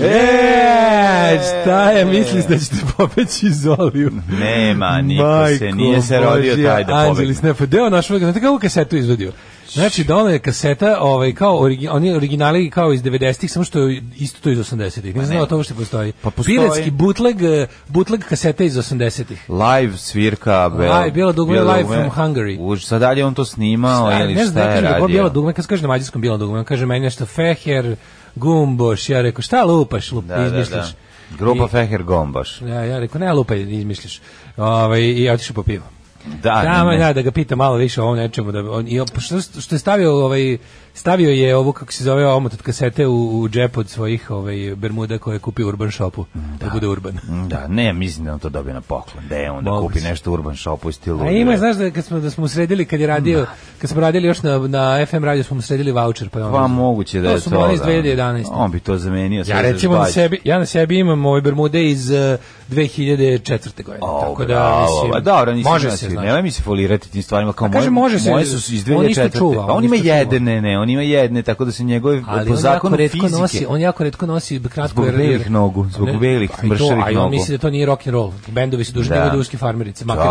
E, šta je, misliš da ćete pobeći iz Oliju? Nema, niko Majko se, nije se rodio taj da pobeći. Anđelis Nefo, deo naš, znate kako kasetu izvodio? Znači, dole da je kaseta, ovaj, kao origi, oni originali kao iz 90-ih, samo što je isto to iz 80-ih. Ne pa znam to što postoji. Pa postoji. Piratski bootleg, eh, bootleg kaseta iz 80-ih. Live svirka. Bel, live, bila dugme, bila live from Hungary. Už, sad dalje on to snimao šta, ili ne šta je radio? Ne znam, bila dugme, kad kaže na mađarskom bila dugme, on kaže meni nešto Feher, Gumboš, ja rekao, šta lupaš, lup, da, izmišljaš. Da, da. Grupa I, Feher gumboš. Da, ja, ja rekao, ne lupaj, izmišljaš. Ovaj, I ja otišu po pivo. Da, Samo ja da ga pita malo više o ovom nečemu da on i što, što je stavio ovaj Stavio je ovu, kako se zove, omot od kasete u, u džep od svojih ovaj, bermuda koje je kupio u Urban Shopu, da. da bude Urban. Mm, da, ne, mislim da on to dobio na poklon, da je on da kupi nešto u Urban Shopu u stilu... A ima, da znaš, da, kad smo, da smo sredili, kad je radio, kad smo radili još na, na FM radio, smo sredili voucher, pa je on... Pa moguće da je to, to iz 2011. Da, da. On bi to zamenio. Ja recimo na sebi, ja na sebi imam ove bermude iz uh, eh, 2004. godine. Oh, tako da mislim, a pa dobro, nisi može se, znači. nemoj mi se folirati tim stvarima kao pa moje. Kaže može se. Moje su iz 2004. On, čuva, on, on ima jedene, ne, on on ima jedne, tako da se njegove po on zakonu jako fizike... Nosi, on jako retko nosi kratko... Zbog belih nogu, zbog belih pa mršavih nogu. A on misli da to nije rock and roll. Bendovi su dužni da. duške farmerice, makar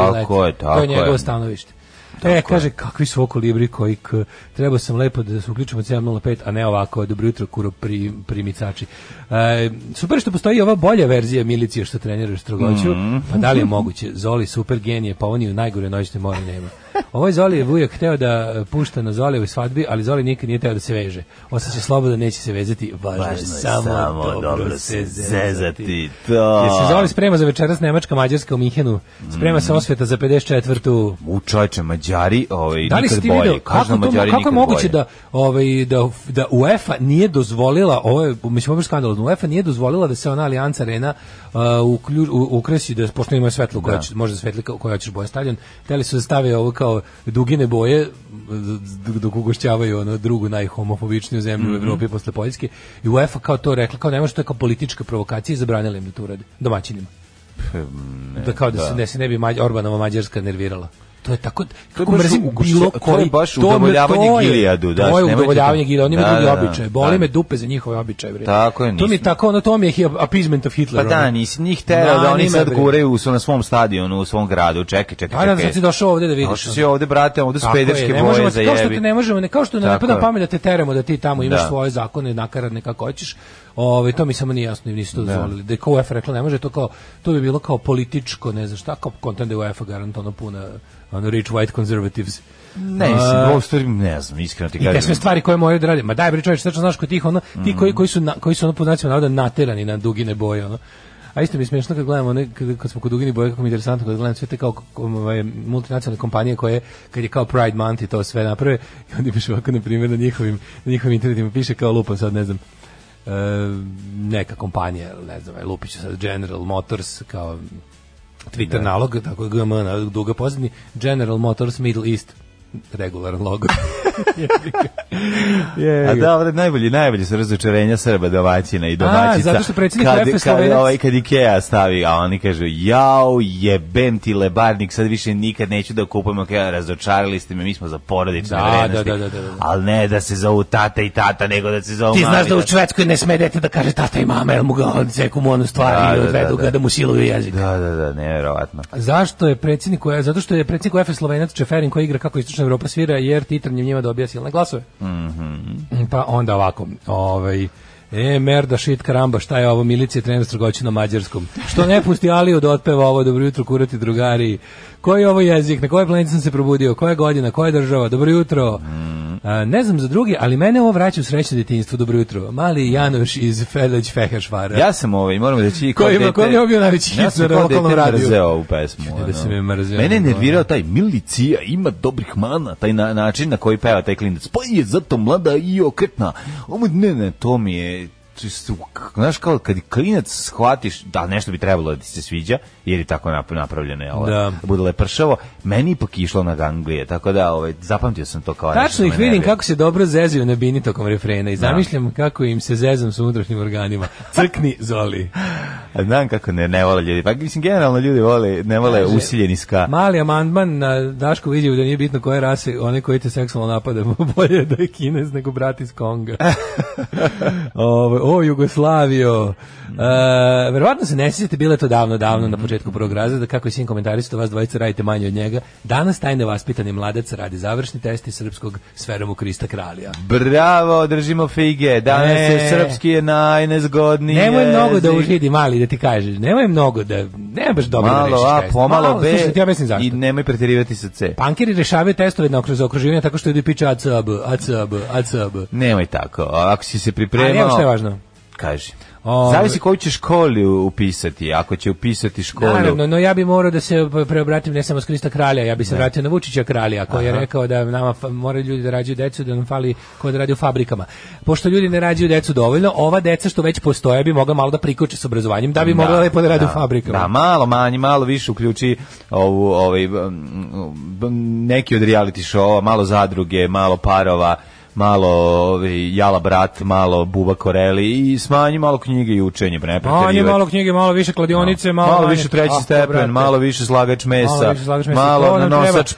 i To je njegovo stanovište. Tako e, kaže, kakvi su okolibri koji k, treba sam lepo da se uključimo 7.05, a ne ovako, dobro jutro, kuro pri, primicači. E, super što postoji ova bolja verzija milicije što trenira strogoću, mm pa da li je moguće? Zoli, super genije, pa oni u najgore noćne more nema. Ovo ovaj je Zoli uvijek hteo da pušta na Zoli svadbi, ali Zoli nikad nije teo da se veže. se da. sloboda, neće se vezati. Važno, Važno je samo, samo dobro, dobro se zezati. To. Da. Jer se Zoli sprema za večeras Nemačka, Mađarska u Mihenu. Sprema se mm. osveta za 54. U čovječe, Mađari ovaj, da li nikad bolje. Kako, to, Mađari kako je moguće da, ovaj, da, da UEFA nije dozvolila, ovo je, mislim, ovo je skandalozno, UEFA nije dozvolila da se ona Alijanca Arena uh, uklju, u, ukresi, da, pošto ima svetlo koja da. će, može svetlika koja ćeš boje stadion, teli su da stave ovo kao kao dugine boje dok ugošćavaju ono drugu najhomofobičniju zemlju mm -hmm. u mhm. Evropi posle Poljske i UEFA kao to rekla kao nema što je kao politička provokacija i zabranila im da to urade domaćinima. Ne, da kao da, da. se ne, se ne bi Mađ, Orbanova Mađarska nervirala to je tako kako mrzim bilo koji to je baš udovoljavanje Gilijadu da to je udovoljavanje Gilijadu oni imaju da, drugi da, da. običaje boli me dupe za njihove običaje bre tako je to mi tako ono to mi je appeasement of Hitler pa da nisi njih terao da oni sad guraju su na svom stadionu u svom gradu čekaj čekaj čekaj ajde sad došao ovde da vidiš došao si ovde brate ovde su pederske boje za jebi kao što ne možemo ne kao što ne pada pamet da te teramo da ti tamo imaš svoje zakone nakaradne kako hoćeš Ovaj to mi samo nije jasno, nisu to da. dozvolili. Da je kao UEFA rekla ne može to kao to bi bilo kao političko, ne znam šta, kao kontent da UEFA garantovano puna ono rich white conservatives. Ne, mislim, ne znam, iskreno ti kažem. I te sve stvari koje moraju da rade. Ma daj bre čovječe, tačno znaš ko tih ono, ti koji koji su na, koji su ono po nacionalnom narodu naterani na dugine boje, ono. A isto mi je smiješno kad gledamo, ne, kad, kad smo kod Dugini boje, kako mi je interesantno, kad gledam sve te kao ovaj, multinacionalne kompanije koje, kad je kao Pride Month i to sve naprave, i onda piše ovako, na primjer, na njihovim, na njihovim internetima piše kao lupa, sad ne znam, E, neka kompanija, ne znam, lupić sad General Motors kao Twitter da. nalog, tako je GM, na duga pozadnji, General Motors Middle East regularan logo. je, A da, najbolji, najbolji su razočarenja Srba, domaćina i domaćica. A, zato što predsjednik kad, UEFA Slovenac... Kad, ovaj, kad Ikea stavi, a oni kažu, jao, jebem ti lebarnik, sad više nikad neću da kupujemo, ok, razočarili ste me, mi smo za porodične da, vrednosti. Da, da, da, da, da. da. Ali ne da se zovu tata i tata, nego da se zovu Ti mami, znaš da u Švedskoj ne sme dete da kaže tata i mama, jel mu ga odzeku mu onu stvar da, ili da, odvedu da, da, da. ga da mu siluju jezik. Da, da, da, nevjerovatno. Zašto je predsjednik, zato što je predsjednik UEFA Slovenac Čeferin koji igra kako istočno istočna Evropa svira jer titranjem njima dobija silne glasove. Mm -hmm. Pa onda ovako, ovaj, E, merda, shit, karamba, šta je ovo, milicija trener strogoću na mađarskom. Što ne pusti Aliju da otpeva ovo, dobro jutro, kurati drugari. Koji je ovo jezik, na kojoj planeti sam se probudio, koja godina, koja država, dobro jutro. Mm. A, ne znam za drugi, ali mene ovo vraća u sreće detinjstvo. Dobro jutro. Mali Janoš iz Feleć Feheršvara. Ja sam ovaj, moram reći... Ko ima, ko je bio najveći hit na lokalnom radiju? mrzeo ovu pesmu. da se me mrzeo. Mene je nervirao taj milicija, ima dobrih mana, taj na, način na koji peva taj klinac. Pa je zato mlada i okretna. Ovo, ne, ne, to mi je, Znači, znaš kao kad klinac shvatiš da nešto bi trebalo da ti se sviđa jer je tako napravljeno je ovo da. da. bude lepršavo meni ipak išlo na ganglije tako da ovaj zapamtio sam to kao tačno ih vidim kako se dobro zezaju na bini tokom refrena i da. zamišljam da. kako im se zezam sa unutrašnjim organima crkni zoli znam kako ne ne vole ljudi pa mislim generalno ljudi vole ne vole Kaže, usiljeni ska mali amandman na Daško vidio da nije bitno koje rase one koji te seksualno napade bolje da je Kinez nego brat iz Konga ovo ovaj, o Jugoslavijo. E, verovatno se ne sjećate, bile to davno, davno na početku prvog razreda, kako je sin komentarista, vas dvojica radite manje od njega. Danas tajne vaspitani mladac radi završni test iz srpskog sferom u Krista Kralja. Bravo, držimo fige. Danas e, je srpski je najnezgodniji. Nemoj mnogo da užidi mali, da ti kažeš. Nemoj mnogo da, ne baš dobro malo, da rešiš a, test. Pomalo malo, B, slušaj, ja mislim zašto. I nemoj preterivati sa C. Pankeri rešavaju testove na okruženje okruživanje tako što idu piče ACB, ACB, ACB. Nemoj tako. Ako si se pripremao... A nema što je važno kaži. O, Zavisi koju će školu upisati, ako će upisati školu. Naravno, no ja bi morao da se preobratim ne samo s Krista Kralja, ja bi se ne. Da. vratio na Vučića Kralja, koji Aha. je rekao da nama moraju ljudi da rađaju decu, da nam fali ko da radi u fabrikama. Pošto ljudi ne rađaju decu dovoljno, ova deca što već postoje bi mogla malo da prikoče s obrazovanjem, da bi da, mogla lepo da radi da, u fabrikama. Da, malo manje, malo više uključi ovu, ovaj, neki od reality show, malo zadruge, malo parova, malo ovaj, Jala Brat, malo Buba Koreli i smanji malo knjige i učenje. Ne manje malo knjige, malo više kladionice, no. malo, malo više treći ah, stepen, malo više slagač mesa, malo, više slagač mesa. malo nanosač prozaštite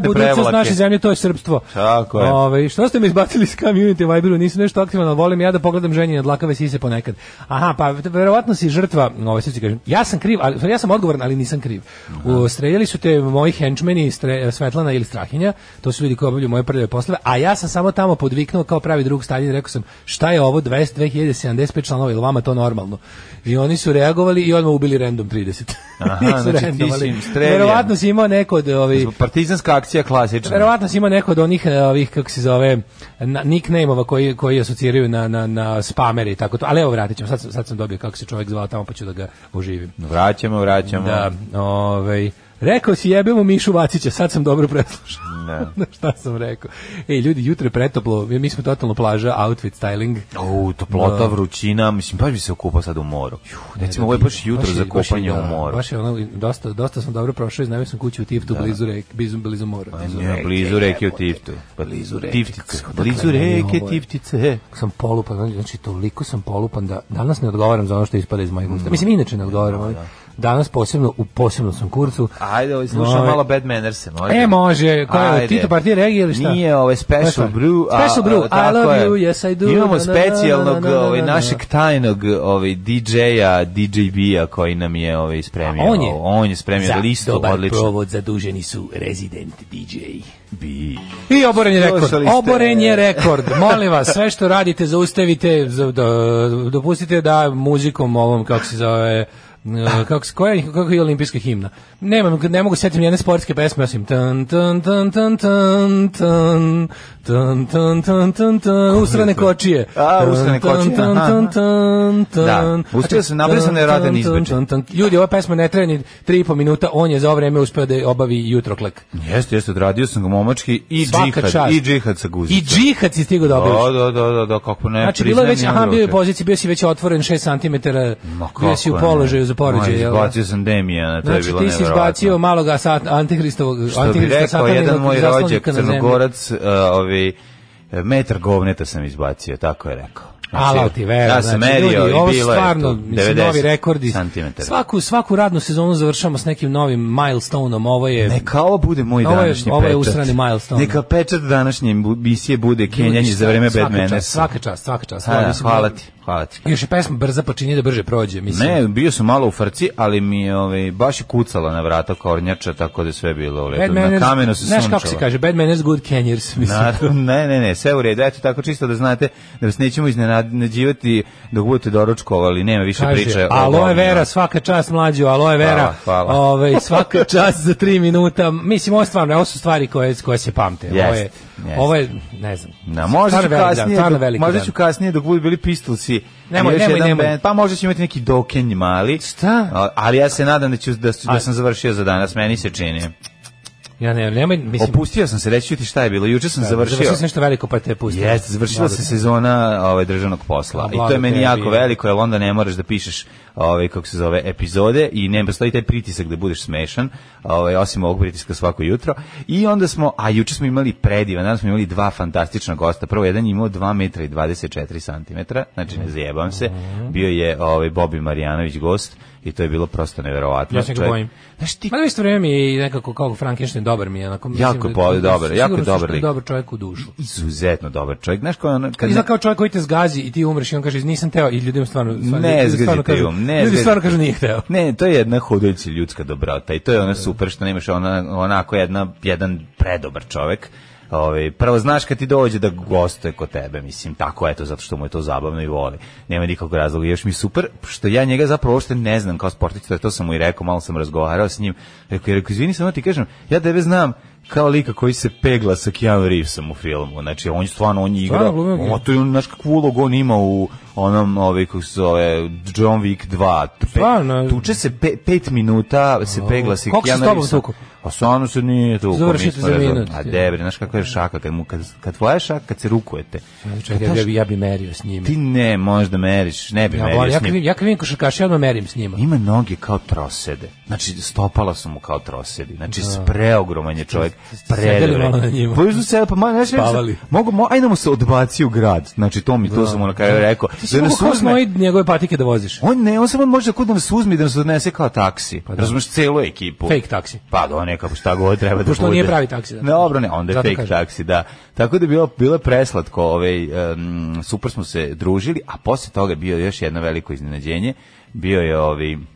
prevlake. Ovo je budućnost naše zemlje, to je srpstvo. Tako je. Ove, što ste mi izbacili iz community Viberu, nisam nešto aktivan, ali volim ja da pogledam ženje nad lakave sise ponekad. Aha, pa verovatno si žrtva, ovaj, sad kažem, ja sam kriv, ali, ja sam odgovoran, ali nisam kriv. U, streljali su te moji henčmeni, Svetlana ili Strahinja, to su ljudi koji obavljaju moje prljave poslove, a ja sam samo tamo podviknuo kao pravi drug Stalin, rekao sam, šta je ovo 20, 2075 članova, ili vama to normalno? I oni su reagovali i odmah ubili random 30. Aha, znači randomali. ti si Verovatno si imao neko od ovih... Partizanska akcija klasična. Verovatno si imao neko od onih, eh, ovih, kako se zove, na, nickname-ova koji, koji asociraju na, na, na spamere i tako to. Ali evo vratit ćemo, sad, sad sam dobio kako se čovjek zvao tamo, pa ću da ga oživim. Vraćamo, vraćamo. Da, ovaj... Rekao si jebemo Mišu Vacića, sad sam dobro preslušao. Da. Šta sam rekao? Ej, ljudi, jutro je pretoplo, mi smo totalno plaža, outfit styling. O, toplota, da. vrućina, mislim, baš bi se okupao sad u moru. Juh, recimo, ovo je baš jutro baš je, za kopanje da, u moru. Baš je ono, dosta, dosta sam dobro prošao, iznajmio sam kuću u Tiftu, da. blizu, reke, blizu, blizu mora. Pa blizu, ne, blizu reke u Tiftu. Pa blizu reke. Tiftice. Blizu reke, Tiftice. Sam polupan, znači, toliko sam polupan da danas ne odgovaram za ono što ispada iz mojih usta. Mm. Mislim, inače ne odgovaram, ali da, danas posebno u posebnom sam kurcu. Ajde, ovaj slušamo malo Bad Mannerse, može. E, može, koja je Tito Partija regija ili šta? Nije ovaj Special Brew, a, special brew, I love you, yes I do. Imamo specijalnog ovaj, našeg tajnog ovaj, DJ-a, a koji nam je ovaj, spremio. on je, on je spremio za listu, dobar odlično. provod zaduženi su Resident DJ. B. I oboren je rekord. Oboren je rekord. Molim vas, sve što radite zaustavite, dopustite da muzikom ovom, kako se zove, E, kako koja kako je olimpijska himna. Nemam ne mogu da setim jedne sportske pesme osim tan tan tan tan tan tan Tan, tan, tan, tan, tan, usrane kočije. A, usrane kočije, aha. Tan, tan, da, tan, da, uspio sam, napravio sam da je Ljudi, ova pesma ne traje ni tri i po minuta, on je za vreme uspeo da obavi jutroklek. Jeste, jeste, odradio sam ga momački i Svaka džihad, i džihad sa guzicom. I džihad si stigao da obaviš. Da, da, da, da, da, kako ne, Znači, bilo je već, aha, bio je poziciji, bio si već otvoren 6 cm, bio si u položaju za poređaj. Ma, da? izbacio sam Demijana, to je znači, bilo nevjerovatno. Znači, ti si izbacio maloga Antihristovog, Antihristovog, Što bi rekao jedan moj rođak, crnogorac, ovaj, metar govneta sam izbacio, tako je rekao. Znači, ti vera. Ja sam znači, ljudi, ovo bilo stvarno, je to, 90 novi rekordi. Svaku, svaku radnu sezonu završamo s nekim novim milestoneom. Ovo je... Neka ovo bude moj ovo je, današnji ovo je, usrani milestone. Neka pečat današnje misije bude kenjanje za vreme Bedmene. Svaka čast, svaka čast. Svaka čast. Ha, hvala, hvala ti hvala ti. Još je pesma brza počinje da brže prođe, mislim. Ne, bio sam malo u farci, ali mi je ovaj, baš je kucala na vrata kornjača, tako da sve bilo u redu. Na kamenu se sunčalo. Znaš kako se kaže, bad manners, good canyers, mislim. Naravno, ne, ne, ne, sve u redu. Eto, tako čisto da znate da vas nećemo iznenađivati dok budete doručkovali, nema više kaže, priče. Aloe vera, svaka čast mlađo, aloe vera. Hvala, hvala. Ove, ovaj, svaka čast za tri minuta. Mislim, ovo stvarno, ovo su stvari koje, koje se pamte. Yes. Ovo je, Ovo je, ne znam. Na, da, možda ću kasnije, dan, dok, možda ću kasnije dok budu bili pistolci. Nemoj, nemoj, jedan nemoj. Band, pa možda ću imati neki dokenj mali. Šta? Ali ja se nadam da, ću, da, da sam završio za danas, meni se čini. Ja ne, nemoj, mislim... Opustio sam se, reći ti šta je bilo. Juče sam da, završio. Završio sam nešto veliko, pa te pustio. Jeste, završila se sezona ovaj, državnog posla. Vlada I to je meni jako veliko, jer onda ne moraš da pišeš ovaj kako se zove epizode i ne postoji taj pritisak da budeš smešan, ovaj osim ovog pritiska svako jutro. I onda smo, a juče smo imali predivan, danas smo imali dva fantastična gosta. Prvo jedan je imao 2 m i 24 cm, znači ne zajebam se. Mhm. Bio je ovaj Bobi Marjanović gost i to je bilo prosto neverovatno. Ja se ga bojim. Znaš ti... Mada isto vreme mi nekako kao Frankenstein dobar mi je. Onako, jako je da-, da, dobar, jako je dobar lik. dobar čovjek u dušu. Izuzetno dobar čovjek. Znaš kao ono... Kad... Izgleda kao čovjek koji te zgazi i ti umreš i on kaže nisam teo i ljudima stvarno... stvarno ne, zgazi te um, ne, ljudi stvarno kažu nije hteo. Ne, to je jedna hodajuća ljudska dobrota i to je ona da. super što nemaš ona onako jedna jedan predobar čovek. Ovaj prvo znaš kad ti dođe da gostuje kod tebe, mislim tako eto zato što mu je to zabavno i voli. Nema nikakvog razloga. I Još mi super što ja njega zapravo uopšte ne znam kao sportista, to sam mu i rekao, malo sam razgovarao s njim. Rekao je, izvini samo ti kažem, ja tebe znam kao lika koji se pegla sa Keanu Reevesom u filmu. Znači on je stvarno on je igra, on to je on, znaš kakvu ulogu on ima u onom ovaj kako se zove John Wick 2 Stvarno, tuče se 5 pe, minuta se pegla se Kako Keanu Reeves a pa stvarno se nije tu završite za minut a debre znaš kako je šaka kad mu kad kad šaka kad se rukujete čekaj ja, ja bi ja bi merio s njima ti ne možda meriš ne bi ja, merio ja, s njima ja kad vidim košarkaša ja odmah merim s njima ima noge kao trosede znači stopala su mu kao trosedi znači da. preogroman je čovjek predre pa su se pa ma znači mogu ajde da mu se odbaci u grad znači to mi to da. sam mu na kraju rekao da nas uzme. njegove patike da voziš. On ne, on samo može da se uzme da nas odnese kao taksi. Pa da. Razumeš celu ekipu. Fake taksi. Pa da, neka šta god treba da bude. Pošto nije pravi taksi. Da. Ne, dobro, ne, onda je Zato fake kažem. taksi, da. Tako da je bilo bilo preslatko, ovaj um, super smo se družili, a posle toga je bio još jedno veliko iznenađenje. Bio je ovi ovaj,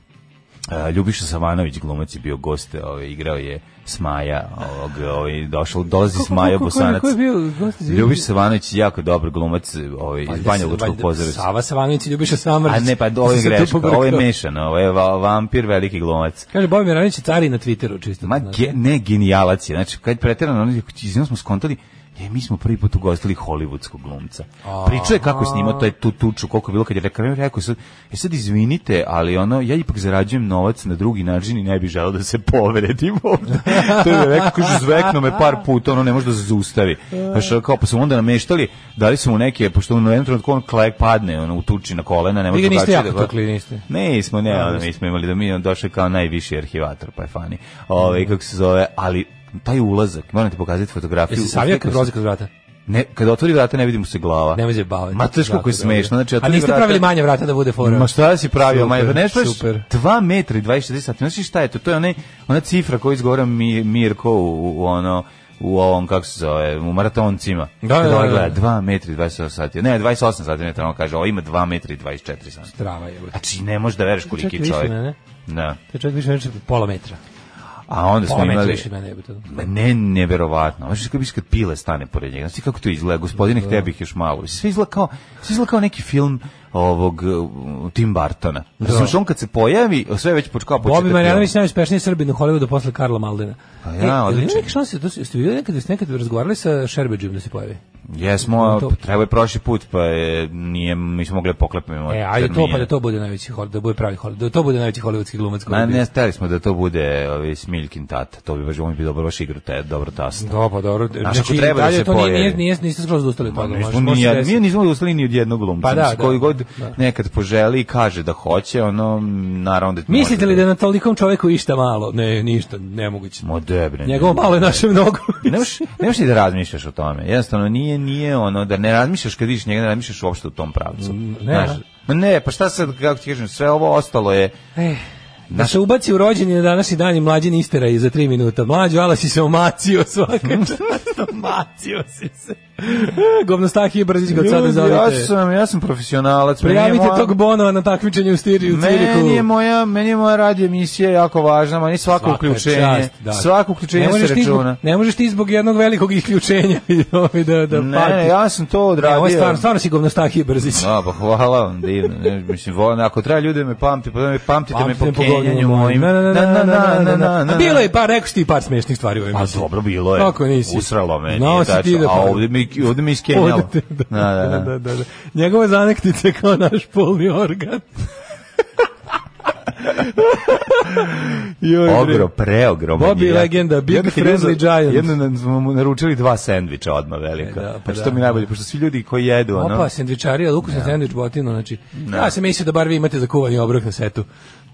Ljubiša Savanović glumac je bio gost, ovaj igrao je Smaja, ovog ovaj došao dolazi Smaja Bosanac. Ko je bio gost? Ljubiša Savanović jako dobar glumac, ovaj iz Banja Lučkog pozorišta. Sava Savanović i Ljubiša Samrđić. A ne, pa ovo je greška, ovo je mešano, ovo je vampir veliki glumac. Kaže Bobi Miranić je cari na Twitteru čisto. Ma ge, ne genijalac je. Znači kad preterano oni iz smo skontali je, mi smo prvi put ugostili hollywoodskog glumca. Pričao je kako je snimao taj tu tuču, koliko je bilo kad je rekao, ja rekao sad, e sad izvinite, ali ono, ja ipak zarađujem novac na drugi način i ne bih želeo da se povredim ovde. to je rekao, kaže, zvekno me par puta, ono ne može da se zaustavi. Znaš, kao, pa su onda nameštali, dali smo neke, pošto on u jednom trenutku on klek padne, ono, utuči na kolena, ne može da niste da- jako tukli, niste? Ne, smo, ne, ne, mi smo imali da mi on došao kao najviši arhivator, pa je fani. Ove, ovaj, mhm. kako se zove, ali taj ulazak, moram ti pokazati fotografiju. Jesi savija kad prolazi kroz vrata? Ne, kada otvori vrata ne vidi mu se glava. Ne može baviti. Ma teško koji da smešno. Znači, A niste vrata... pravili manje vrata da bude fora. Ma šta si pravio manje? Ne znaš, 2 metra i 26 sati. Znači šta je to? To je onaj, ona cifra koju izgovara mi, Mirko u, u ono u ovom, kako se zove, u maratoncima. Da, da, da, da. Gleda, 2 metra i 28 sati. Ne, 28 sati, ne on kaže, ovo ima 2 metra i 24 sati. Strava je. Znači, ne možeš da veriš koliki čovjek. Da. To je čovjek ne? Da. To je čovjek više, znači, pola metra. A onda smo imali... Mene, da. ne, neverovatno. Možeš kako biš kad pile stane pored njega. Znači kako to izgleda, gospodine, da. htio bih još malo. Sve izgleda kao, sve izgleda kao neki film ovog Tim Bartona. Znači, on kad se pojavi, sve već počkao početak. Bobby Marjanović najuspešniji Srbin u Hollywoodu posle Karla Maldena. A pa ja, odlično. E, šanse, to ste videli nekad, ste nekad razgovarali sa Šerbeđom da se pojavi? Jesmo, pa treba je prošli put, pa je, nije, mi smo mogli da poklepiti. E, ajde to, pa da to bude najveći Hollywood, da bude pravi Hollywood, da to bude najveći hollywoodski glumac. Ma, ne, stari smo da to bude ovi, Smiljkin tata, to bi baš, on bi dobro baš igru, te, dobro tasta. Do, da, pa dobro. Znaš, znači, treba da se to pojavi. Nije, nije, niste skroz odustali od toga. Nismo, nismo odustali ni od jednog glumca. Pa da, god da. nekad poželi i kaže da hoće, ono, naravno da... Mislite li da je da- na tolikom čoveku išta malo? Ne, ništa, nemoguće. Mo debre. Njegovo malo je naše mnogo. nemaš, nemaš ni da razmišljaš o tome. Jednostavno, nije, nije ono, da ne razmišljaš kad vidiš njega, ne razmišljaš uopšte u tom pravcu. Mm, ne, Znaš, Ma ne, pa šta sad, kako ti kažem, sve ovo ostalo je... Eh. Da se ubaci u rođenje na današnji dan i mlađi nistera i za tri minuta. Mlađu, ala si se omacio svaka čast. omacio si se. Govno Stahije Brzić ga sada zovite. Ja sam, ja sam profesionalac. Prijavite moja... tog Bonova na takmičenje u Stiri u Ciriku. Meni je moja, meni je moja radi emisija jako važna, meni svako Svaka uključenje, čast, da. svako uključenje ne se računa. Ti, ne možeš ti zbog jednog velikog isključenja ovaj da, da ne, pati. Ne, ja sam to odradio. Evo, stvarno, stvarno si Govno Stahije Brzić. A, da, pa hvala vam, divno. Ne, mislim, volim, ako treba ljude me pamti, pa da me pamtite pamtite me po kenjanju mojim. Na, na, na, na, na, na, na, na. A bilo je par, rekao ti par smešnih stvari u ovoj pa emisiji. A dobro, bilo je. Kako nisi? Usralo me. Znao si ti da... A pa- ovdje mi mi, ovde mi iskenjalo. Odete, da, da, da, da, da, da, da. Njegove zanektice kao naš polni organ. Joj, Ogro, preogrom. Bobby ja, legenda, Big jedno Friendly Giant. Jedno smo mu naručili dva sendviča odmah velika. E, da, pa što da. mi najbolje, pošto svi ljudi koji jedu, ono. Opa, sendvičarija, lukusni ja. sendvič botino, znači. Ja. Da. ja sam mislio da bar vi imate za kuvanje obrok na setu.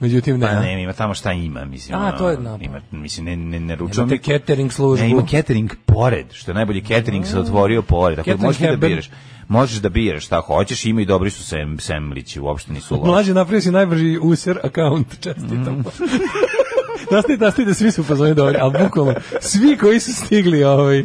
Međutim nema. Pa ne, ima tamo šta ima, mislim. A, to je no, Ima, mislim ne ne ne ručam. Ima catering službu. Ne, ima catering pored, što je najbolje catering se otvorio pored, tako dakle, da možeš da biraš. Možeš da biraš šta hoćeš, ima i dobri su sem, semlići, uopšte nisu loši. Mlađe napravio si najbrži user account, čestitam. Mm. Nastavite, nastavite, svi su u fazoni dobri, ali bukvalno, svi koji su stigli ovaj,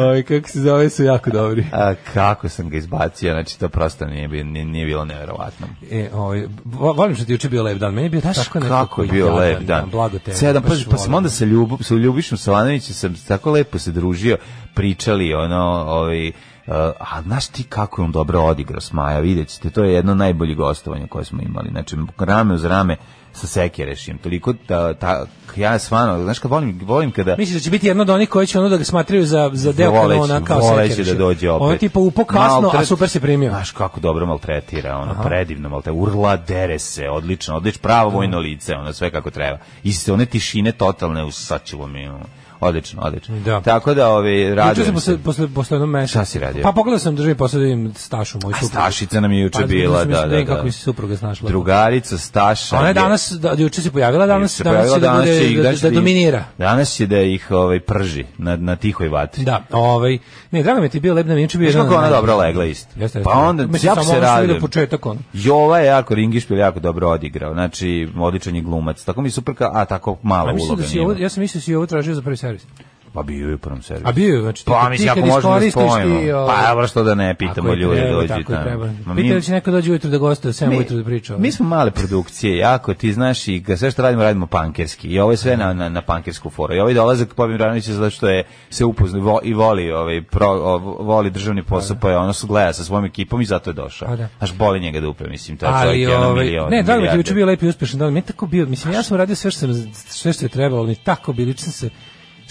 Ovi, kako se zove, su jako dobri. A, kako sam ga izbacio, znači to prosto nije, nije, nije bilo nevjerovatno. E, ovi, volim što ti juče bio lep dan, meni je bio tako, tako Kako je bio lep dan? dan blago te, Sedam, pa, pa sam onda sa, Ljub, sa Ljubišom Savanovićem sam tako lepo se družio, pričali, ono, ovi, Eh, a znaš ti kako je on dobro odigrao Smaja, vidjet ćete, to je jedno najbolje gostovanje koje smo imali, znači rame uz rame sa Sekerešim, toliko ta, ta, ja stvarno, znaš kad volim, volim kada... Misliš da će biti jedno od onih koji će ono da ga smatraju za, za deo voleć, kanona kao Sekerešim. da dođe opet. Ono tipa upo kasno, a super se primio. Znaš kako dobro maltretira, ono, Aha. predivno maltretira, urla se, odlično, odlično, pravo da. vojno lice, ono, sve kako treba. I se one tišine totalne, usačilo mi, ono Odlično, odlično. Da. Tako da ovi radi. Juče sam posle posle posle jednog meseca. Šta si radio? Pa pogledao sam državi posle da Stašu moju suprugu. Stašica nam je juče pa, bila, da, da, da. Kako se supruga snašla. Drugarica Staša. Ona je danas da juče se pojavila, danas se danas, pojavila, danas, danas će da bude da, da, da dominira. Danas će da ih ovaj prži na na tihoj vatri. Da, ovaj ne, drago mi ti bio lebna, juče bio. Kako ona dobro legla isto. Pa onda ja se radio. početak on. Jova je jako Ringišpil jako dobro odigrao. Znači odličan je glumac. Tako mi superka, a tako malo pa uloga. Da ja sam mislio da si ovo tražio za prvi servisu? Pa bio je u prvom servisu. A bio je, znači... Pa mislim, ako možemo da spojimo. Ti, ovaj- o... Pa evo što da ne pitamo ljudi dođi tamo. Tako je treba. Pitao će neko dođe ujutru da gostuje, sve mi, ujutru da priča. Ovaj. Mi smo male produkcije, jako, ti znaš, i sve što radimo, radimo pankerski. I ovo je sve na, na, na pankersku foru. I ovaj dolazak Pobim Ranović zato što je se upoznao vo, i voli, ovaj, pro, o, voli državni posao, da, da. pa je ono su gleda sa svojom ekipom i zato je došao. Pa da. Znaš, boli njega da upre, mislim, to je čovjek jedan ovaj, milion. Ne, da li je bio lepi i uspešan, da mi tako bio, mislim, ja sam radio sve što, sam, sve što je trebalo, ali tako bilično se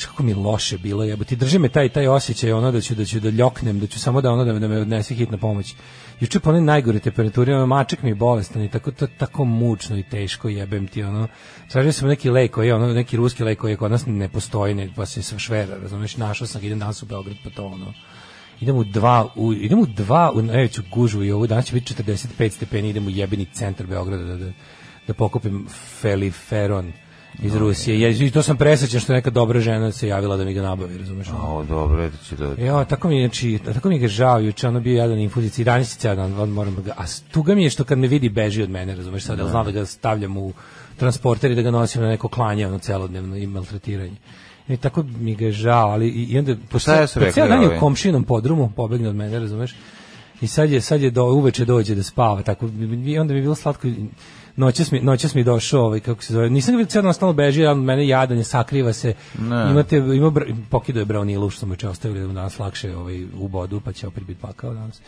kako mi loše bilo jebote drži me taj taj osećaj ono da ću da ću da ljoknem da ću samo da ono da me, da me odnese hitna pomoć juče po onoj najgore temperaturi ono mačak mi je bolestan i tako to tako mučno i teško jebem ti ono tražio sam neki lek koji ono neki ruski lek koji je kod nas ne postoji ne pa se sa švera razumeš našao sam idem danas u Beograd pa to ono idem u dva u, idem u dva u najveću gužvu i ovo danas će biti 45 stepeni idem u jebeni centar Beograda da, da, da pokupim feliferon iz Rusije. Ja to sam presrećan što neka dobra žena se javila da mi ga nabavi, razumeš? A, dobro, eto će da. Ja, e, tako mi znači, tako mi ga žao, juče ono bio jedan infuzici, i danas će dan, moram da ga. A tuga mi je što kad me vidi beži od mene, razumeš? Sad da. znam da. da ga stavljam u transporter i da ga nosim na neko klanje ono celodnevno i maltretiranje. I e, tako mi ga je žao, ali i, i onda pa po se rekao? ceo dan je u komšinom podrumu, pobegne od mene, razumeš? I sad je sad je do uveče dođe da spava, tako i onda mi je bilo slatko noćas mi, noćas mi došao, ovaj, kako se zove, nisam ga cijelo stalno beži, ali mene jadan je, sakriva se, ne. imate, ima, pokido je brownie luk, što mu je ostavili danas lakše ovaj, u bodu, pa će opet biti pakao danas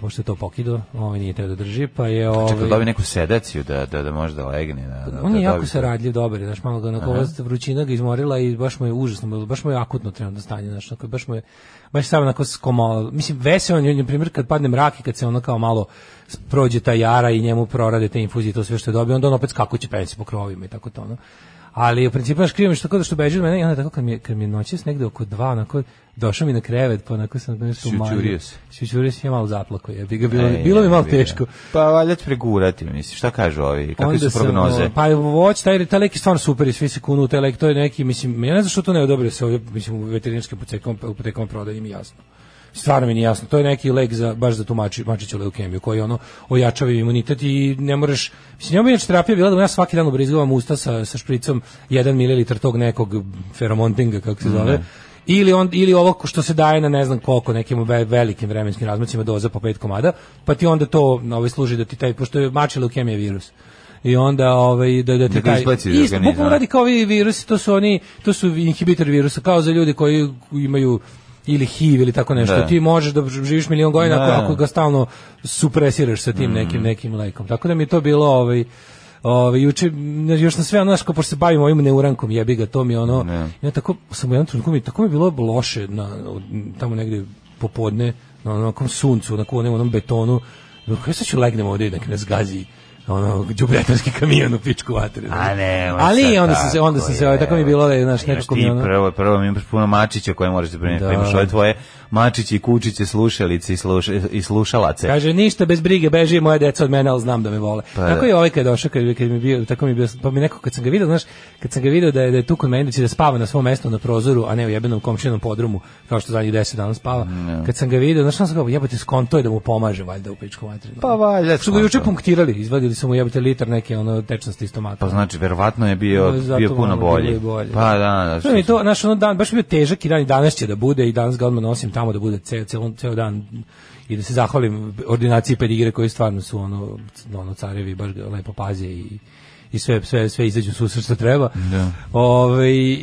pošto je to pokido, on ovaj nije teo da drži, pa je ovaj Čekaj, dobi neku sedaciju da da da može da legne na da, On je da jako radljiv, dobar, znaš, malo ga na kovac vrućina ga izmorila i baš mu je užasno, baš mu je akutno trenutno stanje, znaš, baš mu je baš samo onako skomalo. Mislim, veseo on je, na primjer, kad padne mrak i kad se ono kao malo prođe ta jara i njemu prorade te infuzije, to sve što je dobio, onda on opet skakuće penci po krovima i tako to, ono ali u principu ja škrivam što kao što beži od mene i onda tako kad mi je, kad mi je noćas negde oko 2 na kod došao mi na krevet pa onako sam nešto umanio šućurio se je malo zaplako je bi ga bilo, e, bilo mi malo teško pa valjda će pregurati misliš šta kažu ovi kakve onda su prognoze sam, pa voć taj, taj lek stvarno super i svi se kunu taj lek to je neki mislim ja ne znam što to ne odobrio se ovdje mislim u veterinarskim apotekama apotekama prodaje mi jasno stvarno mi nije jasno. To je neki lek za baš za tumači mači, mačiću leukemiju koji ono ojačava imunitet i ne možeš mislim njemu je terapija bila da ja svaki dan ubrizgavam usta sa sa špricom 1 ml tog nekog feromontinga kako se zove. Mm -hmm ili on ili ovo što se daje na ne znam koliko nekim velikim vremenskim razmacima doza po pet komada, pa ti onda to na ovaj služi da ti taj pošto je mači leukemija virus. I onda ovaj da da te da taj isto radi kao i virusi, to su oni, to su inhibitori virusa kao za ljudi koji imaju ili HIV ili tako nešto. Da. Ti možeš da živiš milion godina ako, da. ako ga stalno supresiraš sa tim mm. nekim nekim lekom. Tako da mi je to bilo ovaj Ove, ovaj, juče, još na sve ono, znaš, pošto se bavim ovim neurankom, jebi ga, to mi ono, ne. ja da. tako, sam u jednom trenutku mi, tako mi je bilo loše, na, tamo negde popodne, na onom suncu, na onom, onom betonu, Kako sad ću legnem ovde, i nek me zgazi ono đubretarski kamion u pičku vatre. A ne, ali onda se onda se se tako mi bilo da ovaj, naš nekako mi ono. Prvo prvo mi imaš puno mačića koje možeš da primiti, pa imaš da. ove tvoje mačići i kučiće, slušalice i, sluša, i slušalace. Kaže ništa bez brige, beži moje deca od mene, al znam da me vole. Pa, tako da. je ovaj kad došao kad, kad mi bio, tako mi bio, pa mi neko kad sam ga video, znaš, kad sam ga video da je da je tu kod mene da, da spava na svom mestu na prozoru, a ne u jebenom komšinom podrumu, kao što zadnjih 10 dana spava. No. Kad sam ga video, znaš, sam ga jebote skonto je da mu pomaže valjda u pičku vatre. Pa valjda. Su ga juče punktirali, izvadili izvadili su mu jebite litar neke ono tečnosti iz stomaka. Pa znači verovatno je bio Zato bio puno bolji. bolje. Pa da, da. Što no, to naš ono dan baš bio težak i dan i danas će da bude i danas ga odmah nosim tamo da bude ceo ceo, ceo dan i da se zahvalim ordinaciji pedigre koji stvarno su ono ono carevi baš lepo paze i i sve sve sve izađu su što treba. Da. Ove, i,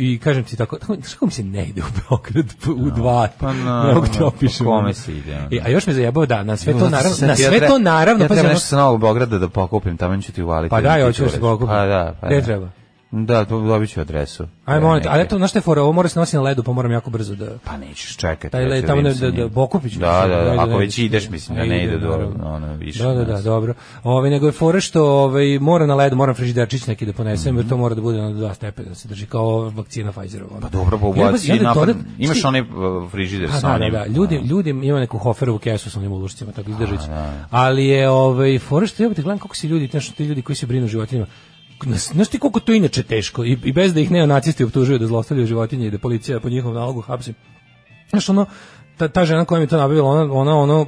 i, kažem ti tako, tako što mi se ne ide u Beograd u da. dva. Pa na, ne mogu ti da pa Kome se ide? I, e, a još me zajebao da na sve to naravno, na sve to naravno ja pa treba nešto sa Novog Beograda da pokupim, tamo ću ti uvaliti. Pa da, hoćeš da pokupim. Pa da, pa. Ne da. treba. Da, to dobit ću adresu. Ajmo, molim, ali to znaš te fora, ovo mora se nositi na ledu, pa moram jako brzo da... Pa nećeš čekati. Taj led, tamo da, da, da Bokupić. Da, da, da, da, ako već ideš, mislim da ne ide da. do ono, više. Da, da, da, dobro. Ove, nego je fora što ove, ovaj, mora na ledu, moram frižiderčić neki da ponesem, jer to mhm. mora da bude na dva stepe, da se drži kao vakcina Pfizerova. Pa dobro, pa ubaci, imaš onaj uh, frižider sa da, onim. Da, da, ljudi, ljudi ima neku hoferovu kesu sa onim ulušcima, tako izdržit Ali je, ove, ovaj, fora što, ja te gledam kako se ljudi, ti ljudi koji se brinu životinjima, znaš ti koliko to inače teško i, i bez da ih neonacisti optužuju da zlostavljaju životinje i da policija po njihovom nalogu hapsi. Znaš, ono, ta, ta žena koja mi to nabavila, ona, ona, ono,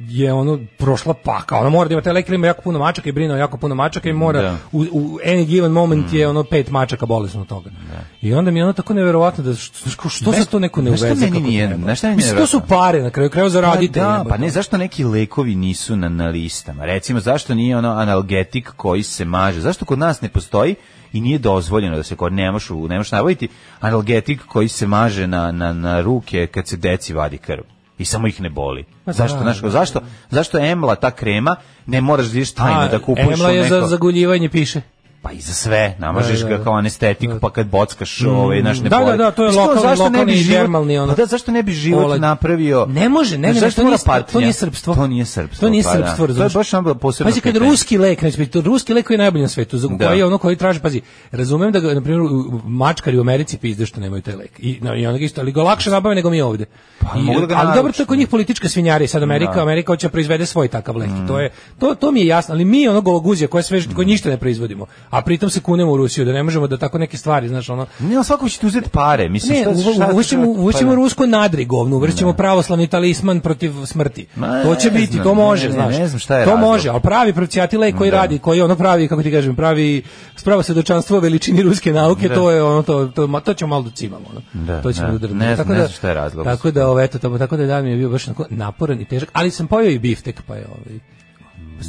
je ono prošla paka. Ona mora da ima taj lek, ima jako puno mačaka i brine jako puno mačaka i mora da. u, u any given moment mm. je ono pet mačaka bolesno od toga. Da. I onda mi je ono tako neverovatno da što, što, što se to neko ne uveze kako nije, ne šta Mislim, to su pare na kraju krajeva zaradite. Pa da, pa ne zašto neki lekovi nisu na, na listama? Recimo zašto nije ono analgetik koji se maže? Zašto kod nas ne postoji i nije dozvoljeno da se kod ne nemaš ne možeš nabaviti analgetik koji se maže na, na, na ruke kad se deci vadi krv i samo ih ne boli. Da, zašto, znaš, da, zašto, da. zašto Emla ta krema ne moraš da ideš tajno da kupuješ Emla je neko... za zaguljivanje piše pa i za sve, namažeš da, da, da. ga kao anestetiku, pa kad bockaš mm. ovaj naš ne Da, da, da, to je lokal, zašto ne bi život, dermalni Pa da, zašto ne bi život oled. napravio? Ne može, ne, ne, ne to nije to nije srpstvo. To nije srpstvo. To nije pa da. srpstvo, To je baš ono posebno. Pazi kad ruski lek, znači to ruski lek koji je najbolji na svetu, za da. koji ono koji traži, pazi, razumem da ga na primjer mačkari u Americi pizde što nemaju taj lek. I no, i onda isto, ali ga lakše nabave nego mi ovde. Pa, I, ga ali dobro to kod njih politička svinjarija, sad Amerika, da. Amerika hoće proizvede svoj takav lek. Mm. To je to to mi je jasno, ali mi ono gologuzija koje sve mm. koje ništa ne proizvodimo a pritom se kunemo u Rusiju, da ne možemo da tako neke stvari, znaš, ono. Ne, svako će ti uzeti pare, mislim ne, šta, šta, uvrćemo, uvrćemo rusku nadrigovnu, uvrćemo da. pravoslavni talisman protiv smrti. Ma, to će biti, znam, to može, ne, znaš. Ne znam šta je to razlog. može, al pravi procijatile koji da. radi, koji ono pravi, kako ti kažem, pravi spravo se dočanstvo veličini ruske nauke, da. to je ono to to, to, to ćemo malo docimamo, ono. Da, to ćemo da, da ne, tako ne da, šta je razlog. Tako da, ovo, ovaj, eto, tako da dan mi je bio baš naporan i težak, ali sam pojeo i biftek, pa je ovaj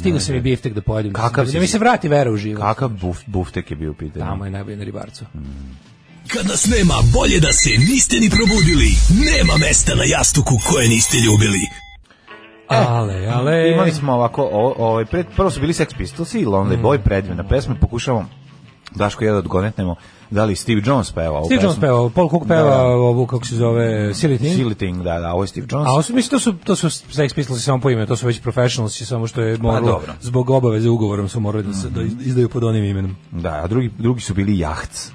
Stigu sam i biftek da pojedim. Kakav da mi se vrati vera u život. Kakav buf, buftek je bio pitanje. Tamo je najbolje na ribarcu. Mm. Kad nas nema, bolje da se niste ni probudili. Nema mesta na jastuku koje niste ljubili. E, ale, ale. Imali smo ovako, ovaj pred prvo su bili Sex Pistols i Lonely mm. Boy predivna pesma, pokušavam Daško je da odgonetnemo da li Steve Jones peva ovu Steve Jones peva, Paul Cook da, peva da, ovu, kako se zove, Silly Siliting, da, da, ovo je Steve Jones. A ovo su, mislim, to su, to su Sex Pistols samo po ime, to su već professionals, samo što je pa moralo, pa, zbog obaveze ugovorom su morali da, se, da mhm. izdaju pod onim imenom. Da, a drugi, drugi su bili Jahts.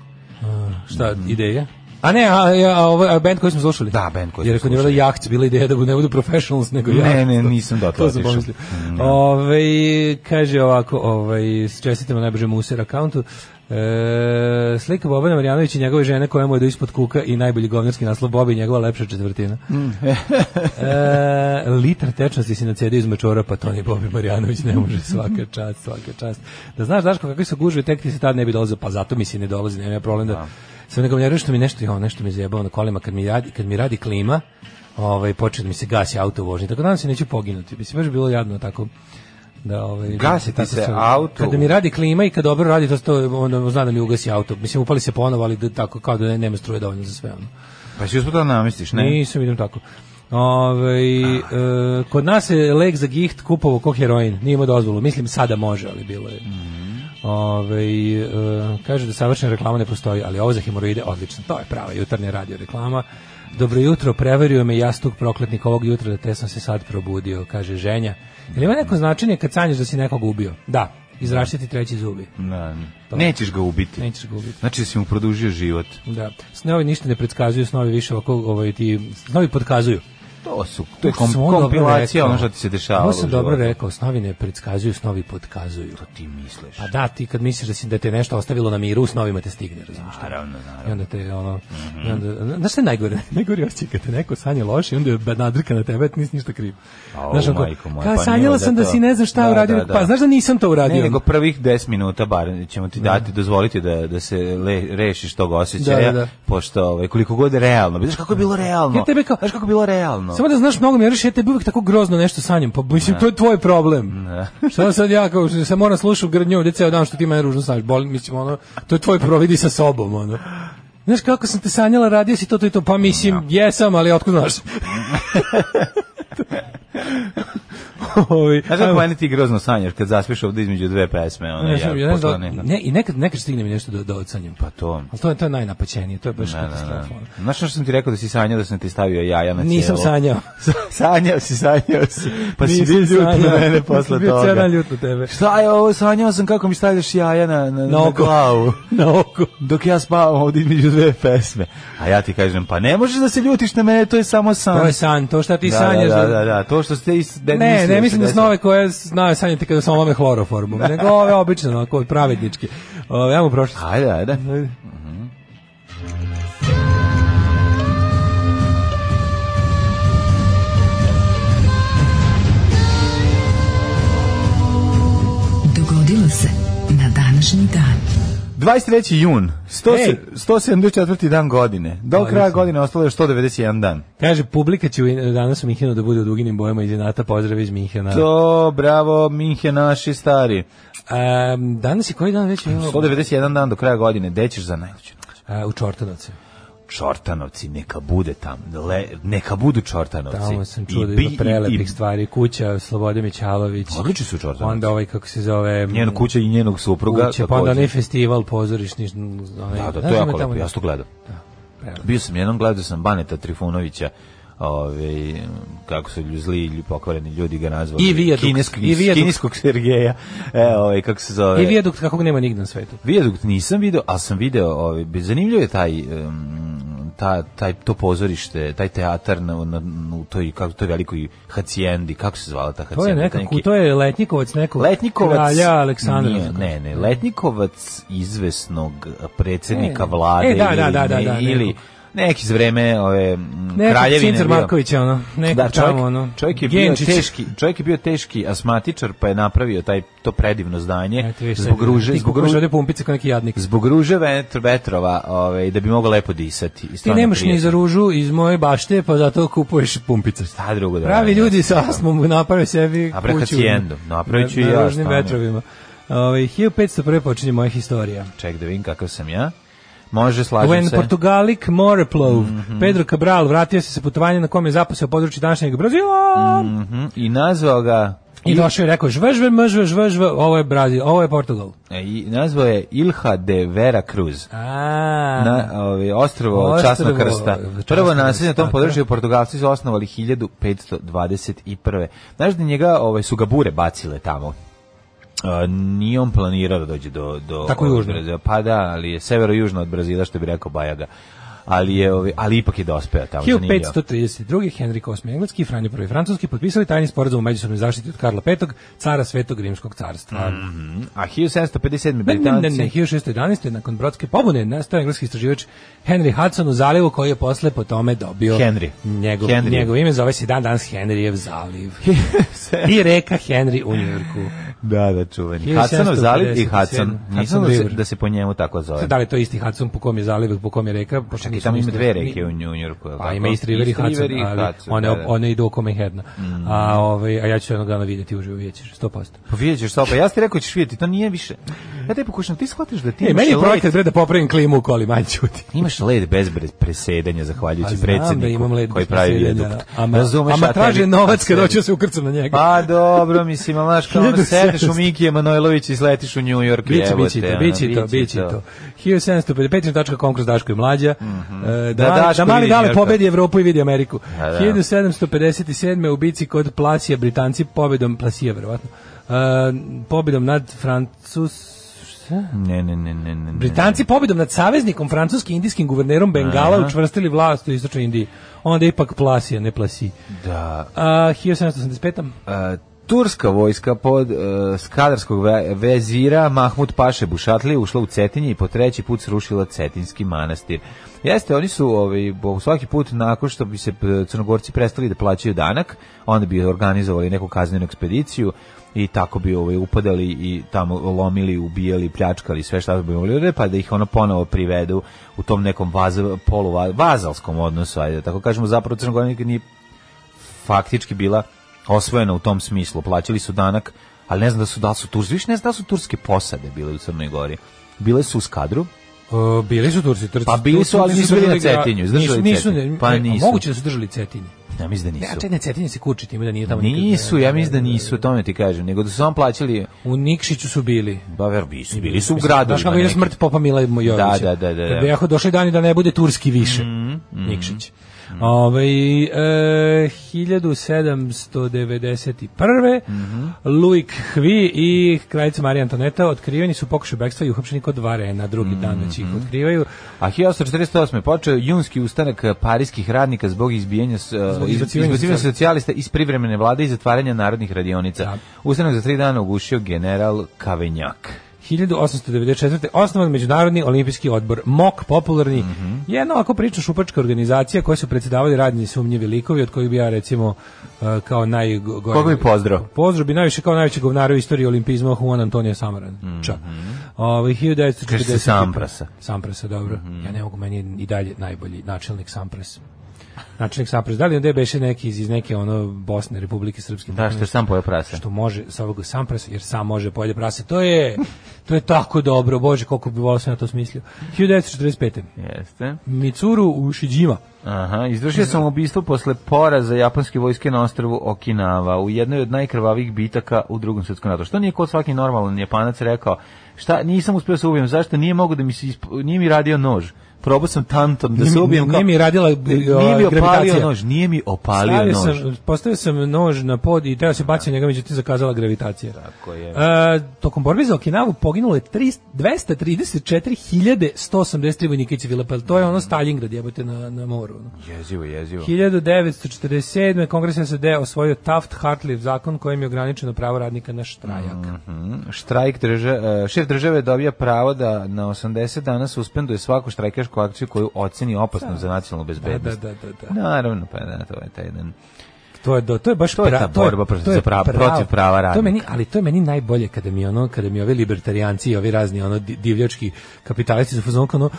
šta, mm. ideja? A ne, a, a, ovaj, a, band koji smo slušali? Da, band koji smo Jer ako nije bila jahc, bila ideja da ne budu professionals, nego jahc. Ne, ne, nisam do toga to pomislio. Da. Ove, ovaj, kaže ovako, ovaj, čestitamo najbrže user accountu. E, slika Bobana Marjanovića i njegove žene koja mu je do ispod kuka i najbolji govnarski naslov Bobi i njegova lepša četvrtina. Mm. e, litar tečnosti si nacedio iz Mečora, pa to ni Bobi Marjanović ne može svaka čast, svaka čast. Da znaš, Daško, kakvi su gužve, tek ti se tad ne bi dolazio, pa zato mi se ne dolazi, nema problem da... Sam nego mi što mi nešto, jo, nešto mi zajebao na kolima kad mi radi, kad mi radi klima, ovaj počet mi se gasi auto vožnji, Tako da se neću poginuti. Mislim baš bilo jadno tako da ovaj gasi ti se auto. Kada mi radi klima i kad dobro radi to sto onda zna da mi ugasi auto. Mislim upali se ponovo, ali da, tako kao da nema struje dovoljno za sve ono. Pa si uspio da namisliš, ne? Nisam, vidim tako. Ove, ovaj, ah. e, kod nas je lek za giht kupovo ko heroin, nije imao dozvolu. Mislim sada može, ali bilo je. Mm. Ove, ovaj, e, kaže da savršena reklama ne postoji, ali ovo za hemoroide odlično. To je prava jutarnja radio reklama. Dobro jutro, prevario me jastuk prokletnik ovog jutra da te sam se sad probudio, kaže ženja. Ili ima neko značenje kad sanjaš da si nekog ubio? Da, izraštiti treći zubi. Da, nećeš ga ubiti. Nećeš ga ubiti. Znači da si mu produžio život. Da. Snovi ništa ne predskazuju, snovi više ovako, ovaj, ti, snovi podkazuju. To su, to je kom, kompilacija ono što ti se dešava. Ovo sam dobro rekao, snovi ne predskazuju, snovi podkazuju. To ti misliš. Pa da, ti kad misliš da, si, da te nešto ostavilo na miru, snovima te stigne, razumiješ? Naravno, naravno. I onda te, ono, mm -hmm. i onda, znaš šta je najgore? Najgore osjećaj kad te neko sanje loše onda je nadrka na tebe, ti nisi ništa kriv. Oh, znaš, onko, majko moja, pa sanjala sam da, to... da si ne znaš šta da, uradio, da, da. pa znaš da nisam to uradio. Ne, nego prvih 10 minuta bar ćemo ti da. dati, dozvoliti da, da se le, rešiš tog osjećaja, da, da, pošto ovaj, koliko god je realno. Znaš kako je bilo realno? Ja tebe kao, znaš kako je bilo realno? ono. Samo da znaš mnogo mi jer ja tebi uvek tako grozno nešto sanjam, pa mislim to je tvoj problem. Šta sad ja kao se moram slušati grdnju, da ceo dan što ti mene ružno sanjaš, boli mislim ono, to je tvoj providi sa sobom ono. Znaš kako sam te sanjala, radio si to, to i to, pa mislim, jesam, ali otkud znaš? Ovi, a kako meni ti grozno sanjaš kad zaspiš ovde između dve pesme? Ono, ne, ja, ja, da, ne, I nekad, nekad stigne mi nešto da, da ocanjem. Pa to. Ali to je, to je najnapaćenije, to je baš katastrofa. Znaš što sam ti rekao da si sanjao da sam ti stavio jaja na cijelo? Nisam sanjao. sanjao si, sanjao si. Pa Nisam si bio ljut na mene posle toga. Bio cijena ljut na tebe. Šta je ovo, sanjao sam kako mi stavljaš jaja na, na, na, oko. na glavu. na oko. Dok ja spavam ovde između dve pesme. A ja ti kažem, pa ne možeš da se ljutiš na mene, to je samo san. To je san, to što ti da, da sanjaš da, da, da, da, to što ste is, de, Ne, ne mislim da snove koje znaju sanjati kada sam lome hloroformom, da. nego ove obične, onako pravedničke. Uh, ja mu prošli. Ajde, ajde. ajde. 23. jun, 100, 174. dan godine. Do Odlično. kraja godine ostalo je 191 dan. Kaže, publika će danas u Minhenu da bude u duginim bojama iz Jenata. Pozdrav iz Minhena. To, bravo, Minhen naši stari. Um, danas je koji dan već? 191 dan do kraja godine. Dećeš za najluđu noć? Uh, u Čortanovce. Čortanovci, neka bude tam, le, neka budu Čortanovci. Tamo sam čuo da ima prelepih i, stvari, kuća Slobode Mićalović. Odlični su Čortanovci. Onda ovaj, kako se zove... Njena kuća i njenog supruga. Kuća, pa onda onaj festival, pozorišni... Onaj, da, da, to je jako lepo, ja sam to gledao. Da, Bio sam jednom, gledao sam Baneta Trifunovića, ovaj kako su ljudi zli pokvareni ljudi ga nazvali i vijadukt, kineskog, i vijadukt. kineskog Sergeja e, ovaj, kako se zove i vijadukt kako ga nema nigde na svetu vijadukt nisam video ali sam video ovaj, zanimljivo je taj um, ta, taj to pozorište taj teatar na, na, u toj kako to velikoj hacijendi kako se zvala ta hacijenda to je nekako neki... to je letnikovac neko letnikovac kralja Aleksandra nije, ne ne letnikovac izvesnog eh, predsednika e, vlade e, da, da ili, da, da, ne, da, ili nekog neki iz vreme ove nekog kraljevine Cincar Marković ono neki da, čovjek, tamo ono čovjek je Genčić. bio teški čovjek je bio teški asmatičar pa je napravio taj to predivno zdanje Eto, zbog ruže zbog ruže pumpice kao neki jadnik zbog ruže vetrova ove ovaj, da bi mogao lepo disati i ti nemaš prijetno. ni za ružu iz moje bašte pa zato kupuješ pumpice šta drugo da pravi ljudi sa asmom naprave sebi a prekac jendo napraviću na, i ja na ružnim vetrovima Ove, ovaj, 1500 počinje moja historija. Ček da vidim kakav sam ja. Može, slažem When se. When Portugalik Moreplov, mm -hmm. Pedro Cabral vratio se sa putovanja na kom je zaposeo područje današnjeg Brazila. Mm -hmm. I nazvao ga i došao i rekao žvžve, mžve, žvžve, ovo je Brazil, ovo je Portugal. E, I nazvao je Ilha de Vera Cruz. A, na ovaj, ostrvo Časnog krsta. Prvo naselje na tom području da. Portugalci su osnovali 1521. Znaš da njega ovaj, su ga bure bacile tamo Uh, nije on planirao da dođe do... do Tako južno. Brazila. Pa da, ali je severo-južno od Brazila, što bi rekao Bajaga ali je ali ipak je dospeo tamo. 532. Henrik VIII engleski, Franjo I francuski potpisali tajni sporazum o međusobnoj zaštiti od Karla V, cara Svetog rimskog carstva. Mm -hmm. A 1757. Britanci... Ne, ne, ne, 1611. nakon brodske pobune nastao engleski istraživač Henry Hudson u zalivu koji je posle po tome dobio Henry. Njegov, Henry. njegov ime zove se dan danas Henryjev zaliv. I reka Henry u Njurku. Da, da, čuveni. Hudsonov zaliv i Hudson. Nisam da se, da se po njemu tako zove. Da li to isti Hudson po kom je zaliv, po kom je reka? Pošto i tamo ima dve reke u Njujorku. A ima East River i Hudson, ali one, da, da. one idu oko Manhattana. Mm. A, ovaj, a ja ću jednog dana vidjeti uživo, vidjet ćeš, 100%. Pa vidjet ćeš, 100%, pa ja ti rekao da ćeš vidjeti, to nije više. Ja te pokušam, ti shvatiš da ti e, meni je projekat bre da popravim klimu u koli, manj ćuti. Imaš led bez presedanja, zahvaljujući da predsjedniku da imam led koji pravi vijadukt. Ama, da Razumeš, ama traže novac kada hoću se ukrcam na njega. Pa dobro, mislim, ali znaš, kao ono sedeš u Mikije Manojlović i sletiš u New York. Biće, biće to, biće to. 1755.com kroz Daško i Mlađa. Mm -hmm. e, da, da, da mali vidi, dale pobedi Evropu i vidi Ameriku. Da, da. 1757. u bici kod Plasija Britanci pobedom Plasija, verovatno. Uh, pobedom nad Francus ne, ne, ne, ne, ne. Britanci pobedom nad saveznikom francuskim indijskim guvernerom Bengala Aha. učvrstili vlast u istočnoj Indiji. Onda ipak Plasija, ne Plasi. Da. A, 1785. A, Turska vojska pod uh, e, skadarskog ve vezira Mahmud Paše Bušatli ušla u Cetinje i po treći put srušila Cetinski manastir. Jeste, oni su ovaj, svaki put nakon što bi se e, crnogorci prestali da plaćaju danak, onda bi organizovali neku kaznenu ekspediciju i tako bi ovaj, upadali i tamo lomili, ubijali, pljačkali sve šta bi mogli pa da ih ono ponovo privedu u tom nekom vaz, vazalskom odnosu, ajde, da tako kažemo, zapravo Crnogornika nije faktički bila osvojena u tom smislu. Plaćali su danak, ali ne znam da su da su turski, više ne znam da su turske posade bile u Crnoj Gori. Bile su u skadru, Uh, e, bili su Turci, Turci. Pa bili su, ali nisu bili na Cetinju, izdržali nisu, nisu, ne, pa nisu. Moguće da su držali Cetinje. Ja mislim da nisu. Ne, čekaj, Cetinje se kuči time da nije tamo Nisu, ja mislim da, da-, da-, da nisu, o tome ti kažem, nego da su samo plaćali. U Nikšiću su bili. Ba, ver, bili su, bili su u gradu. Znaš kako je smrt Popa Mila Jovića. Da, da, da. da, da. Bejaho došli dani da ne bude turski više, mhm, mhm. Nikšić. Mm. Ove, ovaj, e, 1791. Mm -hmm. Louis Hvi i kraljica Marija Antoneta otkriveni su pokušaj bekstva i uhapšeni kod Varena drugi dan već ih mhm. otkrivaju. A 1848. počeo junski ustanak parijskih radnika zbog izbijanja e, zbog izbacivanja socijalista iz privremene vlade i zatvaranja narodnih radionica. Da. Ustanak za tri dana ugušio general Kavenjak. 1894. osnovan Međunarodni olimpijski odbor, MOK, popularni, mm -hmm. jedna ovako priča šupačka organizacija koja su predsjedavali radni sumnjivi likovi, od kojih bi ja recimo e, kao najgore... Koga bi pozdrav? Pozdrav bi najviše kao najveći govnar u istoriji olimpizma Juan Antonio Samaran. Mm -hmm. Ove, 1940... Samprasa. Samprasa, dobro. Mm -hmm. Ja ne mogu, meni i dalje najbolji načelnik Sampras načelnik Saprez, da li onda beše neki iz, iz neke ono Bosne, Republike Srpske. Da, što sam poje prase. Što može, sa ovog sam prase, jer sam može pojede prase. To je, to je tako dobro, bože, koliko bi volao sam na to smislio. 1945. Jeste. Mitsuru Ushijima. Aha, izvršio sam ubistvo posle poraza japanske vojske na ostrvu Okinawa u jednoj od najkrvavijih bitaka u drugom svetskom ratu. Što nije kod svaki normalan japanac rekao, šta, nisam uspio da se ubijem, zašto nije mogu da mi se, ispo, nije mi radio nož probao sam tantom da se ubijem kao... Nije mi radila o, nije mi opalio nož, nije mi opalio nož. Sam, postavio sam nož na pod i teo se bacio njega, međutim zakazala gravitacija. Tako je. E, tokom borbe za Okinavu poginulo je 234.183 vojnika i civila, pa to je ono Stalingrad jebote na, na moru. No. Jezivo, jezivo. 1947. Kongres SAD osvojio Taft-Hartley zakon kojim je ograničeno pravo radnika na štrajak. Mm -hmm. Štrajk države, šef države dobija pravo da na 80 dana suspenduje svaku štrajkašku terorističku akciju koju oceni opasnom da. za nacionalnu bezbednost. Da, da, da, da. Naravno, pa da, to je taj jedan to je do, to je baš to je ta borba protiv, to je prava, protiv prava radnika. To meni, ali to je meni najbolje kada mi ono kada mi ovi libertarijanci i ovi razni ono divljački kapitalisti za fazon ono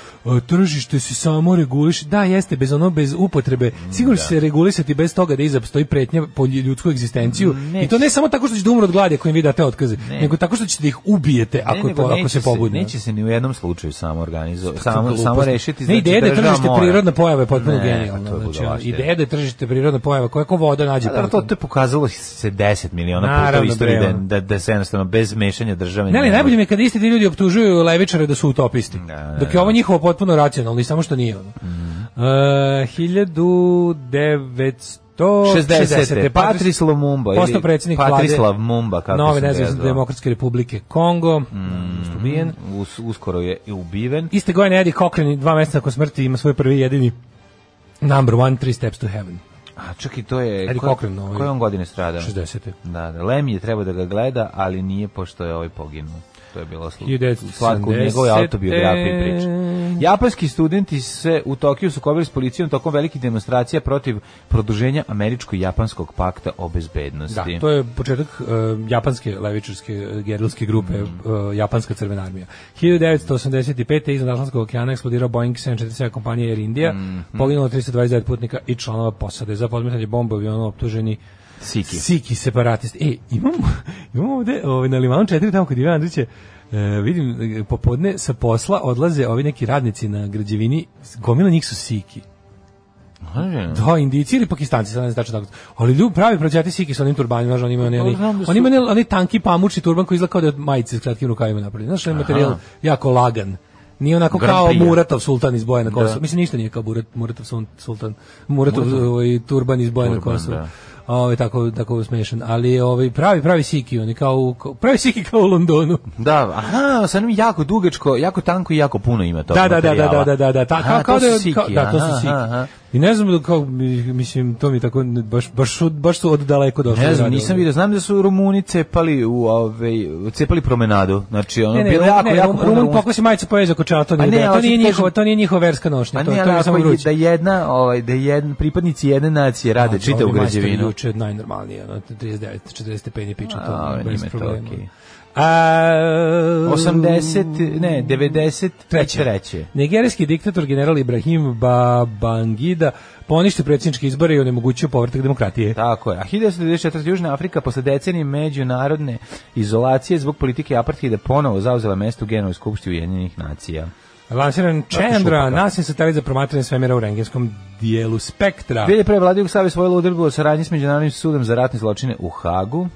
tržište se samo reguliše. Da, jeste bez ono bez upotrebe. Sigurno da. se regulisati bez toga da iza postoji pretnja po ljudsku egzistenciju. Neće. I to ne samo tako što će da umru od gladi ako im vi date otkaze, ne. nego tako što ćete da ih ubijete ne, ako po, ako se pobune. Neće se ni u jednom slučaju samo organizovati, samo samo rešiti. Ne, znači, da je da tržište prirodna pojava je potpuno genijalna. Znači, ideja da tržište prirodna pojava koja kao voda nađe. Pa da, to, to je pokazalo se 10 miliona Naravno, puta u istoriji da, da, da se jednostavno bez mešanja države. Ne, ne, najbolje mi je kad isti ti ljudi optužuju levičare da su utopisti. Da, da, dok je da. ovo njihovo potpuno racionalno i samo što nije ono. Mm. Uh, 1900 60. Patris Lumumba postao predsjednik Patrislav Mumba kako Nove nezavisne demokratske republike Kongo mm, ubijen us, uskoro je ubiven iste godine Eddie Cochran dva mjeseca nakon smrti ima svoj prvi jedini number one three steps to heaven A čak i to je... Eddie Cochran. Ovaj, koje on godine strada? 60. Da, da. Lem je trebao da ga gleda, ali nije pošto je ovaj poginuo. To je bilo slatka u njegovoj autobiografiji priče. Japanski studenti se u Tokiju sukobili s policijom tokom velike demonstracije protiv produženja američko-japanskog pakta o bezbednosti. Da, to je početak uh, japanske levičarske eh, gerilske grupe, mm. uh, Japanska crvena armija. 1985. iznad Atlantskog okeana eksplodirao Boeing 747 kompanije Air India, mm. poginulo 329 putnika i članova posade. Za podmetanje bombe avionu optuženi Siki. Siki separatist. E, imam, imam ovde ovaj, na Limanu 4, tamo kod Ivan Andriće, e, vidim, e, popodne sa posla odlaze ovi neki radnici na građevini, gomila njih su Siki. Da, Indici ili Pakistanci, sad ne znači tako. Ali ljudi pravi prođati siki sa onim turbanima, znači oni imaju pa, oni, da oni, oni imaju oni tanki pamučni turban koji izgleda kao da je od majice s kratkim rukavima napravljen. Znaš, onaj materijal jako lagan. Nije onako Grand kao Prija. Muratov sultan iz Bojana da. Kosova. Mislim, ništa nije kao Muratov sultan, Muratov, Muratov. ovaj, turban iz Bojana Kosova. Da ovaj tako tako smešan, ali ovaj pravi pravi siki, oni kao u, pravi siki kao u Londonu. Da, aha, sa njim jako dugačko, jako tanko i jako puno ima to. Da, da, da, da, da, da, da, da, kao, kao da, kao, da, to su siki. Aha, aha. I ne znam da kako mislim to mi tako baš baš baš su od daleko došli. Ne da znam, nisam video, znam da su Rumuni cepali u ovaj cepali promenadu. Znači ono ne, ne, bilo jako ne, jako Rumun pokosi majicu pojezo kočato nije. Ne, to nije njihovo, to nije njihova verska nošnja, to to je samo da jedna, ovaj da jedan pripadnici jedne nacije rade čita u građevinu. Juče najnormalnije, ono 39 40 stepeni piča to. Bez problema. A, 80, ne, 90 treće. treće. Nigerijski diktator general Ibrahim Babangida poništio predsjedničke izbore i onemogućio povratak demokratije. Tako je. A 1994. Južna Afrika posle decenije međunarodne izolacije zbog politike apartheida ponovo zauzela mesto u Genovoj skupštini Ujedinjenih nacija. Lansiran Čendra, nasim satelit za promatranje svemira u rengenskom dijelu spektra. Bilje pre Vladijog Savje svojila udrbu o saradnji s Međunarodnim sudom za ratne zločine u Hagu.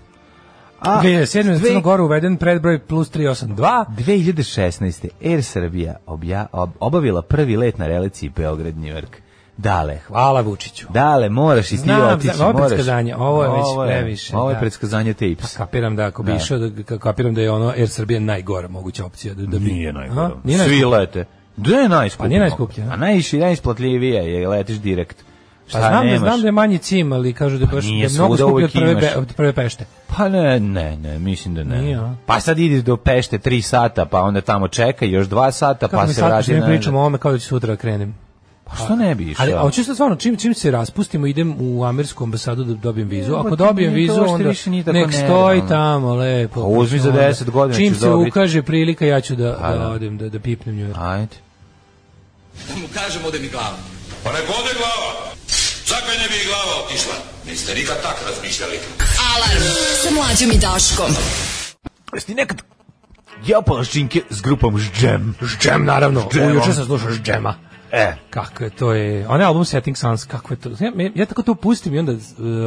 A 2007. u Crnu Goru uveden predbroj plus 382. 2016. Air Srbija obja, ob, obavila prvi let na relaciji Beograd-New York. Dale, hvala Vučiću. Dale, moraš i ti Znam, otići, ovo moraš. Predskazanje, ovo je već previše. Ovo je da. predskazanje tips. Pa kapiram da ako bi da. išao, da, kapiram da je ono Air Srbija najgora moguća opcija. Da, da bi... Nije najgora. Svi lete. Da je najskuplje. Pa nije najskuplje. A najviše najisplatljivi je, letiš direkt pa znam, da- nemaš. znam da je manji cim, ali kažu da je baš pa da mnogo skuplji od prve, be, od prve pešte. Pa ne, ne, ne, mislim da ne. Nije, pa sad ide do pešte 3 sata, pa onda tamo čeka još 2 sata, Kako pa se vrati na... Kako mi pričamo o ovome kao da ću sutra da krenem? Pa što ne bi išao? Ali hoćeš da stvarno čim čim se raspustimo idem u američku ambasadu da dobijem vizu. Pa Ako dobijem vizu onda nek stoji tamo lepo. Pa uzmi za 10 godina Čim se ukaže prilika ja ću da, pa da da odem da da pipnem nju. Ajde. Da mu kažemo da mi glavom. Pa nek ode glava. Zakaj ne bi glava otišla? Niste nikad tak razmišljali. Alarm sa mlađom i Daškom. Jesi nekad jeo palaščinke s grupom Ždžem? Ždžem, naravno. Ždžem. Ujuče sam slušao Ždžema. E, kako je to je. Onaj album Setting Suns, kako je to. Ja, ja tako to pustim i onda uh,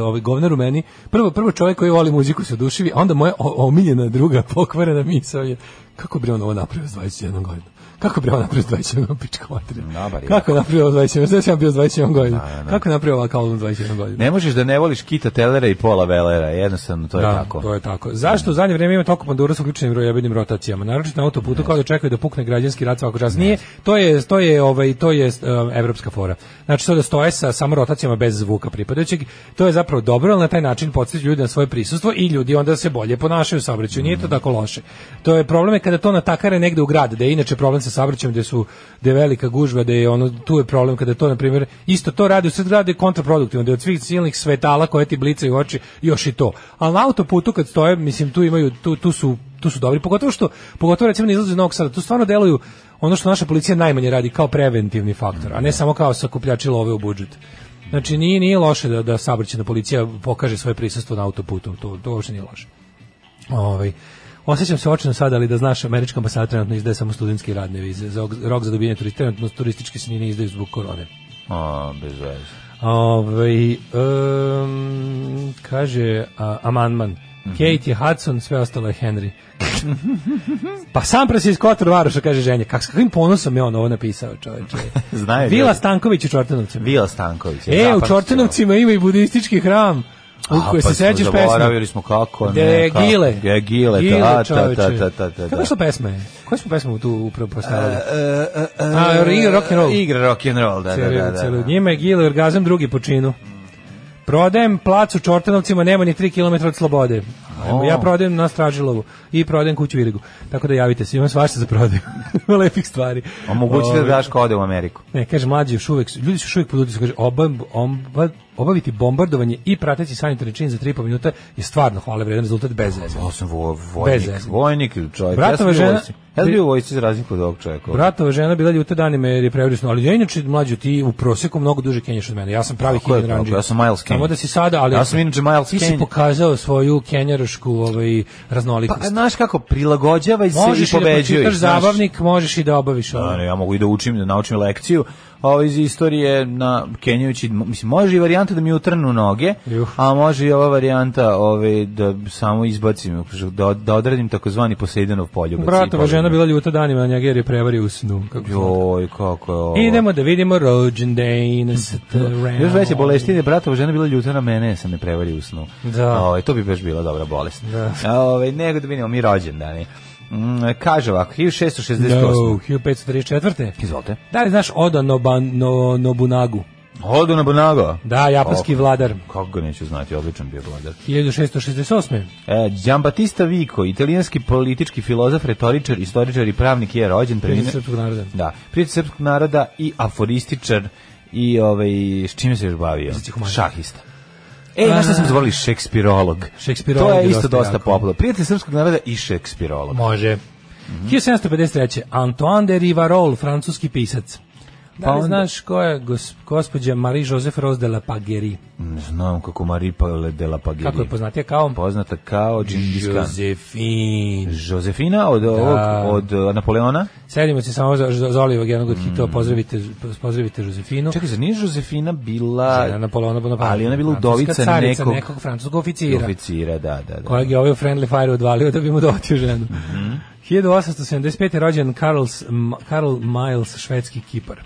ovaj govnar u meni, prvo prvo čovjek koji voli muziku se oduševi, onda moja omiljena druga pokvarena misao je kako bi on ovo napravio s 21 godinom. Kako bre ona pre 27 godina pička materina? Kako napravio 27? Znaš da ja bio 27 godina. Da, da. da. Kako napravio ovakav album 27 godina? Ne možeš da ne voliš Kita Telera i Pola Velera, jednostavno to je da, tako. to je tako. Zašto u zadnje vreme ima toliko pandura sa uključenim rojebenim rotacijama? Naročito na autoputu kao da čekaju da pukne građanski rat svakog čas. Nije, to je, to je, ovaj, to je um, evropska fora. Znači to da stoje sa samo rotacijama bez zvuka pripadajućeg, to je zapravo dobro, ali na taj način podstiče ljude na svoje prisustvo i ljudi onda se bolje ponašaju u saobraćaju. Nije to mhm. tako loše. To je problem je kada to natakare negde u grad, da je inače problem sa sa saobraćajem gde su gde velika gužva, da je ono tu je problem kada to na primjer isto to radi u sve grade kontraproduktivno, da od svih silnih svetala koje ti blicaju oči još i to. A na autoputu kad stoje, mislim tu imaju tu, tu su tu su dobri, pogotovo što pogotovo recimo na izlazu iz Novog Sada, tu stvarno deluju ono što naša policija najmanje radi kao preventivni faktor, a ne samo kao sakupljači love u budžet. Znači nije, nije loše da, da saobraćajna policija pokaže svoje prisustvo na autoputu, to, to uopšte nije loše. Ovaj Osjećam se očeno sada, ali da znaš, američka ambasada trenutno izdaje samo studentske radne vize. Za rok za dobijanje turista, trenutno turističke se nije izdaju zbog korone. A, bez veze. Ove, ovaj, um, kaže a, Amandman. Mhm. Kate je Hudson, sve ostalo je Henry. pa sam presi iz Kotor Varoša, kaže ženje Kak, s kakvim ponosom je on ovo napisao, čoveče? Znaju. Vila Stanković u Čortanovcima. Vila Stanković. Je e, u Čortanovcima ima i budistički hram. U pa se sećaš pesme. Zaboravili smo kako, ne. Kako, gile. Je Gile, gile da, da, da, da, da, da. Kako su pesme? Koje smo pesmu tu upravo postavili? Uh, uh, uh, A, rock and roll. Igra rock and roll, da, da Cijel, da, da, da. Celu Gile orgazam drugi počinu. Prodajem plac u Čortanovcima, nema ni 3 km od slobode. Oh. Ja prodajem na Stražilovu i prodajem kuću Virigu. Tako da javite se, imam svašta za prodaju. Lepih stvari. Omogućite da ovaj. daš kode u Ameriku. Ne, kaže, mlađi još uvek, ljudi su još uvek pod utiskom, kaže, obam, oba, obaviti bombardovanje i prateći sanitarni čin za 3,5 minuta je stvarno hvale vredan rezultat bez veze. Ja sam vo, vojnik, bez vojnik, čovjek. Bratova ja žena, Ja sam bio u vojsci za razliku od ovog čovjeka. Bratova žena bila ljuta danima jer je preurisno, ali ja inače mlađu ti u proseku mnogo duže kenjaš od mene. Ja sam pravi Kenyan Ranđi. Ja sam Miles Kenyan. da si sada, ali ja sam inače Miles Ti si pokazao svoju kenjarošku ovaj, raznolikost. Pa, znaš kako, prilagođavaj se možeš i pobeđuj. Možeš i da zabavnik, možeš i da obaviš. Ovaj. Da, ja mogu i da učim, da naučim lekciju ovo ovaj, iz istorije na Kenjući, mislim, može i varijanta da mi utrnu noge, Juh. a može i ova varijanta ove, ovaj, da samo izbacim, da, da odradim takozvani Poseidanov poljub. Brata, žena bila ljuta danima na njega jer je prevario u snu. Kako Joj, kako je ovo. Idemo da vidimo rođendane. Da, da, da. Još veće boleštine, bratova žena bila ljuta na mene, sam ne prevario u snu. Da. Ove, ovaj, to bi baš bila dobra bolest. Da. Ove, ovaj, nego da vidimo mi rođendani. Mm, kaže ovako, 1668. No, 1534. Izvolite. Da li znaš Oda Noban, no, Nobunagu? Odu na Bonago. Da, japanski oh, vladar. Kako ga neću znati, odličan bio vladar. 1668. E, Giambattista Vico, italijanski politički filozof, retoričar, istoričar i pravnik je rođen. Prijatelj srpskog naroda. Da, prijatelj srpskog naroda i aforističar i ovaj, s čime se još bavio? Šahista. E, znaš šta smo zvolili? Šekspirolog. Šekspirolog. To je isto dosta popularno. Prijatelj srpskog naroda i šekspirolog. Može. Mm -hmm. 1753. Antoine de Rivarol, francuski pisac. Pa da pa onda... znaš ko je gos, gospođa Marie Joseph Rose de la Paguerie? Znam kako Marie pa- de la Paguerie. Kako je poznatija kao? Poznata kao Gengis Khan. Josefina. Josefina od, da. ovog, od uh, Napoleona? Sedimo se samo za, za Olivog jednog od mm. hitova, pozdravite, pozdravite Josefinu. Čekaj, za nije Josefina bila... Žena Napoleona Bonaparte. Ali ona je bila udovica nekog... nekog francuskog oficira. Oficira, da, da. da. Kojeg je ovaj Friendly Fire odvalio da bi mu dotio ženu. Mm 1875. je rođen Karls, Karl Miles, švedski kipar.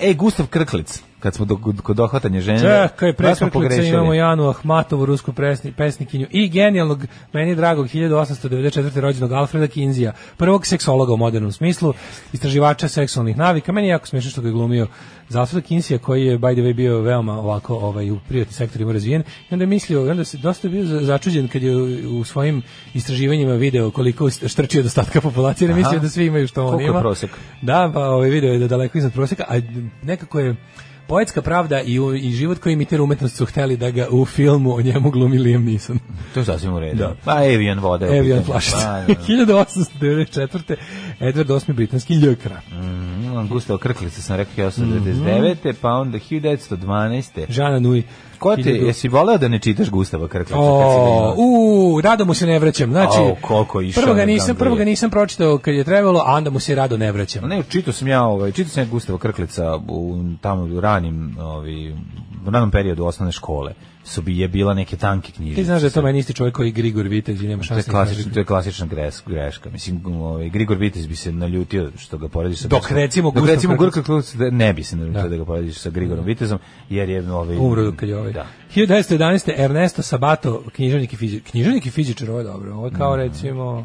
E, Gustav Krklic kad smo do, kod dohvatanja žene. Čekaj, presmrklice imamo Janu Ahmatovu, rusku presni, pesnikinju i genijalnog, meni dragog, 1894. rođenog Alfreda Kinzija, prvog seksologa u modernom smislu, istraživača seksualnih navika. Meni je jako smiješno što ga je glumio za Alfreda Kinzija, koji je, by the way, bio veoma ovako ovaj, u privatnim sektorima razvijen. I onda je mislio, onda se dosta bio začuđen kad je u, u svojim istraživanjima video koliko štrči od populacije, ne mislio da svi imaju što on ima. prosek? Da, pa ovaj, video je da daleko iznad proseka, a nekako je poetska pravda i, i život koji imitira umetnost su hteli da ga u filmu o njemu glumi Liam Neeson. To je sasvim u redu. Da. Pa Evian vode. Evian flašica. Pa, 1894. Da. Edward VIII. britanski ljekar. Mm, gustao krklice, sam rekao 1899. Mm -hmm. Pa onda 1912. Žana Nui. Ko te, jesi voleo da ne čitaš Gustava Krkljača? O, u, rado mu se ne vraćam. Znači, o, koliko išao. Prvo ga nisam, prvo ga nisam pročitao kad je trebalo, a onda mu se rado ne vraćam. Ne, čitao sam ja, ovaj, čitao sam ja Gustava Krklica u tamo u ranim, ovaj, u ranom periodu osnovne škole su bi je bila neke tanke knjižice. Ti znaš da je to meni isti čovjek koji Grigor Vitez i nema šanse. To je klasična, to je klasična greška. greška. Mislim, ovaj, Grigor Vitez bi se naljutio što ga porediš sa... Dok recimo... Dok recimo Gurka da ne bi se naljutio da. da ga porediš sa Grigorom da. Vitezom, jer je... Ovaj, Umro kad je ovaj. Da. 1911. Ernesto Sabato, književnik i fizičar. Književnik i fizičar, ovo je dobro. Ovo je kao mm. recimo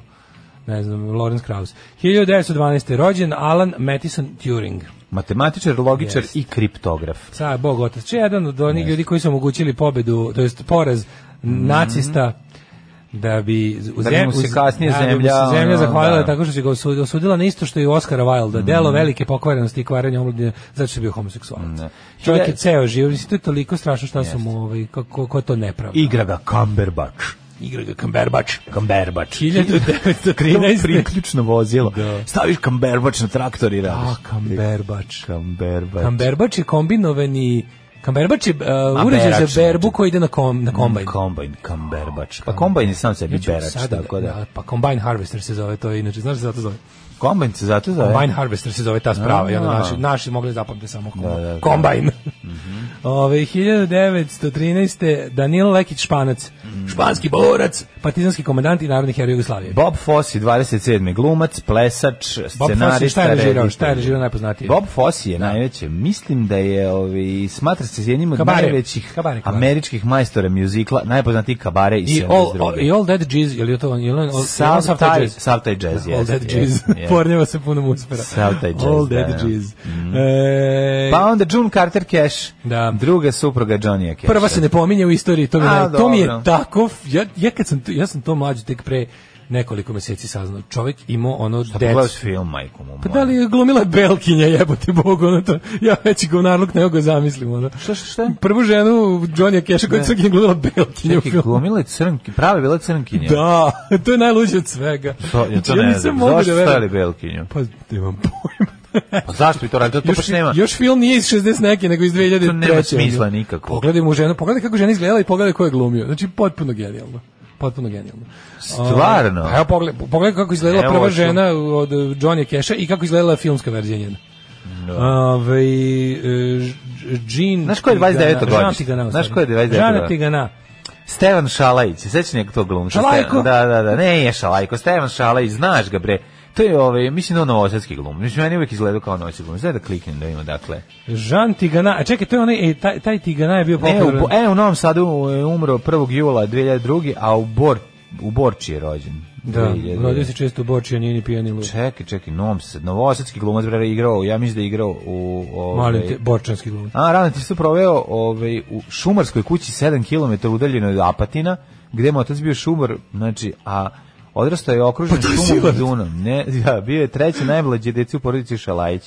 ne znam, Lawrence Krauss. 1912. rođen Alan Mattison Turing. Matematičar, logičar yes. i kriptograf. Sa Bog otac. Če jedan od onih ljudi koji su omogućili pobedu, to jest poraz mm -hmm. nacista da bi u da mu se kasnije da zemlja, da se zemlja da. zahvalila da. tako što će ga osudila na isto što i Oscar Wilde, mm. delo velike pokvarenosti i kvarenja omladine zato što je bio homoseksualac. Mm. Čovjek je ceo živ, mislim, to je toliko strašno šta yes. su mu, ovaj, kako, kako to nepravda. Igra ga Cumberbatch igra ga Kamberbač. Kamberbač. 1913. priključno vozilo. Da. Staviš Kamberbač na traktor i radiš. Da, Kamberbač. Kamberbač. Kamberbač je kombinovani Kamberbač je uh, uređaj za berbu koji ide na, kom, na kombajn. Kombajn, kamberbač. Pa kombajn je sam sebi berač. Sada, tako da. da. da pa kombajn harvester se zove, to je inače, znaš da se zato zove? Kombajn se zato zove. Kombajn Harvester se zove ta sprava. Ja naši naši mogli zapamtiti samo da, da, Da, mm -hmm. Ove 1913. Danilo Lekić Španac, mm. španski borac, partizanski komandant i narodni heroj Jugoslavije. Bob Fosse 27. glumac, plesač, scenarista, režirao, šta je režirao najpoznatiji. Bob Fosse je da. najveće. Mislim da je ovi ovaj, smatra se jednim od kabare. najvećih kabare, kabare. američkih majstora mjuzikla, najpoznatiji kabare i, I all, all, I all That Jazz, je li to on? Sav taj jazz, je. All That Jazz pornjeva sa punom uspera. Sav taj jazz. All that da, jazz. Da. Mm. E, pa onda June Carter Cash, da. druga supruga Johnny Cash. Prva se ne pominje u istoriji, to mi, A, ne, to mi je tako, ja, ja, kad sam, ja sam to mlađo tek pre nekoliko meseci saznao. Čovek imao ono Šta pa film, majko mu? Pa da li je glumila Belkinja, jebote Bog, ono to. Ja veći govnarluk nego ga zamislim, ono. Šta, šta, šta? Prvu ženu Johnny Cash koja je glumila Belkinja u filmu. glumila je crnki, prave bila crnkinja. Da, to je najluđe od svega. To, ja to znači, ja ne znam, zašto da stali Belkinju? Pa, imam pojma. Pa zašto bi to radili? To još, baš nema. Još film nije iz 60 neke, nego iz 2003. To nema smisla nikako. Pogledaj mu ženu, pogledaj kako žena izgledala i pogledaj ko je glumio. Znači, potpuno genijalno potpuno genijalno. Stvarno? Uh, evo pogledaj, pogled kako izgledala prva žena od eh, Johnny Casha i kako izgledala filmska verzija njena. No. Da. Ove, eh, Jean... Znaš ko je 29. godište? Znaš ko je 29. Jean Tigana. Stevan Šalajić, sećam je tog glumca. Šalajko? Da, da, da, ne je Šalajko, Stevan Šalajić, znaš ga bre. To je ovaj, mislim da on novosadski glum. Mislim, meni uvijek izgleda kao novosadski glum. Zdaj da kliknem da ima, dakle. Žan Tigana, a čekaj, to je onaj, e, taj, taj Tigana je bio popularan. E, u, e, u Novom Sadu je umro 1. jula 2002. a u, Bor, u Borči je rođen. Da, rođen se često u Borči, a nije ni pijan ni Čekaj, čekaj, Novom Sad, novosadski glumac brera igrao, ja mislim da je igrao u... Ovaj, Mali te, borčanski glumac. A, rano ti su proveo ovaj, u šumarskoj kući 7 km udaljeno od Apatina, gde mu otac bio šumar, znači, a Odrastao je okružen pa šumom i dunom. Ne, ja, da, bio je treći najmlađi deci u porodici Šalajić.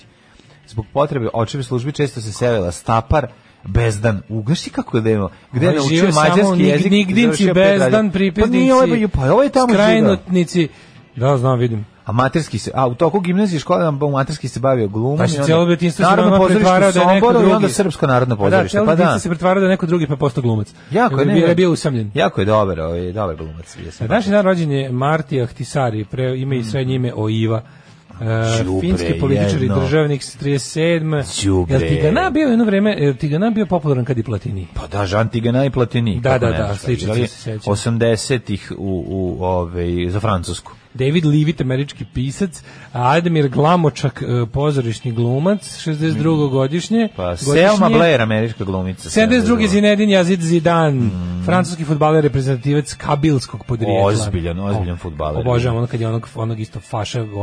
Zbog potrebe očeve službi često se selila Stapar, Bezdan. Ugaši kako je da imao. Gde je naučio mađarski jezik? Nigdinci, Bezdan, pripadnici. Pa nije ovaj, pa ovaj tamo živao. Skrajnotnici. Živao Da, znam, vidim. Amaterski se, a u toku gimnazije škole amaterski se bavio glumom. Pa se celo detinjstvo narodno pretvarao da je neko drugi. onda srpsko narodno pozorište. Da, pa da, pa da. se pretvarao da je neko drugi pa postao glumac. Jako je, ne, bio, da bio usamljen. Jako je dobar, ovaj dobar glumac. Jesam. Da, Naš dan rođen je Marti Ahtisari, pre ime i srednje mm. ime Oiva. E, uh, finski političar i državnik s 37. Đubre. Jel Tigana bio jedno vreme, jel Tigana bio popularan kad i Platini? Pa da, Jean Tigana i Platini. Da, da, da, slično se sećam. 80-ih u, u, ove, ovaj, za Francusku. David Leavitt, američki pisac, Ademir Glamočak, e, pozorišni glumac, 62. Mm. godišnje. Pa, godišnje. Selma Blair, američka glumica. 72. Zinedine Yazid Zidane, mm. francuski futbaler, reprezentativac kabilskog podrijetla. Ozbiljan, ozbiljan futbaler. Obožavam da. ono kad je onog, onog isto faša, onog,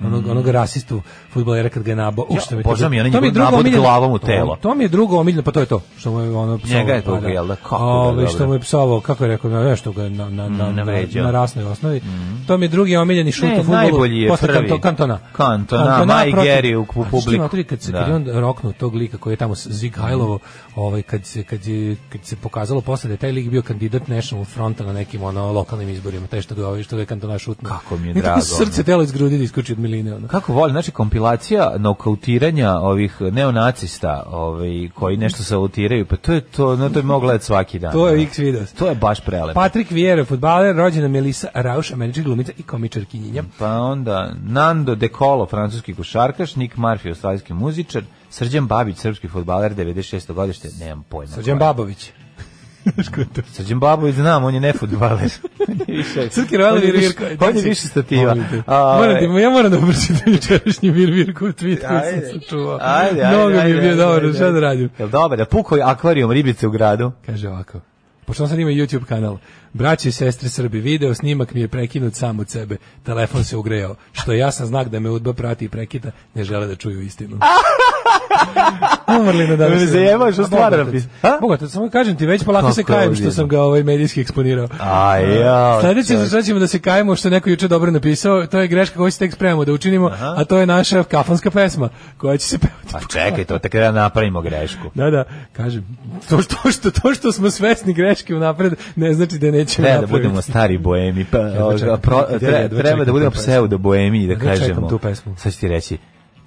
onog, mm. onog rasistu futbalera kad ga je nabao. Ja, što mi obožavam i onaj nabod omiljeno, glavom u telo. To, to, mi je drugo omiljeno, pa to je to. Što mu je ono psovo. Njega je to, pa, da. jel da? Kako Ove, da, što mu je psovo, kako je rekao, ja što ga na, na, na, mm, na, na rasnoj osnovi. Mm. To mi je drugo drugi omiljeni šut u fudbalu posle kanto, kantona. Kantona, kantona u pa, publiku. Znači, kad se da. kad on roknuo tog lika koji je tamo Zigajlovo, ovaj kad se kad je kad se pokazalo posle da je taj lik bio kandidat National Fronta na nekim ono lokalnim izborima, taj što ga ovaj što ga je kantona šutno. Kako mi je drago. srce telo iz grudi da iskuči od miline ono. Kako voli, znači kompilacija nokautiranja ovih neonacista, ovaj koji nešto salutiraju, pa to je to, no to je mogla gledati svaki dan. To je X video. To je baš prelepo. patrik vjere fudbaler, rođena Melisa Rauš, američki glumica i komičarkinja. Pa onda Nando De Colo, francuski košarkaš, Nik Murphy, australijski muzičar, Srđan Babić, srpski fudbaler 96. godište, nemam pojma. Srđan koja. Babović. Srđan Babović znam, on je ne futbaler. Srki Royal Vir Virko. On je više stativa. A, e. ti, ja moram da pročitam jučerašnji Vir Virko u Twitteru, ajde, sam se čuo. Ajde, ajde, Mnogo mi je bio dobro, šta da radim. Jel dobar, da pukoj akvarijum ribice u gradu? Kaže ovako pošto on sad ima YouTube kanal, braće i sestre Srbi, video snimak mi je prekinut sam od sebe, telefon se ugrejao, što je jasan znak da me udba prati i prekida, ne žele da čuju istinu. Umrli da na danas. Me zajebaj, što stvar napi. Boga, to samo kažem ti, već polako se kajem što sam ga ovaj medijski eksponirao. A ja. Sledeće za ćemo da se kajemo što neko juče dobro napisao, to je greška koju se tek spremamo da učinimo, Aha. a to je naša kafanska pesma koja će se pevati. A pa čekaj, to tek da napravimo grešku. Da, da, kažem, to što, što, to što smo svesni greške unapred ne znači da nećemo treba da budemo stari boemi, pa, treba, da budemo pseudo boemi da kažemo. Sad ću ti reći,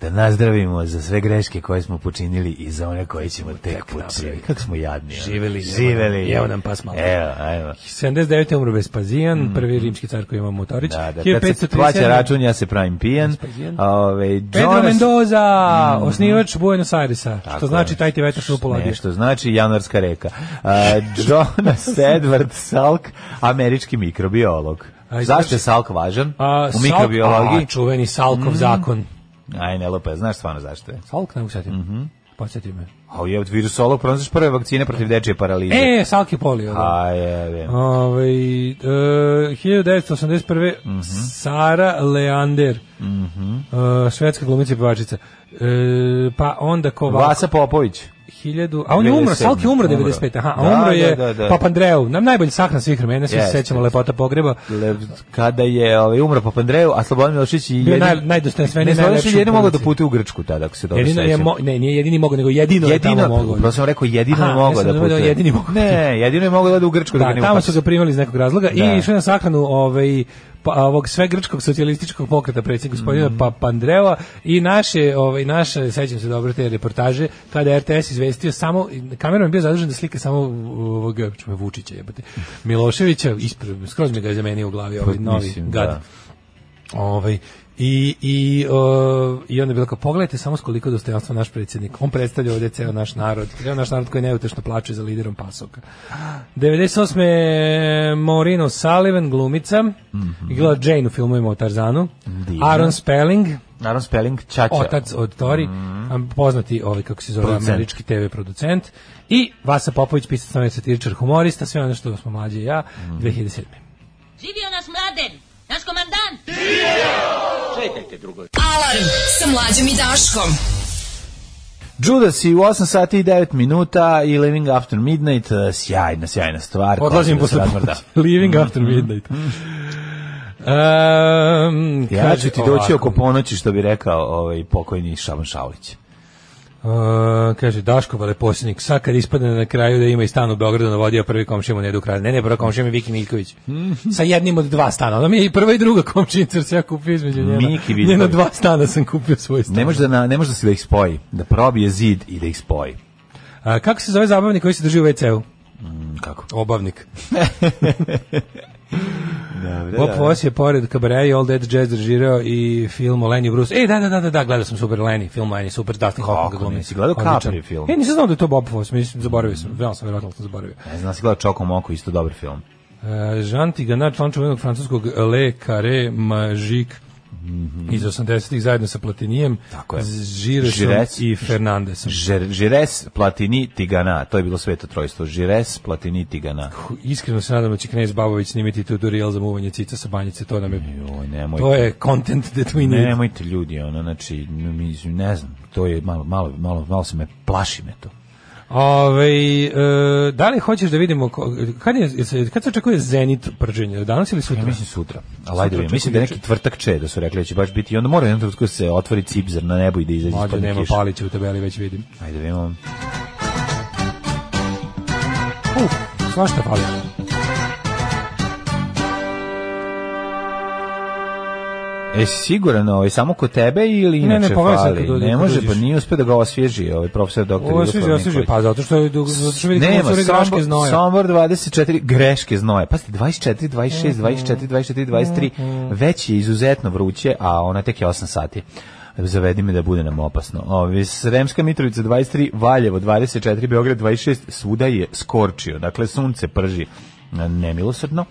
da nazdravimo za sve greške koje smo počinili i za one koje ćemo tek počiniti. Kako smo jadni. Živeli. Živeli. Evo nam pas malo. Evo, ajmo. 79. umro Vespazijan, mm. prvi rimski car koji ima Motorić. Da, da, kad se plaća račun, ja se pravim pijan. Ove, Pedro Jonas... Mendoza, mm. osnivač Buenos Airesa, Tako što znači taj ti vetar upoladio. Što znači januarska reka. Uh, Jonas Edward Salk, američki mikrobiolog. Zašto je Salk važan? A, u mikrobiologiji? A, čuveni Salkov mm. zakon. Aj, ne lupa, znaš stvarno zašto je. Salk ne mogu setiti. Mhm. Mm Podsjeti me. A u jevet virus olog pronaziš prve vakcine protiv dečije paralize. E, salk je polio. Da. A, je, je. Ove, ovaj, e, 1981. Mm -hmm. Sara Leander, mm -hmm. e, švedska glumica i pevačica. E, pa onda ko... Vasa Popović. 1000, a on je umro, Salki umro 95, da. aha, a da, umro je da, da, da. Papandreou, nam najbolji sahran svih vremena, svi se sećamo lepota pogreba. Le, kada je ovaj umro Papandreou, a Slobodan Milošić i jedini naj, najdostojanstveniji najlepši. Jedini mogao da putuje u Grčku tada, ako se dobro sećam. Je mo, ne, nije jedini mogao, nego jedino, jedino je tamo mogao. Jedino, sam rekao jedino aha, je mogao da, da putuje. Jedini mogao. Ne, jedino je mogao da u Grčku da, da tamo su ga primali iz nekog razloga i išao na sahranu ovaj pa, ovog sve grčkog socijalističkog pokreta predsjednika gospodina mm -hmm. Papandreva i naše, ovaj, naše, sećam se dobro te reportaže, kada RTS izvestio samo, kamerom je bio zadužen da slike samo ovog, čume, Vučića jebate, Miloševića, ispred, skroz mi ga da je zamenio u glavi ovaj pa, novi mislim, gad. Da. Ovaj I, i, uh, i onda je bilo kao, pogledajte samo s koliko dostojanstva naš predsjednik. On predstavlja ovdje ceo naš narod. Ceo naš narod koji neutešno plače za liderom pasoka. 98. Maureen O'Sullivan, glumica. Mm -hmm. Igrala Jane u filmu o Tarzanu. Divno. Aaron Spelling. Aaron Spelling, čača. Otac od Tori. Mm -hmm. Poznati ovaj, kako se zove, producent. američki TV producent. I Vasa Popović, pisac, satiričar, humorista. Sve ono što smo mlađe ja, mm -hmm. 2007. Živio nas mladen! Naš komandant! Čekajte, drugo. Alarm sa mlađom i Daškom. Judas i u 8 sati i 9 minuta i Living After Midnight, e, sjajna, sjajna stvar. Odlazim posle Living mhm. After Midnight. Um, ja ću ti doći oko ponoći, što bi rekao ovaj, pokojni Šaban Šaulić. Uh, kaže Daško veleposlanik sa kad ispadne na kraju da ima i stan u Beogradu na vodi a prvi komšija mu ne do kraja ne ne prvi komšija mi Viki Miljković mhm. sa jednim od dva stana ona mi je i prva i druga komšinica se ja kupio između njena Miki njena dva stana sam kupio svoj stan ne može da na, ne može da se da ih spoji da probije zid i da ih spoji A, kako se zove zabavnik koji se drži u WC-u? Mm, kako? Obavnik. Dobre, da, da, Bob da. Fosse je pored Cabaret i All Dead Jazz režirao i film o Lenny Bruce. Ej, da, da, da, da, gledao sam super Lenny, film Lenny, super Dustin Hoffman ga glumi. Nisi gledao Capri film? E, nisam znao da je to Bob Fosse, mislim, zaboravio sam, veoma sam vjerojatno sam zaboravio. Ne znam, si gledao Čokom oko, isto dobar film. Uh, Jean Tigana, član čuvenog francuskog Le Carré Magique, -hmm. iz 80-ih zajedno sa Platinijem, Tako je. i Fernandesom. Žir, žires, Platini, Tigana, to je bilo sveto trojstvo. Žires, Platini, Tigana. Iskreno se nadam da će Knez Bavović snimiti tutorial za muvanje cica sa banjice, to nam je... Joj, nemojte. To je content that we need. Nemojte ljudi, ono, znači, ne znam, to je malo, malo, malo, malo se me, plaši me to. Ove, e, da li hoćeš da vidimo ko, kad, je, kad se očekuje Zenit prženje? Danas ili sutra? Ja mislim sutra. Ali ajde, mislim da je neki tvrtak če da su rekli da će baš biti i onda mora jednom trenutku da se otvori cipzer na nebu i da izađe Mađe, nema kiša. palića u tabeli, već vidim. Ajde, da vidimo. Uf, svašta palića. E siguran ovaj samo kod tebe ili inače ne, ne, fali. Kad ne može pa nije uspe da ga osvježi ovaj profesor doktor Osvježi, osvježi, pa zato što je zato što vidi Nema, greške Sombor, znoja. Sombor 24 greške znoje. Pa 24, 26, 24, 24, 23. Već je izuzetno vruće, a ona tek je 8 sati zavedi me da bude nam opasno. Ovi, Sremska Mitrovica 23, Valjevo 24, Beograd 26, svuda je skorčio, dakle sunce prži nemilosrdno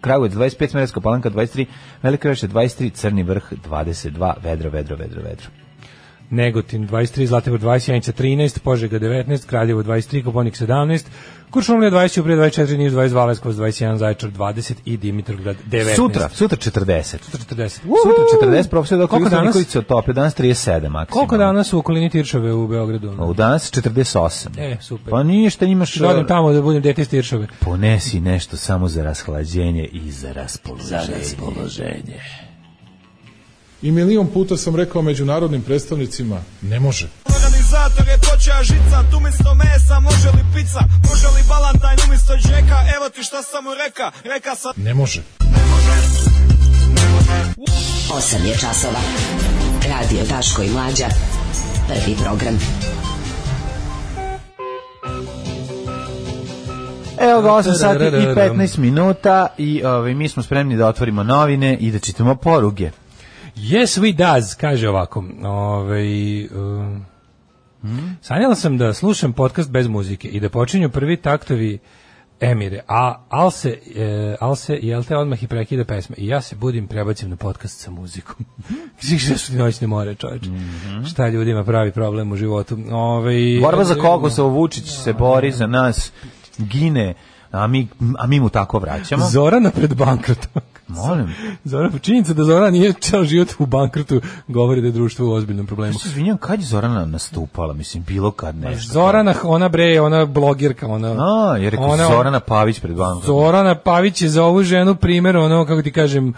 Kragujevac 25, Smederska palanka 23, Velika Veša 23, Crni vrh 22, vedro, vedro, vedro, vedro. Negotin 23, Zlatibor 21, Janica 13, Požega 19, Kraljevo 23, Koponik 17, Kuršumlija 20, Uprije 24, Niš 22, Leskovac 21, Zaječar 20 i Dimitrovgrad 19. Sutra, sutra 40. Sutra 40. Uuu! Sutra 40, profesor da Koliko danas? Nikolić se otope, danas 37 maksimum. Koliko danas u okolini Tiršove u Beogradu? U danas 48. E, super. Pa ništa, imaš... Dodim da tamo da budem dete iz Tiršove. Ponesi nešto samo za rashlađenje i za raspoloženje. Za raspoloženje i milion puta sam rekao međunarodnim predstavnicima, ne može. Organizator je počeja žica, tu misto mesa, može li pizza, može li balantajn umisto džeka, evo ti šta sam mu reka, reka sa... Ne može. Ne može. Ne 8 je časova. Radio Daško i Mlađa. Prvi program. Evo ga 8 sati i 15 minuta i ove, ovaj, mi smo spremni da otvorimo novine i da čitamo poruge. Yes, we does, kaže ovako. Ove, ovaj, eh, um, mm? Sanjala sam da slušam podcast bez muzike i da počinju prvi taktovi Emire, a al se, e, al se jel te odmah i prekida pesma i ja se budim prebacim na podcast sa muzikom. Hmm? Šta su ti noćne more, čoveče? Mm -hmm. Šta ljudima pravi problem u životu? Ove, ovaj, Borba za eh, se Vučić se bori za nas, gine, a mi, a mi mu tako vraćamo. Zorana pred bankrotom. Molim. Zoran, pa činjenica da Zorana nije ceo život u bankrotu govori da je društvo u ozbiljnom problemu. Ja pa izvinjam, kad je Zorana nastupala, mislim, bilo kad nešto. Pa Zorana, ona bre, ona blogirka, ona... A, je rekao ona, Zorana Pavić pred bankom. Zorana Pavić je za ovu ženu primjer, ono, kako ti kažem,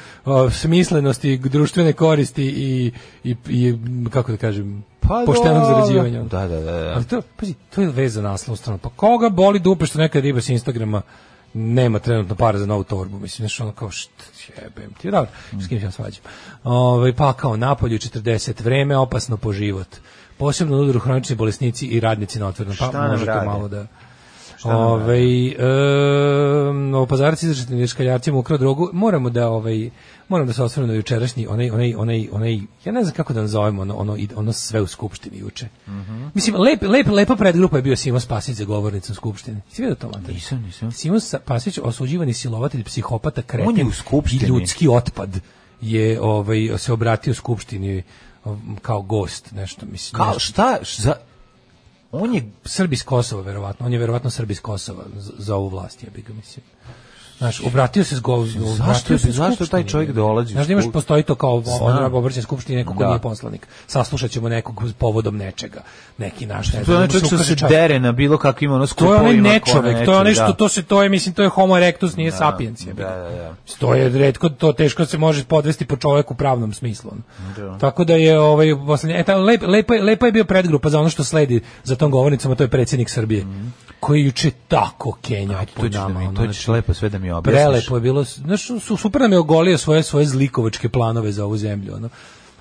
smislenosti, društvene koristi i, i, i kako da kažem, pa poštenog zarađivanja. Da, da, da. da. Ali to, pazi, to je veza naslovna strana. Pa koga boli dupe što neka riba s Instagrama nema trenutno para za novu torbu, mislim, znaš, ono kao, šta, jebem ti, dobro, s kim se ja svađam. Ove, ovaj, pa kao napolju 40, vreme opasno po život. Posebno da udaru hronični bolesnici i radnici na otvornom. Pa možete malo da... Ove, ovaj, e, opazarci izrašetni neškaljarci mu ukrao drogu. Moramo da ovaj moram da se osvrnem na jučerašnji onaj onaj onaj onaj ja ne znam kako da nazovemo ono ono ono sve u skupštini juče. Mm Mislim lep lep lepa predgrupa je bio Simo Spasić za govornicom skupštine. Si video to mater? Nisam, nisam. Simo Spasić osuđivani silovatelj, psihopata, kreten. On je u skupštini. I ljudski otpad je ovaj se obratio skupštini um, kao gost nešto mislim. Kao šta? Za On je Srbi iz Kosova verovatno, on je verovatno Srbi iz Kosova za, za ovu vlast, ja bih ga mislim. Znaš, obratio se s gov... Zašto, se zašto taj čovjek dolazi? Znaš, da imaš, postoji to kao obraćan skupštini neko ko da. nije poslanik. Saslušat nekog povodom nečega. Neki naš, ne znam. To je čovjek što se dere na bilo kakvim ono skupovima. To je onaj nečovek, to je onaj da. što, to se, to je, mislim, to je homo erectus, nije da, sapiens. Je, da, da, da. To je redko, to teško se može podvesti po čovjeku u pravnom smislu. Da. Tako da je, ovaj, poslednje, eta, lep, lepa, lepa je bio predgrupa za ono što sledi za tom govornicom, a to je predsjednik Srbije. Mm. koji juče tako Kenja po da nama. To ćeš znači- lepo sve da mi mi objasniš. Prelepo je bilo, znaš, su, super nam je ogolio svoje, svoje zlikovačke planove za ovu zemlju, ono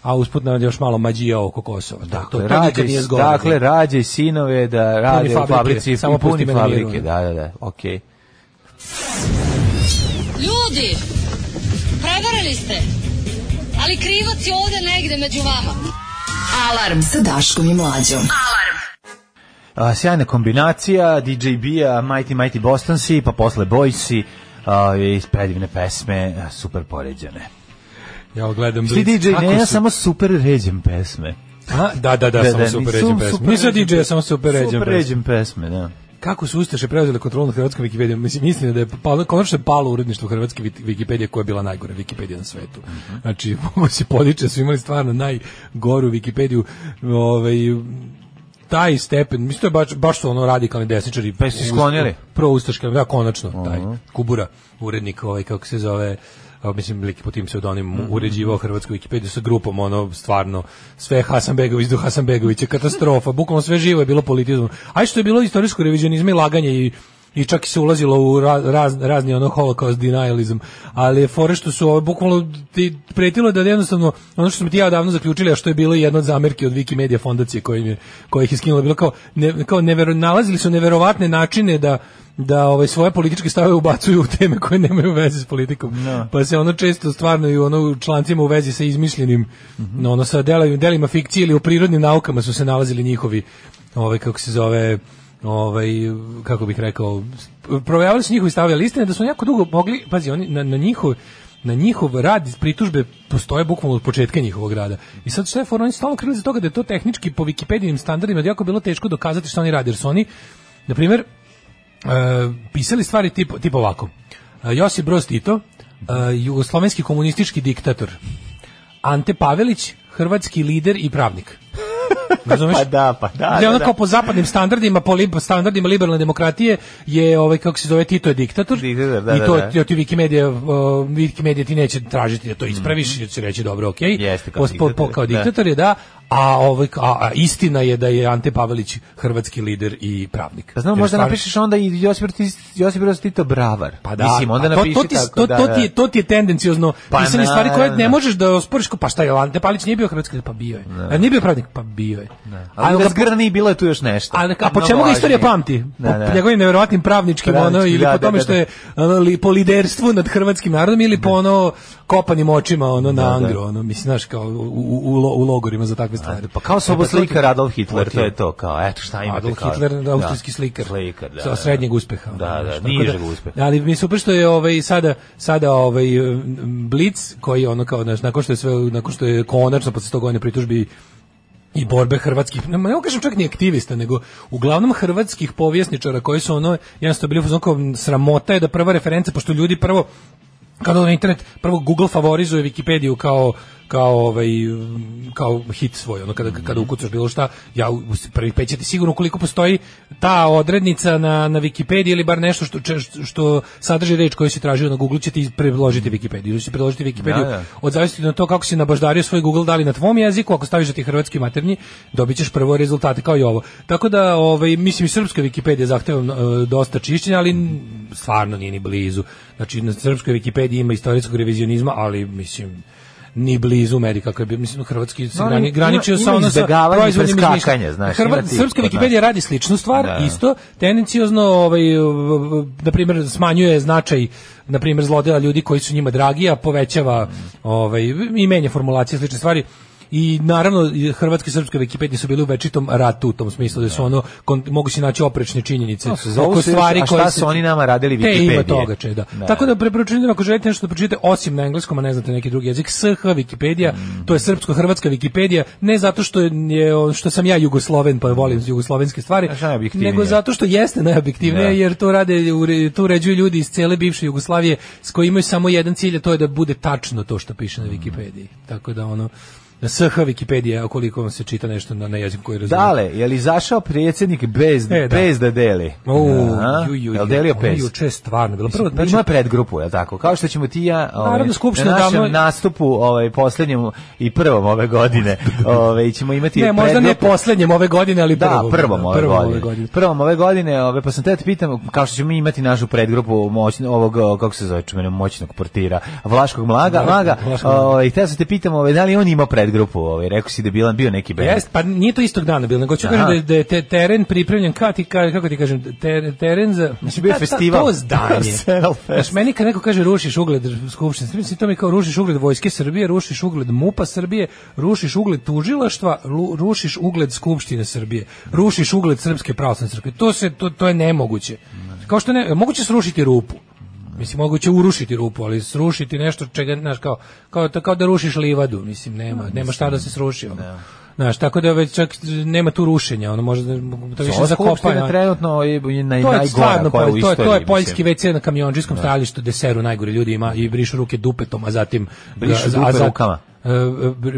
a usput nam još malo mađija oko Kosova. Dakle, to, to dakle, rađe, nije zgodno. Dakle, rađe sinove da rade u fabrici, samo puni fabrike, da, da, da, okej. Ljudi, prevarili ste, ali krivac je ovde negde među vama. Alarm sa Daškom i Mlađom. Alarm. A, sjajna kombinacija, DJ B-a, Mighty Mighty Bostonsi, pa posle Boysi, iz predivne pesme, super poređane. Ja gledam Svi da DJ, ne, ja samo super ređem pesme. A, da, da, da, samo super ređem pesme. Nisam DJ, ja samo super ređem pesme. Super ređem pesme, da kako su Ustaše preuzeli kontrolu nad hrvatskom Wikipedijom. Mislim, mislim da je palo, konačno palo uredništvo hrvatske Wikipedije koja je bila najgore Wikipedija na svetu. Mm -hmm. Znači, se podiče, su imali stvarno najgoru Wikipediju. Ovaj, taj stepen, mislim to je baš, baš su ono radikalni desničari. Pa su sklonili? Proustaški, da, konačno, uh -huh. taj Kubura, urednik, ovaj, kako se zove, mislim lik po tim pseudonimom mm -hmm. uređivao hrvatsku Wikipediju sa grupom ono stvarno sve Hasanbegović do Hasanbegovića katastrofa bukvalno sve živo je bilo politizam a što je bilo istorijsko revizionizam i laganje i i čak i se ulazilo u raz, razni ono holocaust denialism, ali je fore što su ovo bukvalno ti pretilo da jednostavno ono što smo ti ja davno zaključili, a što je bilo jedna od zamerki od Wikimedia fondacije kojim je, kojih je skinulo, bilo kao, ne, kao nevero, nalazili su neverovatne načine da da ovaj svoje političke stave ubacuju u teme koje nemaju veze s politikom. No. Da. Pa se ono često stvarno i ono u člancima u vezi sa izmišljenim, mm -hmm. ono sa delima, delima fikcije ili u prirodnim naukama su se nalazili njihovi, ovaj kako se zove, ovaj kako bih rekao provejavali su njihovi stavovi liste da su jako dugo mogli pazi oni na, na njihov na njihov rad pritužbe postoje bukvalno od početka njihovog rada. I sad što je for, oni stalno krili za toga da je to tehnički po Wikipedijinim standardima da je jako bilo teško dokazati što oni radi, jer su oni, na primjer, uh, eh, pisali stvari tip, tip ovako. Uh, Josip Broz Tito, uh, jugoslovenski komunistički diktator. Ante Pavelić, hrvatski lider i pravnik. Razumeš? pa da, pa da. Ne, ono da, da. kao po zapadnim standardima, po lib standardima liberalne demokratije je ovaj kako se zove Tito je diktator. diktator da, da. I to da, da. ti Wikimedia, uh, Wikimedia ti neće tražiti da to ispraviš, mm. će reći dobro, okej. Okay. Jeste kao po, po, kao da. diktator je da, a, ovaj, a, a istina je da je Ante Pavelić hrvatski lider i pravnik. Pa znam, možda stvar... napišeš onda i Josip, Broz Tito Bravar. Pa da, Mislim, onda pa, to, to, ti, tako, to, da, to, ti je, to ti je tendencijozno pa pisanje na, stvari koje ne možeš da osporiš, pa šta je, Ante Pavelić nije bio hrvatski, pa bio je. Ne. A nije bio pravnik, pa bio je. Ne. Ali, ali zgrani bilo je tu još nešto. Ali, a po čemu ga istorija pamti? Ne, ne. Po njegovim nevjerovatnim pravničkim, pravnički, ono, ili da, po da, tome da, što da. je ali, po liderstvu nad hrvatskim narodom, ili po ono kopanim očima, ono, na Angro, ono, mislim, znaš, kao u, u, u logorima za takve takve stvari. Pa kao sobo e, pa slika Adolf Hitler, to je to kao, eto šta ima Adolf Hitler, da. austrijski slikar. Slikar, da. Sa da, da. srednjeg uspeha. Da, da, nižeg uspeha. Ali mi super što je ovaj sada sada ovaj Blitz koji ono kao znači nakon što je sve nakon što je konačno posle 100 godina pritužbi i borbe hrvatskih, ne, ne kažem čak ni aktivista, nego uglavnom hrvatskih povjesničara koji su ono, jednostavno bili u sramota je da prva referenca, pošto ljudi prvo kada na internet prvo Google favorizuje Wikipediju kao kao ovaj kao hit svoj ono kada kada mhm. ukucaš bilo šta ja prvi pečeti sigurno koliko postoji ta odrednica na na Wikipediji ili bar nešto što što sadrži reč koju si tražio na Google će ti predložiti Wikipediju ili će predložiti Wikipediju da, da. od zavisnosti na to kako si nabaždario svoj Google dali na tvom jeziku ako staviš da ti hrvatski maternji dobićeš prvo rezultate kao i ovo tako da ovaj mislim i srpska Wikipedija zahteva uh, dosta čišćenja ali stvarno nije ni blizu znači na srpskoj Wikipediji ima istorijskog revizionizma ali mislim ni blizu meri kako je bio mislim hrvatski se grani, graničio sa ono sa proizvodnim znači Hrvat, srpska Wikipedija radi sličnu stvar da. isto tendenciozno ovaj na primjer smanjuje značaj na primjer zlodela ljudi koji su njima dragi a povećava mhm. ovaj i menja formulacije slične stvari i naravno hrvatski srpski srpske su bili u večitom ratu u tom smislu da su da. ono kon, mogu se naći oprečne činjenice no, stvari koje su oni nama radili Wikipedia. Te ima toga, če, da. da. Tako da preporučujem ako želite nešto da pročitate osim na engleskom, a ne znate neki drugi jezik, SH Wikipedia, mm. to je mhm. srpsko-hrvatska Wikipedia, ne zato što je što sam ja jugosloven pa volim mhm. jugoslovenske stvari, nego zato što jeste najobjektivnije da. jer to rade to uređuju ljudi iz cele bivše Jugoslavije s kojima imaju samo jedan cilj, a to je da bude tačno to što piše na mhm. Wikipediji. Tako da ono na SH Wikipedija, koliko vam se čita nešto na, na jeziku koji razumije. Dale, je li zašao predsjednik bez, e, da. bez da deli? O, ju, ju, ju, delio bez? Juče stvarno. Bilo prvo, znači, ima predgrupu, je tako? Kao što ćemo ti ja ovaj, na našem davno... nastupu ovaj, poslednjem i prvom ove godine ovaj, ćemo imati Ne, možda predgrupu. ne posljednjem ove godine, ali da, prvom, prvom, ove, prvom godine. ove godine. Prvom ove godine, ove, ovaj, pa sam da te pitam, kao što ćemo imati našu predgrupu moćno, ovog, kako se zove, čumenom moćnog portira, Vlaškog mlaga, mlaga, mlaga. Ovaj, da te pitam, ovaj, da li on ima predgrupu? bad grupu, ovaj, rekao si da je bio neki bad. Jest, pa nije to istog dana bilo, nego ću kažem da, da je te, teren pripremljen kao ti, ka, kako ti kažem, te, teren za... Znači bio festival. to zdanje. Znaš, meni kad neko kaže rušiš ugled Skupštine Srbije, to mi kao rušiš ugled Vojske Srbije, rušiš ugled MUPA Srbije, rušiš ugled tužilaštva, rušiš ugled Skupštine Srbije, rušiš ugled Srpske pravoslavne crkve. To, se, to, to je nemoguće. Kao što ne, moguće srušiti rupu, Mislim moguće urušiti rupu, ali srušiti nešto čega znaš kao kao da, kao da rušiš livadu, mislim nema, no, nema šta da se sruši. Ono. Da. Znaš, tako da već čak nema tu rušenja, ono možda to više Ova zakopano. trenutno i na to je stvarno, koja pa, to, je, to je poljski WC na kamionđiskom da. stajalištu deseru najgore ljudi ima i brišu ruke dupetom, a zatim brišu dupe a zatim, rukama. E,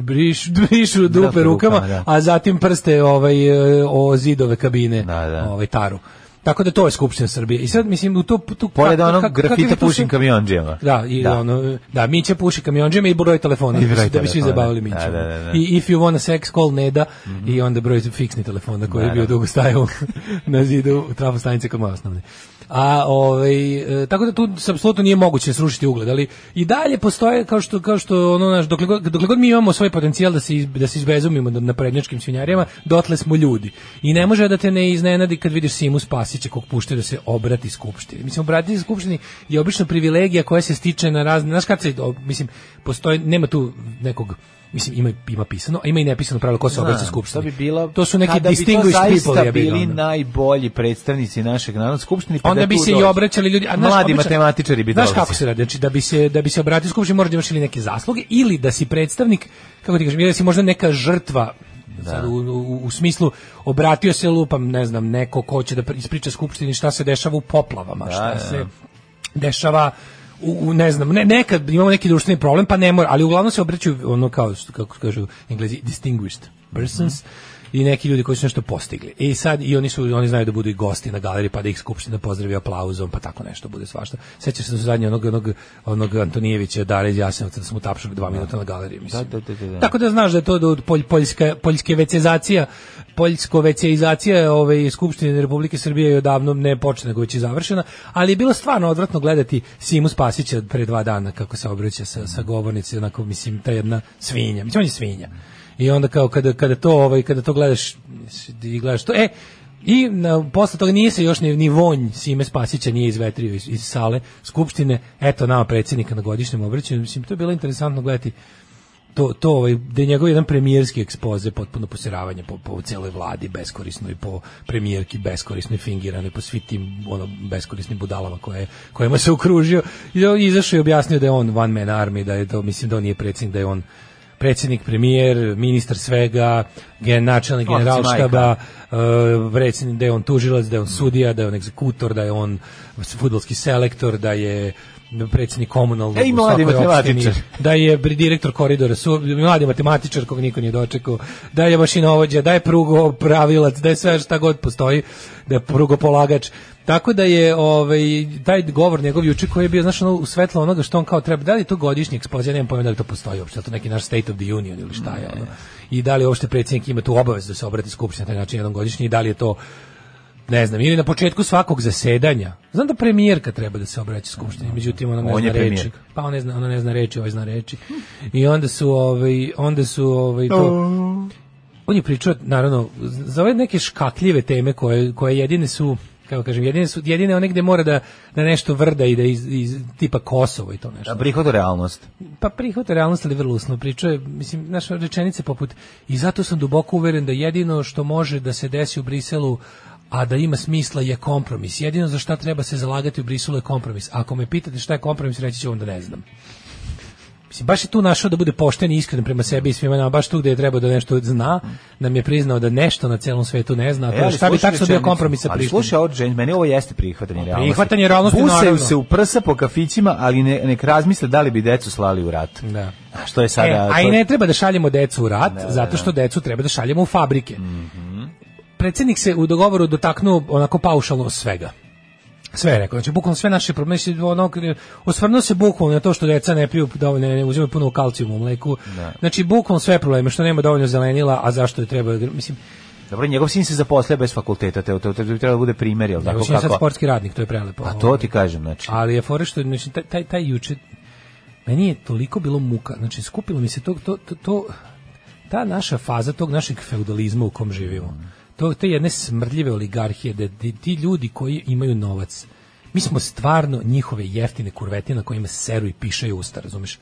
briš, brišu dupe rukama, rukama a zatim prste ovaj e, o zidove kabine, da, da. ovaj taru. Tako da to je Skupština Srbije. I sad, mislim, u to... Tu, Pored onog grafita pušim kamionđijama. Da, i da. ono, da, Mića puši kamionđijama i broj telefona, I da broj da, bi, da bi svi zabavili da, Mića. Da, da, da, I if you want a sex, call Neda mm -hmm. i onda broj fiksni telefona koji je da, bio dugo stajao na zidu u trafostanice kod moje osnovne. A ovaj e, tako da tu apsolutno nije moguće srušiti ugled, ali i dalje postoje kao što kao što ono naš dokle god, dokle god mi imamo svoj potencijal da se iz, da se izbezumimo na prednjačkim svinjarima, dotle smo ljudi. I ne može da te ne iznenadi kad vidiš Simu Spasića kog pušte da se obrati skupštini. Mislim obratiti skupštini je obično privilegija koja se stiče na razne, znaš kad se mislim postoji nema tu nekog mislim ima ima pisano, a ima i nepisano pravilo ko se obraća skupštini. To bi bila To su neki distinguished bi people ja bili onda. najbolji predstavnici našeg naroda skupštini. Pa onda da bi se i obraćali ljudi, a naš, mladi običan, matematičari bi Znaš kako se radi, znači da bi se da bi se obratio skupštini moraš da imaš ili neke zasluge ili da si predstavnik, kako ti kažem, ili da si možda neka žrtva da. Sad, u, u, u, smislu obratio se lupam, ne znam, neko ko će da ispriča skupštini šta se dešava u poplavama, da, šta da, da. se dešava u, u, ne znam, ne, nekad imamo neki društveni problem, pa ne mora, ali uglavnom se obraćaju ono kao, kako kažu englezi, distinguished persons, mm -hmm i neki ljudi koji su nešto postigli. I sad i oni su oni znaju da budu i gosti na galeriji pa da ih skupština pozdravi aplauzom, pa tako nešto bude svašta. Sećaš se da zadnje onog onog onog Antonijevića Dare Jasenovca da smo tapšali 2 da. minuta na galeriji, mislim. Da da, da, da, da, tako da znaš da je to od polj, poljska poljske vecezacija, poljsko veceizacija ove skupštine Republike Srbije je odavno ne počne nego već je završena, ali je bilo stvarno odvratno gledati Simu Spasića pre dva dana kako se obraća sa, sa govornice, onako mislim ta jedna svinja. Mislim on je svinja. I onda kao kada, kada to ovaj kada to gledaš i gledaš to e i na, posle toga nije se još ni, ni vonj Sime Spasića nije izvetrio iz, iz sale skupštine, eto nama predsjednika na godišnjem obraćanju, mislim, to je bilo interesantno gledati to, to ovaj, da je njegov jedan premijerski ekspoze, potpuno posiravanje po, po celoj vladi, beskorisno i po premijerki beskorisno i fingirano po svi tim ono, beskorisnim budalama koje, kojima se okružio. I izašao i objasnio da je on one man army, da je to, mislim da on nije predsjednik, da je on predsjednik, premijer, ministar svega, gen, načelnik generalštaba, predsjednik, da je on tužilac, da je on sudija, da je on egzekutor, da je on futbolski selektor, da je predsjednik komunalnog e, mladi matematičar. da je direktor koridora, su, mladi matematičar kog niko nije dočekao, da je mašinovođa, da je prugo pravilac, da je sve šta god postoji, da je polagač Tako da je ovaj taj govor njegov juče koji je bio znaš ono u svetlo onoga što on kao treba da li to godišnji ekspozicija nemam pojma da li to postoji uopšte da to neki naš state of the union ili šta je ono. i da li uopšte predsednik ima tu obavezu da se obrati skupštini na taj način jednom godišnje i da li je to ne znam, ili na početku svakog zasedanja. Znam da premijerka treba da se obraća skupštini, međutim ona ne on zna reči. Pa ona ne zna, ona ne zna reči, ovaj zna reči. I onda su ovaj onda su ovaj to oh. On je pričao, naravno, za ove neke škakljive teme koje, koje jedine su kao kažem, jedine, su, jedine one gde mora da na da nešto vrda i da iz, iz tipa Kosovo i to nešto. Da prihvat realnost? Pa prihvat realnost, ali vrlo usno priča. Mislim, naša rečenice poput i zato sam duboko uveren da jedino što može da se desi u Briselu a da ima smisla je kompromis. Jedino za šta treba se zalagati u Briselu je kompromis. Ako me pitate šta je kompromis, reći ću vam da ne znam. Mislim, baš je tu našao da bude pošten i iskren prema sebi i svima nama, baš tu gde je trebao da nešto zna, nam je priznao da nešto na celom svetu ne zna, e, šta bi tako bio kompromis sa Ali slušaj, od meni ovo jeste prihvatanje realnosti. Prihvatanje realnosti, Busaju se u prsa po kafićima, ali ne, nek razmisle da li bi decu slali u rat. Da. A što je sada... E, a i ne treba da šaljemo decu u rat, da, da zato da. što decu treba da šaljemo u fabrike. Mm -hmm. Predsjednik se u dogovoru dotaknuo onako paušalno svega. Sve je rekao, znači bukvalno sve naše probleme se ono osvrnuo se bukvalno na to što deca ne piju dovoljno, ne uzimaju puno kalcijuma u mleku. Da. Znači bukvalno sve probleme što nema dovoljno zelenila, a zašto je trebao mislim Dobro, njegov sin se zaposlio bez fakulteta, te to bi trebalo da bude primer, jel tako kako? Njegov sin je sportski radnik, to je prelepo. A pa to ovaj. ti kažem, znači. Ali je fore što znači taj taj, taj juče meni je toliko bilo muka, znači skupilo mi se to to to, to ta naša faza tog našeg feudalizma u kom živimo. Mm to, te jedne smrdljive oligarhije, da ti ljudi koji imaju novac, mi smo stvarno njihove jeftine kurvetine na kojima seru i pišaju usta, razumeš?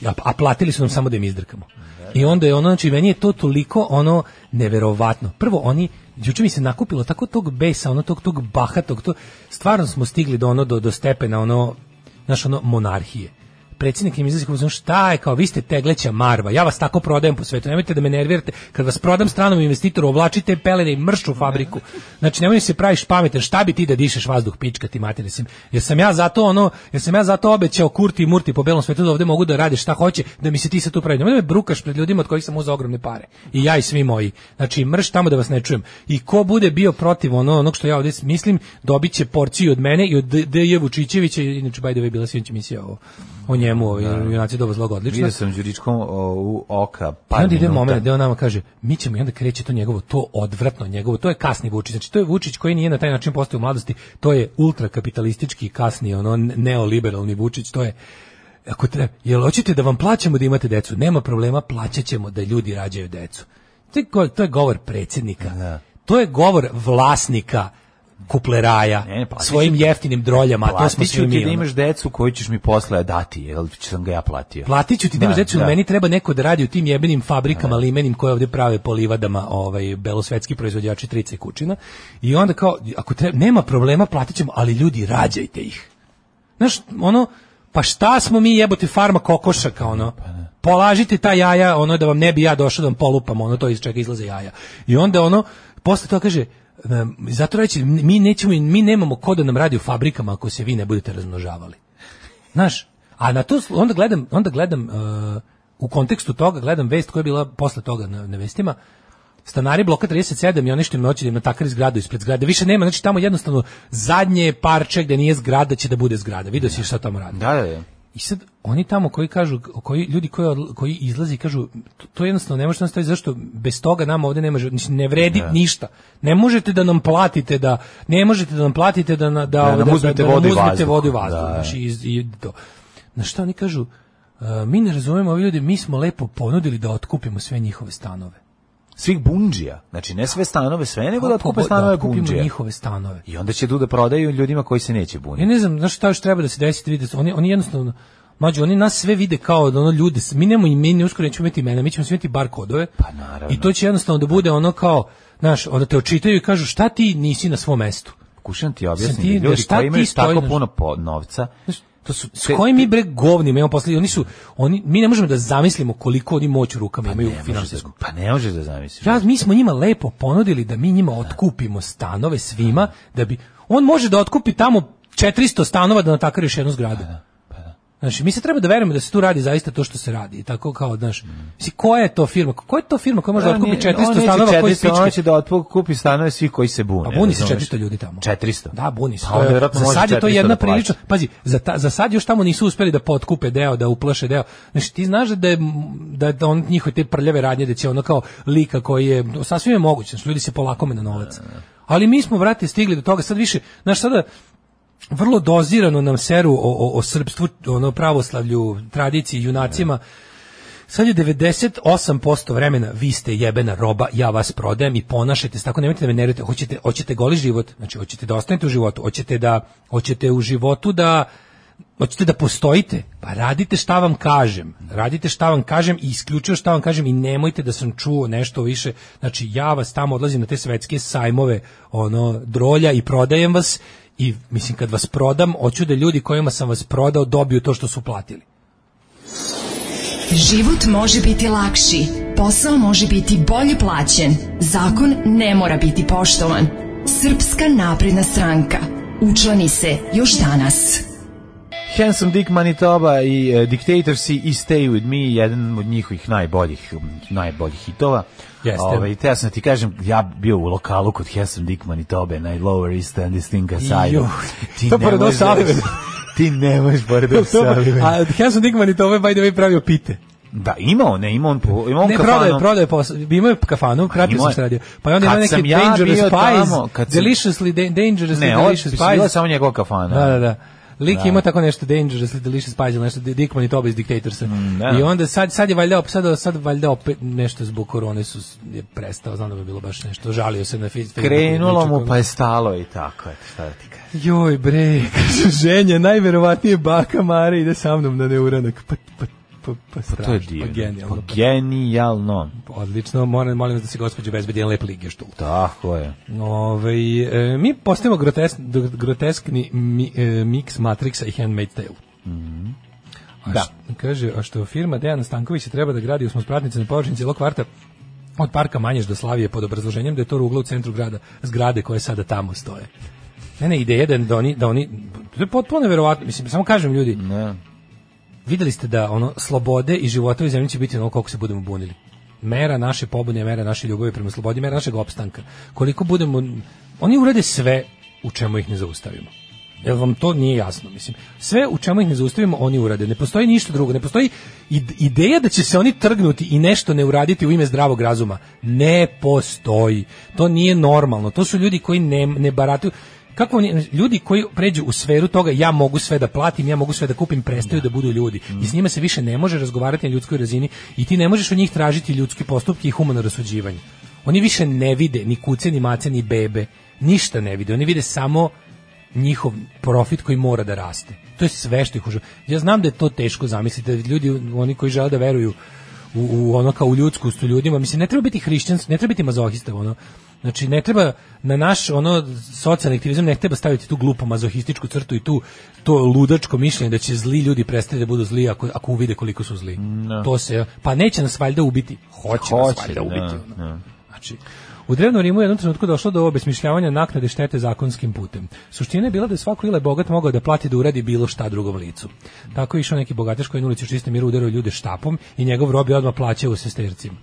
ja, a platili su nam samo da im izdrkamo. I onda je ono, znači, meni je to toliko ono neverovatno. Prvo, oni, juče mi se nakupilo tako tog besa, ono tog, tog bahatog, to, stvarno smo stigli do ono, do, do stepena ono, znaš, ono, monarhije predsjednik im izlazi šta je kao vi ste tegleća marva. Ja vas tako prodajem po svetu. Nemojte da me nervirate. Kad vas prodam stranom investitoru, oblačite pelene i mršu fabriku. Znači nemoj da se praviš pametan. Šta bi ti da dišeš vazduh pička ti mater mislim. Jer sam ja zato ono, jer sam ja zato obećao Kurti i Murti po belom svetu da ovde mogu da rade šta hoće, da mi se ti sa tu pravi. Nemoj da me brukaš pred ljudima od kojih sam uzeo ogromne pare. I ja i svi moji. Znači mrš tamo da vas ne čujem. I ko bude bio protiv ono, onog što ja ovde mislim, dobiće porciju od mene i od D.J. Vučićevića, inače by the way bila sinoć emisija ovo o njemu, ovi da. Ovaj, junaci doba zlog odlično. Vidio sam Đuričkom u oka, par I onda ide moment gde on nama kaže, mi ćemo i onda kreće to njegovo, to odvratno njegovo, to je kasni Vučić, znači to je Vučić koji nije na taj način postao u mladosti, to je ultrakapitalistički kasni, ono neoliberalni Vučić, to je ako treba, jel hoćete da vam plaćamo da imate decu? Nema problema, plaćaćemo da ljudi rađaju decu. To je, to je govor predsjednika. Da. To je govor vlasnika kupleraja ne, ne, svojim ti, jeftinim droljama, a to smo svi mi. ti da imaš decu koju ćeš mi posle dati, jel sam ga ja platio. platiću ti da, da imaš decu, da. meni treba neko da radi u tim jebenim fabrikama da. da. limenim koje ovde prave po livadama ovaj, belosvetski proizvođači trice kućina i onda kao, ako treba, nema problema, platit ali ljudi, rađajte ih. Znaš, ono, pa šta smo mi jebote farma kokošaka, ono, pa da. polažite ta jaja, ono, da vam ne bi ja došao da vam polupam, ono, to iz čega izlaze jaja. I onda, ono, posle to kaže, zato reći, mi, nećemo, mi nemamo ko da nam radi u fabrikama ako se vi ne budete razmnožavali. Znaš, a na to, onda gledam, onda gledam uh, u kontekstu toga, gledam vest koja je bila posle toga na, na vestima, stanari bloka 37 i oni što im noći na takar zgradu ispred zgrade. Više nema, znači tamo jednostavno zadnje parče gde nije zgrada će da bude zgrada. Vidio si da. šta tamo radi. Da, da, da. I sad oni tamo koji kažu koji ljudi koji koji izlazi kažu to jednostavno ne možete da nastaviti zašto bez toga nama ovdje ne može ne vredi ne. Da. ništa. Ne možete da nam platite da ne možete da nam platite da da da, nam da uzmete da, da, vodu, da nam uzmete vodu i vazduh. Znači iz, i to. Na šta oni kažu uh, mi ne razumemo ovi ljudi, mi smo lepo ponudili da otkupimo sve njihove stanove svih bundžija. Znači ne sve stanove, sve nego da otkupe da stanove da bunđija. njihove stanove. I onda će tu da prodaju ljudima koji se neće buniti. Ja ne znam, znaš šta još treba da se desi, da vide, oni oni jednostavno Mađo, oni nas sve vide kao da ono ljude, mi nemamo imena, uskoro nećemo imati imena, mi ćemo svi imati bar kodove. Pa naravno. I to će jednostavno da pa. bude ono kao, znaš, onda te očitaju i kažu šta ti nisi na svom mestu. Pokušam ti objasniti, ljudi koji imaju tako puno po, novca, To su, s kojim mi bre govnima imamo posle, oni su, oni, mi ne možemo da zamislimo koliko oni moć u rukama pa imaju da- finansijsku. Pa ne možeš da zamisliš. Ja, mi smo njima lepo ponudili da mi njima da. otkupimo stanove svima, da bi, on može da otkupi tamo 400 stanova da natakariš jednu zgradu. Da, Znači, mi se treba da verujemo da se tu radi zaista to što se radi. Tako kao, znaš, mislim, koja je to firma? Koja je to firma koja može pa da otkupi 400 stanova? koji On će da otkupi stanove svi koji se bune. Pa buni se 400 ljudi tamo. 400? Da, buni se. Pa onda za sad je to jedna da prilično... Pazi, za, ta, za sad još tamo nisu uspeli da potkupe deo, da uplaše deo. Znači, ti znaš da je, da on njihove te prljave radnje, da će ono kao lika koji je... Sasvim je moguće, znači, ljudi se polakome na novac. Ali mi smo, vrati, stigli do toga, sad više, znaš, sada vrlo dozirano nam seru o, o, o srpstvu, ono pravoslavlju, tradiciji, junacima. Sad je 98% vremena vi ste jebena roba, ja vas prodajem i ponašajte se tako, nemojte da me nerujete, hoćete, hoćete goli život, znači hoćete da ostanete u životu, hoćete da, hoćete u životu da, hoćete da postojite, pa radite šta vam kažem, radite šta vam kažem i isključio šta vam kažem i nemojte da sam čuo nešto više, znači ja vas tamo odlazim na te svetske sajmove, ono, drolja i prodajem vas i mislim kad vas prodam, hoću da ljudi kojima sam vas prodao dobiju to što su platili. Život može biti lakši, posao može biti bolje plaćen, zakon ne mora biti poštovan. Srpska napredna stranka. Učlani se još danas. Handsome Dick Manitoba i uh, e, si i Stay With Me, jedan od njihovih najboljih, najboljih hitova. Jeste. Ove, ovaj, te ja sam da ti kažem, ja bio u lokalu kod Hesson Dickman i Tobe na Lower East and this thing aside. Ti to pored Osave. Ti ne možeš pored Osave. A Hesson Dickman i Tobe, ovaj, by the way, pravio pite. Da, imao, ne, imao on, imao on ne, kafanu. Ne, prodao je, prodao je, imao je kafanu, kratio sam što radio. Pa onda ima neki ja Dangerous Pies, sam... Deliciously, da- Dangerous, ne, Delicious Pies. Ne, ovo je samo njegova kafana. Da, da, da. Lik da. ima tako nešto dangerous, delicious puzzle, nešto Dickman i Tobis Dictatorsa. Mm, da. I onda sad, sad je valjda, sad, sad valjda opet nešto zbog korone su je prestao, znam da bi bilo baš nešto, žalio se na Facebook. Krenulo znači mu pa je stalo i tako, eto, šta da ti kaže. Joj bre, kaže, ženja, najverovatnije baka Mare ide sa mnom na neuranak. Pa, pa pa, pa, strašno, pa to je pa divno. Pa genijalno. Pa genijalno. Odlično, moram, molim vas da se gospođo bezbedi jedan lep ligeštul. Tako je. Ove, e, mi postavimo grotesk, groteskni mi, e, mix Matrixa i Handmaid's Tale. Mm -hmm. a da. kaže, a što firma Dejana Stankovića treba da gradi osmospratnice na površini cijelog kvarta, od parka Manješ do Slavije pod obrazloženjem da je to ruglo u centru grada, zgrade koje sada tamo stoje. Ne, ne, ideja da, da oni, da oni, to je potpuno verovatno, mislim, samo kažem ljudi, ne videli ste da ono slobode i života u zemlji će biti ono koliko se budemo bunili. Mera naše pobune, mera naše ljubavi prema slobodi, mera našeg opstanka. Koliko budemo oni urade sve u čemu ih ne zaustavimo. Jel vam to nije jasno, mislim. Sve u čemu ih ne zaustavimo, oni urade. Ne postoji ništa drugo, ne postoji ideja da će se oni trgnuti i nešto ne uraditi u ime zdravog razuma. Ne postoji. To nije normalno. To su ljudi koji ne, ne baratuju kako oni ljudi koji pređu u sferu toga ja mogu sve da platim, ja mogu sve da kupim, prestaju da, da budu ljudi. Mm. I s mm. njima se više ne može razgovarati na ljudskoj razini i ti ne možeš od njih tražiti ljudski postupke i humano rasuđivanje. Oni više ne vide ni kuce, ni mace, ni bebe. Ništa ne vide. Oni vide samo njihov profit koji mora da raste. To je sve što ih užu. Ja znam da je to teško zamisliti, da ljudi, oni koji žele da veruju u, u ono kao u ljudskost u ljudima, mislim, ne treba biti hrišćan, ne treba biti mazohista, ono, Znači ne treba na naš ono socijalni aktivizam ne treba staviti tu glupu mazohističku crtu i tu to ludačko mišljenje da će zli ljudi prestati da budu zli ako ako uvide koliko su zli. No. Da. To se pa neće nas valjda ubiti. Hoće, Hoće nas valjda no, da, ubiti. No. Da. Znači u Drevnom Rimu je jednom trenutku došlo do obesmišljavanja naknade štete zakonskim putem. Suština je bila da je svako ile bogat mogao da plati da uradi bilo šta drugom licu. Tako je išao neki bogataš koji na ulici u čistom miru udarao ljude štapom i njegov rob je odmah plaćao u sestercima.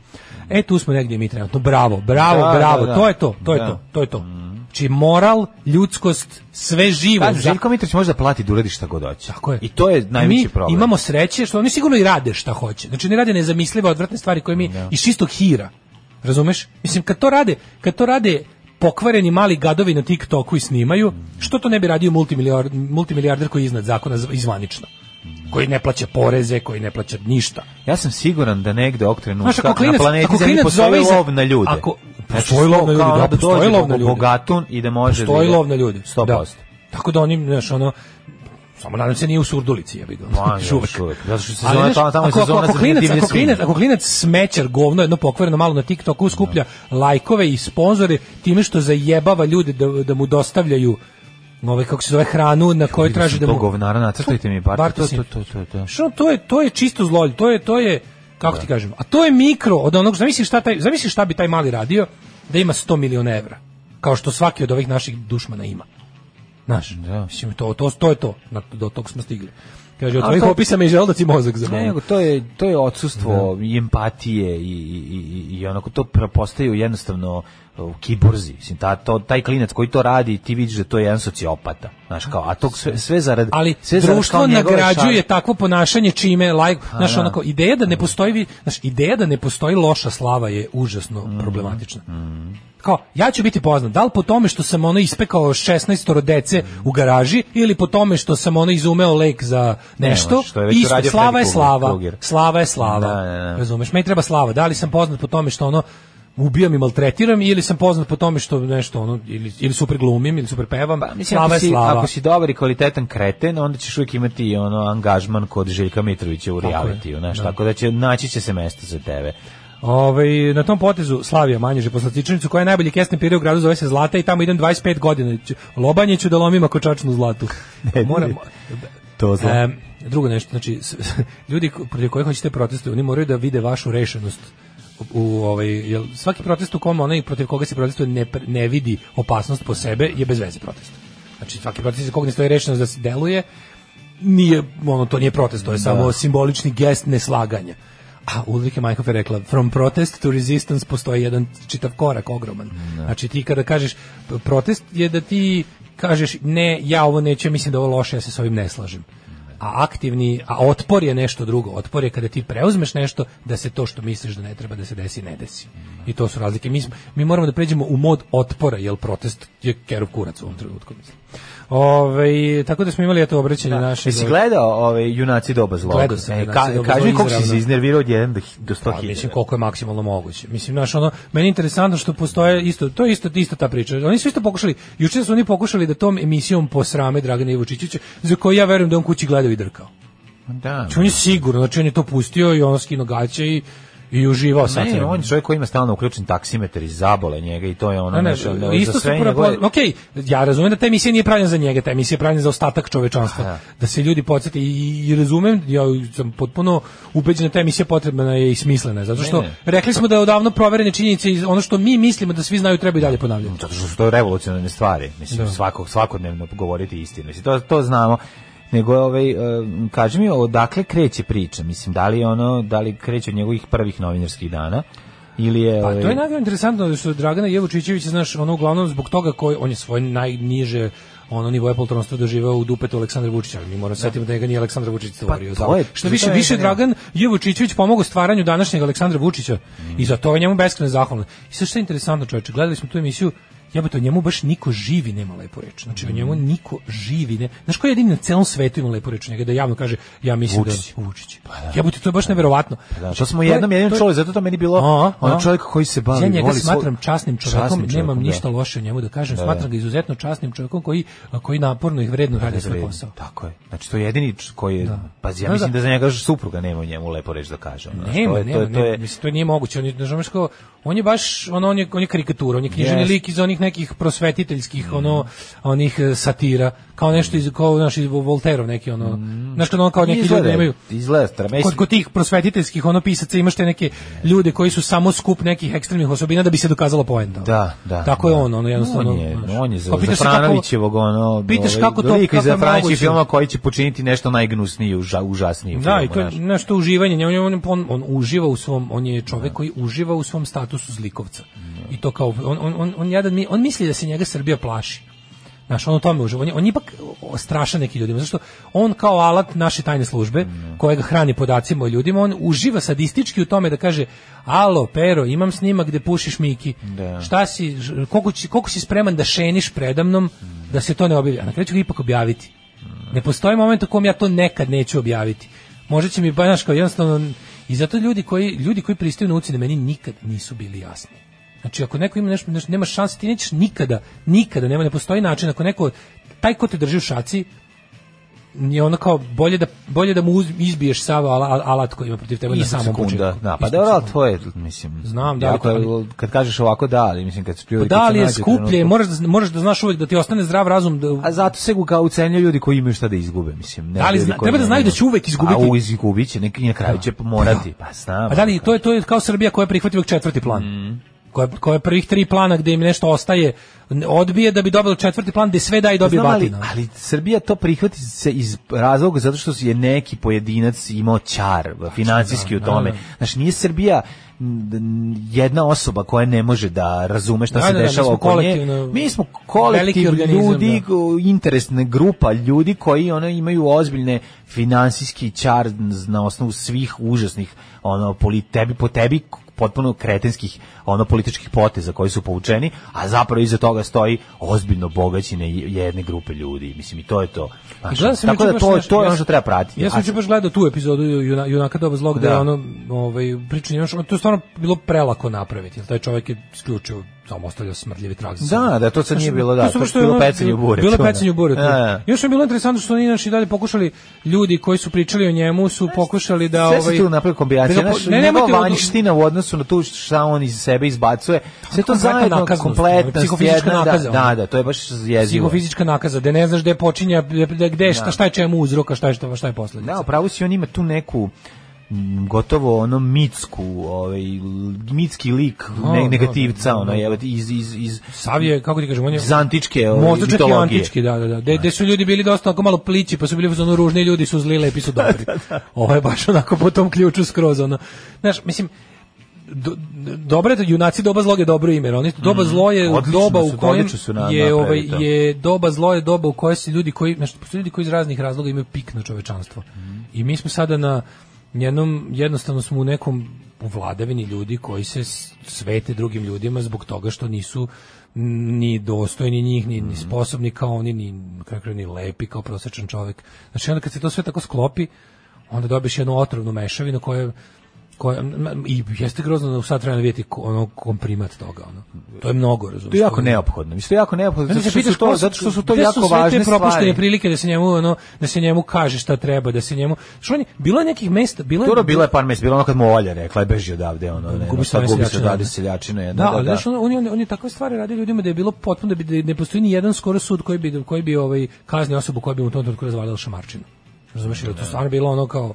E tu smo negdje mi trenutno. Bravo, bravo, da, bravo. Da, da. To je to, to je da. to, to je to. Mm. Či znači, moral, ljudskost, sve živo. Da, Željko Mitrović može da plati da uradi šta god hoće. Tako je. I to je najveći mi problem. Mi imamo sreće što oni sigurno i rade šta hoće. Znači ne rade nezamislive odvratne stvari koje mi da. iz čistog hira. Razumeš? Mislim kad to rade, kad to rade pokvareni mali gadovi na TikToku i snimaju, što to ne bi radio multimilijarder, multimilijarder koji je iznad zakona izvanično koji ne plaća poreze, koji ne plaća ništa. Ja sam siguran da negde ovog trenutka na planeti Zemlji postoji lov na ljude. Ako znači, postoji lov na ljude, da, da postoji lov na ljude. Bogatun i da može... Postoji lov na ljude, 100%. Da. Tako da oni, znaš, ono, samo nadam se nije u Surdulici, ja bih ga. Zato što se zove tamo, tamo ako, se zove ako, ako, klinac, ako, klinac, ako smećar govno, jedno pokvareno malo na TikToku, skuplja no. Da. lajkove i sponzore time što zajebava ljude da, da mu dostavljaju nove kako se zove hranu na kojoj traži da mu govnara nacrtajte mi bar to to to to to. Što to je to je čisto zlo, to je to je kako da. ti kažem, a to je mikro od onog zamisli šta taj zamisli šta bi taj mali radio da ima 100 miliona evra kao što svaki od ovih naših dušmana ima. Znaš, da. mislim, to, to, to je to, do tog smo stigli. Kaže, od tvojih opisa mi je da ti mozak zabavlja. Ne, to je, to je odsustvo da. empatije i, i, i, i onako to postaje jednostavno u kiburzi. Mislim, ta, to, taj klinac koji to radi, ti vidiš da to je jedan sociopata. Znaš, kao, a to sve, sve zarad... Ali sve društvo nagrađuje takvo ponašanje čime, like, znaš, da. onako, ideja da ne postoji, znaš, ideja da ne postoji loša slava je užasno mm, problematična. Mm. Kao, ja ću biti poznat, da li po tome što sam ono ispekao 16 dece u garaži ili po tome što sam ono izumeo lek za nešto, ne, i slava je slava, slava je slava, slava je slava, razumeš, meni treba slava, da li sam poznat po tome što ono, ubijam i maltretiram ili sam poznat po tome što nešto ono ili ili super glumim ili super pevam. Pa, mislim, slava ako, si, slava. ako si dobar i kvalitetan kreten, onda ćeš uvijek imati ono angažman kod Željka Mitrovića u realitiju, znači tako da će naći će se mesto za tebe. Ove, ovaj, na tom potezu Slavija Manježe posle Cičnicu koja je najbolji kesni period u gradu zove se Zlata i tamo idem 25 godina. Lobanje ću da lomim ako čačnu zlatu. Moram... to zla. E, drugo nešto, znači, ljudi protiv kojih hoćete protestu, oni moraju da vide vašu rešenost u ovaj jel svaki protest u kome onaj protiv koga se protestuje ne, ne vidi opasnost po sebe je bez veze protest. Znači svaki protest kog ne stoji rešeno da se deluje nije ono to nije protest, to je da. samo simbolični gest neslaganja. A Ulrike Majhoff je rekla, from protest to resistance postoji jedan čitav korak ogroman. Da. Znači ti kada kažeš protest je da ti kažeš ne, ja ovo neću, mislim da ovo loše, ja se s ovim ne slažem a aktivni, a otpor je nešto drugo. Otpor je kada ti preuzmeš nešto da se to što misliš da ne treba da se desi ne desi. I to su razlike. Mi, mi moramo da pređemo u mod otpora, jer protest je kerov kurac u ovom trenutku, mislim. Ove, tako da smo imali eto obraćanje da. naše. Jesi gledao ove junaci doba zlog? Gledao sam. E, ka, kaži koliko si se iznervirao od 1 do 100 pa, hiljada. Mislim koliko je maksimalno moguće. Mislim naš ono meni je interesantno što postoje isto to je isto isto ta priča. Oni su isto pokušali juče su oni pokušali da tom emisijom posrame Dragana Ivučićića za koju ja verujem da on kući gledao i drkao. Da. Znači on je da. sigurno, znači on je to pustio i ono skino gaće i i uživao sam. Ne, on je čovjek koji ima stalno uključen taksimetar i zabole njega i to je ono ne, ne, ne isto za sve njegove... Ok, ja razumijem da ta emisija nije pravljena za njega, ta emisija je pravljena za ostatak čovečanstva. Da. da se ljudi podsjeti i, i razumijem, ja sam potpuno ubeđen da ta emisija potrebna je i smislena, zato što ne, ne. rekli smo da je odavno proverene činjenice i ono što mi mislimo da svi znaju treba i dalje ponavljati. Zato što su to revolucionarne stvari, mislim, da. svako, svakodnevno govoriti istinu, mislim, to, to znamo nego ovaj e, kaži mi odakle kreće priča mislim da li ono da li kreće od njegovih prvih novinarskih dana ili je Pa to je ovaj, najviše interesantno da što Dragana Jevučićević znaš ono uglavnom zbog toga koji on je svoje najniže ono nivo poltronstva doživeo u dupetu Aleksandra Vučića. Mi moramo setiti da, da ga nije Aleksandar Vučić pa, stvorio. Pa, to je, što više, više je Dragan Jevučićević pomogao stvaranju današnjeg Aleksandra Vučića mm. i za to je njemu beskrajno zahvalan. I sve što je interesantno, čoveče, gledali smo tu emisiju Ja bih to njemu baš niko živi nema lepu reč. Znači, o njemu niko živi ne... Znaš ko je jedini na celom svetu ima lepu reč? Njega da javno kaže, ja mislim da Vučić. da... Vučić. Pa, da. Jebote, to je baš neverovatno. Pa, da, to smo to jednom, je, jednom čuli, zato to meni bilo on ono čovjek koji se bavi. Ja njega voli smatram časnim časnim čovjekom nemam da. ništa loše o njemu da kažem, da, da. smatram ga izuzetno časnim čovjekom koji, koji naporno i vredno radi svoj posao. Tako je. Znači, to je jedini koji da. Pa ja mislim da za njega supruga nema njemu lepo reč da kaže. Nema, nema, to je je to to mislim nije moguće. On je on je baš, on je, on je karikatura, on je knjiženi lik iz onih nekih prosvetiteljskih ono onih e, satira kao nešto iz kao naš iz Volterov neki ono mm. znaš ono kao neki izgleda, ljudi nemaju izgleda tremesi. kod, kod tih prosvetiteljskih ono pisaca imaš te neke ljude koji su samo skup nekih ekstremnih osobina da bi se dokazalo poenta da da tako da. je on ono jednostavno on je, on je za, pa Franovićevog ono pitaš ovaj, kako to kako za Franovićev film koji će počiniti nešto najgnusnije uža, užasnije da i to je nešto uživanje on, on, on, on uživa u svom on je čovjek da. koji uživa u svom statusu zlikovca mm i to kao on on on on jadan mi on misli da se njega Srbija plaši. Znaš, on u tome uživo. On, on ipak strašan neki ljudima. Zašto? On kao alat naše tajne službe, mm. kojega hrani podacima o ljudima, on uživa sadistički u tome da kaže alo, pero, imam snimak gde pušiš Miki. Da. Šta si, koliko, si, koliko si spreman da šeniš predamnom mm. da se to ne objavi? A na kraju ću ga ipak objaviti. Mm. Ne postoji moment u kom ja to nekad neću objaviti. Možda će mi, znaš, kao jednostavno... I zato ljudi koji, ljudi koji pristaju na ucine meni nikad nisu bili jasni. Znači ako neko ima nešto, nešto nema šanse ti nećeš nikada, nikada nema ne postoji način ako neko taj ko te drži u šaci je ono kao bolje da bolje da mu uz, izbiješ sav alat koji ima protiv tebe na samom sekunda, Da, pa da, to je, mislim. Znam da, jako, ali, kad kažeš ovako da, ali mislim kad se pa Da, ali je skuplje, trenutku, moraš da moraš da znaš uvek da ti ostane zdrav razum da A zato se ga ucenjuju ljudi koji imaju šta da izgube, mislim. Ne, da li zna, treba da znaju da će uvek izgubiti. A u će, neki na kraju da. će morati, da. pa znam. A da li to je to je kao Srbija koja je prihvati četvrti plan. Mm koja, koja prvih tri plana gdje im nešto ostaje odbije da bi dobilo četvrti plan da sve da i dobije batina. Ali, ali, Srbija to prihvati se iz razloga zato što je neki pojedinac imao čar financijski da, u tome. Znači nije Srbija jedna osoba koja ne može da razume šta da, se da, dešava da, oko nje. Mi smo kolektiv ljudi, interesna grupa ljudi koji ono imaju ozbiljne finansijski čar na osnovu svih užasnih ono po tebi po tebi potpuno kretenskih ono političkih poteza koji su poučeni, a zapravo iza toga stoji ozbiljno bogaćine jedne grupe ljudi. Mislim i to je to. Znači, tako da to, to je ono što treba pratiti. Ja sam znači- juče baš gledao tu epizodu junaka doba zlog da, da. ono ovaj pričinjaš, to je stvarno bilo prelako napraviti. Taj čovjek je isključio samo ostavlja smrdljivi trag. Da, da, to se nije bilo, da, to, to što je bilo pecanje u bure. Bilo pecanje u bure. Da, da, Još je bilo interesantno što oni naši dalje pokušali, ljudi koji su pričali o njemu su pokušali da... Sve ovaj, se tu napravi kombinacija, da, naš, ne, njegova vanjština da- u odnosu na to šta on iz sebe izbacuje, sve to zajedno, kompletna psihofizička da, nakaza, da, da, to je baš jezivo. Psihofizička nakaza, da ne znaš gde počinja, gde, šta, šta je čemu uzroka, šta je, šta je posledica. Da, pravo si on ima tu neku gotovo ono mitsku, ovaj mitski lik da, no, da, negativca, da, ona je iz iz iz Savije, kako ti kažeš, on je iz antičke, ovaj, mitologije. antički, da, da, da. De, de znači. su ljudi bili dosta onako malo plići, pa su bili ono ružni ljudi su zli lepi su dobri. Ovo je baš onako po tom ključu skroz ono. Znaš, mislim do, dobre junaci doba zlo je dobro ime. Oni doba mm. zlo je doba su, u kojem na, je ovaj je doba zlo je doba u kojoj se ljudi koji znači ljudi koji iz raznih razloga imaju pik na čovečanstvo. Mm. I mi smo sada na jednom, jednostavno smo u nekom vladavini ljudi koji se svete drugim ljudima zbog toga što nisu ni dostojni njih, ni, ni mhm. sposobni kao oni, ni, kako ni lepi kao prosečan čovjek. Znači onda kad se to sve tako sklopi, onda dobiš jednu otrovnu mešavinu koja koja, i jeste grozno da sad treba vidjeti ono komprimat toga ono. To je mnogo, razumiješ. To je jako neophodno. Mislim to je jako neophodno zato što, što, to, zato što su to jako su važne te propuštene prilike da se njemu ono da se njemu kaže šta treba, da se njemu što on je, bilo je nekih mesta, bilo je Dobro, bilo je par mesta, bilo ono kad mu Olja rekla je beži odavde ono, ne, gubi se odavde da. seljačina jedna. Da, da, da. Znači, on, on, on, on je takve stvari radio ljudima da je bilo potpuno da bi da ne postoji ni jedan skoro sud koji bi koji bi ovaj kaznio osobu koja bi mu u tom razvalila šamarčinu. Razumeš, to da. stvarno bilo ono kao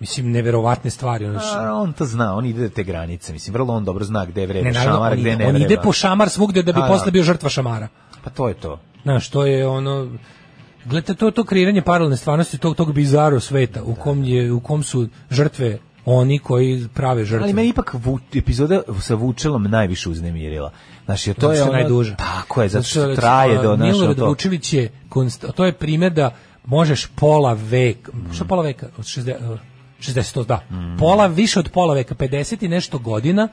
mislim neverovatne stvari ono što... on to zna on ide do te granice mislim vrlo on dobro zna gde vreba ne, naravno, gde ide, ne on ide da. po šamar svugde da bi pa da. posle bio žrtva šamara pa to je to znaš to je ono gledate to to kreiranje paralelne stvarnosti tog tog bizaro sveta u kom je u kom su žrtve oni koji prave žrtve. Ali meni ipak vu, epizoda sa Vučelom najviše uznemirila. Znači, to je ona, najduža. Tako je, zato što, traje do našo to. Milorad to. Vučević je, to je primjer da možeš pola veka, mm. što pola veka, od 60, 60, da. Mm. Pola, više od pola veka, 50 i nešto godina,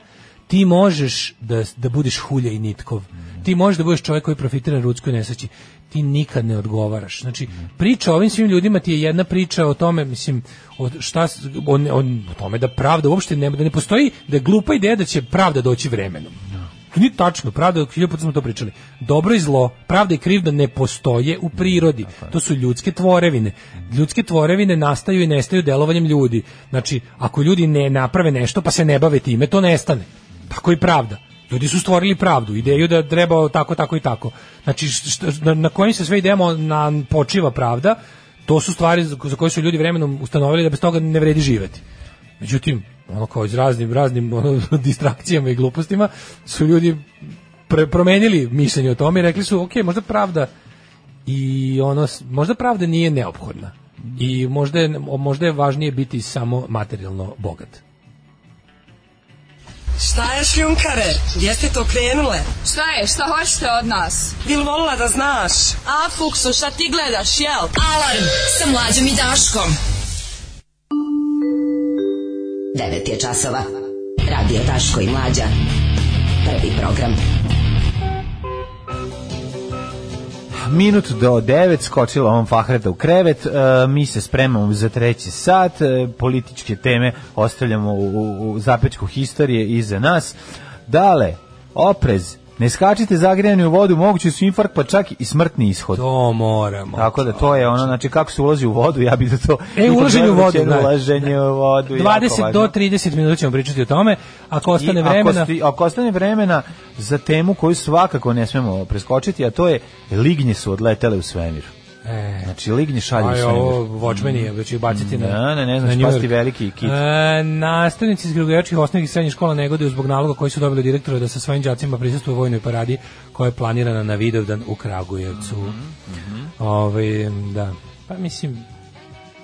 ti možeš da, da budeš hulja i nitkov. Mm. Ti možeš da budeš čovjek koji profitira na rudskoj nesreći. Ti nikad ne odgovaraš. Znači, mm. priča o ovim svim ljudima ti je jedna priča o tome, mislim, o, šta, o, o, o tome da pravda uopšte ne, da ne postoji, da je glupa ideja da će pravda doći vremenom. Mm. To nije tačno, pravda, hiljoput smo to pričali. Dobro i zlo, pravda i krivda ne postoje u prirodi. To su ljudske tvorevine. Ljudske tvorevine nastaju i nestaju delovanjem ljudi. Znači, ako ljudi ne naprave nešto pa se ne bave time, to nestane. Tako i pravda. Ljudi su stvorili pravdu, ideju da treba tako, tako i tako. Znači, šta, na, na kojim se sve idemo na, počiva pravda, to su stvari za koje su ljudi vremenom ustanovili da bez toga ne vredi živeti. Međutim, ono kao iz raznim, raznim ono, distrakcijama i glupostima, su ljudi pre, promenili mišljenje o tome i rekli su, ok, možda pravda i ono, možda pravda nije neophodna. I možda je, možda je važnije biti samo materijalno bogat. Šta je šljunkare? Gdje ste to krenule? Šta je? Šta hoćete od nas? Bil volila da znaš? A, Fuksu, šta ti gledaš, jel? Alarm sa mlađom i Daškom. 9 je časova. Radio Taško i Mlađa. Prvi program. Minut do 9 skočila on Fahreta u krevet. E, mi se spremamo za treći sat. E, političke teme ostavljamo u, u, u zapečku historije iza nas. Dale, oprez Ne skačite zagrijani u vodu, mogući su infarkt, pa čak i smrtni ishod. To moramo. Tako da to je ono, znači kako se ulazi u vodu, ja bih da to... E, da. ulaženje u vodu, da. Ulaženje u vodu. 20 do 30 minuta ćemo pričati o tome, ako ostane I vremena... Ako, ako ostane vremena za temu koju svakako ne smemo preskočiti, a to je lignje su odletele u svemir. E, znači, lignje šalje u svemir. Ovo, vočmeni je, već znači, ih baciti mm, na da, Ne, ne, ne, znam, znači, pasti veliki kit. E, nastavnici iz Grgojačkih osnovnih i srednjih škola negoduju zbog naloga koji su dobili direktora da sa svojim đacima prisustuju u vojnoj paradi koja je planirana na Vidovdan u Kragujevcu. Mm -hmm. Ove, ovaj, da. Pa mislim,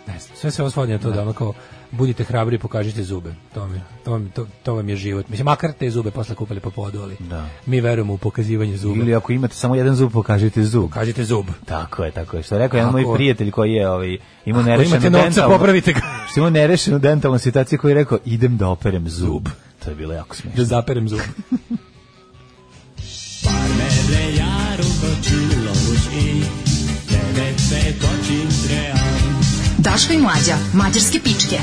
ne znam, sve se ovo svodi na to da, da. ono kao budite hrabri pokažite zube. To, mi, to, to, to, vam je život. Mislim, makar te zube posle kupali po podu, ali da. mi verujemo u pokazivanje zuba. Ili ako imate samo jedan zub, pokažite zub. Pokažite zub. Tako je, tako je. Što je rekao jedan moj prijatelj koji je ovaj, imao nerešenu dentalnu... Novca, popravite ga. Što imao nerešenu dentalnu situaciju koji je rekao, idem da operem zub. To je bilo jako smiješno. Da zaperem zub. Parmele jaru kočilo i Daška i Mlađa, mađarske pičke.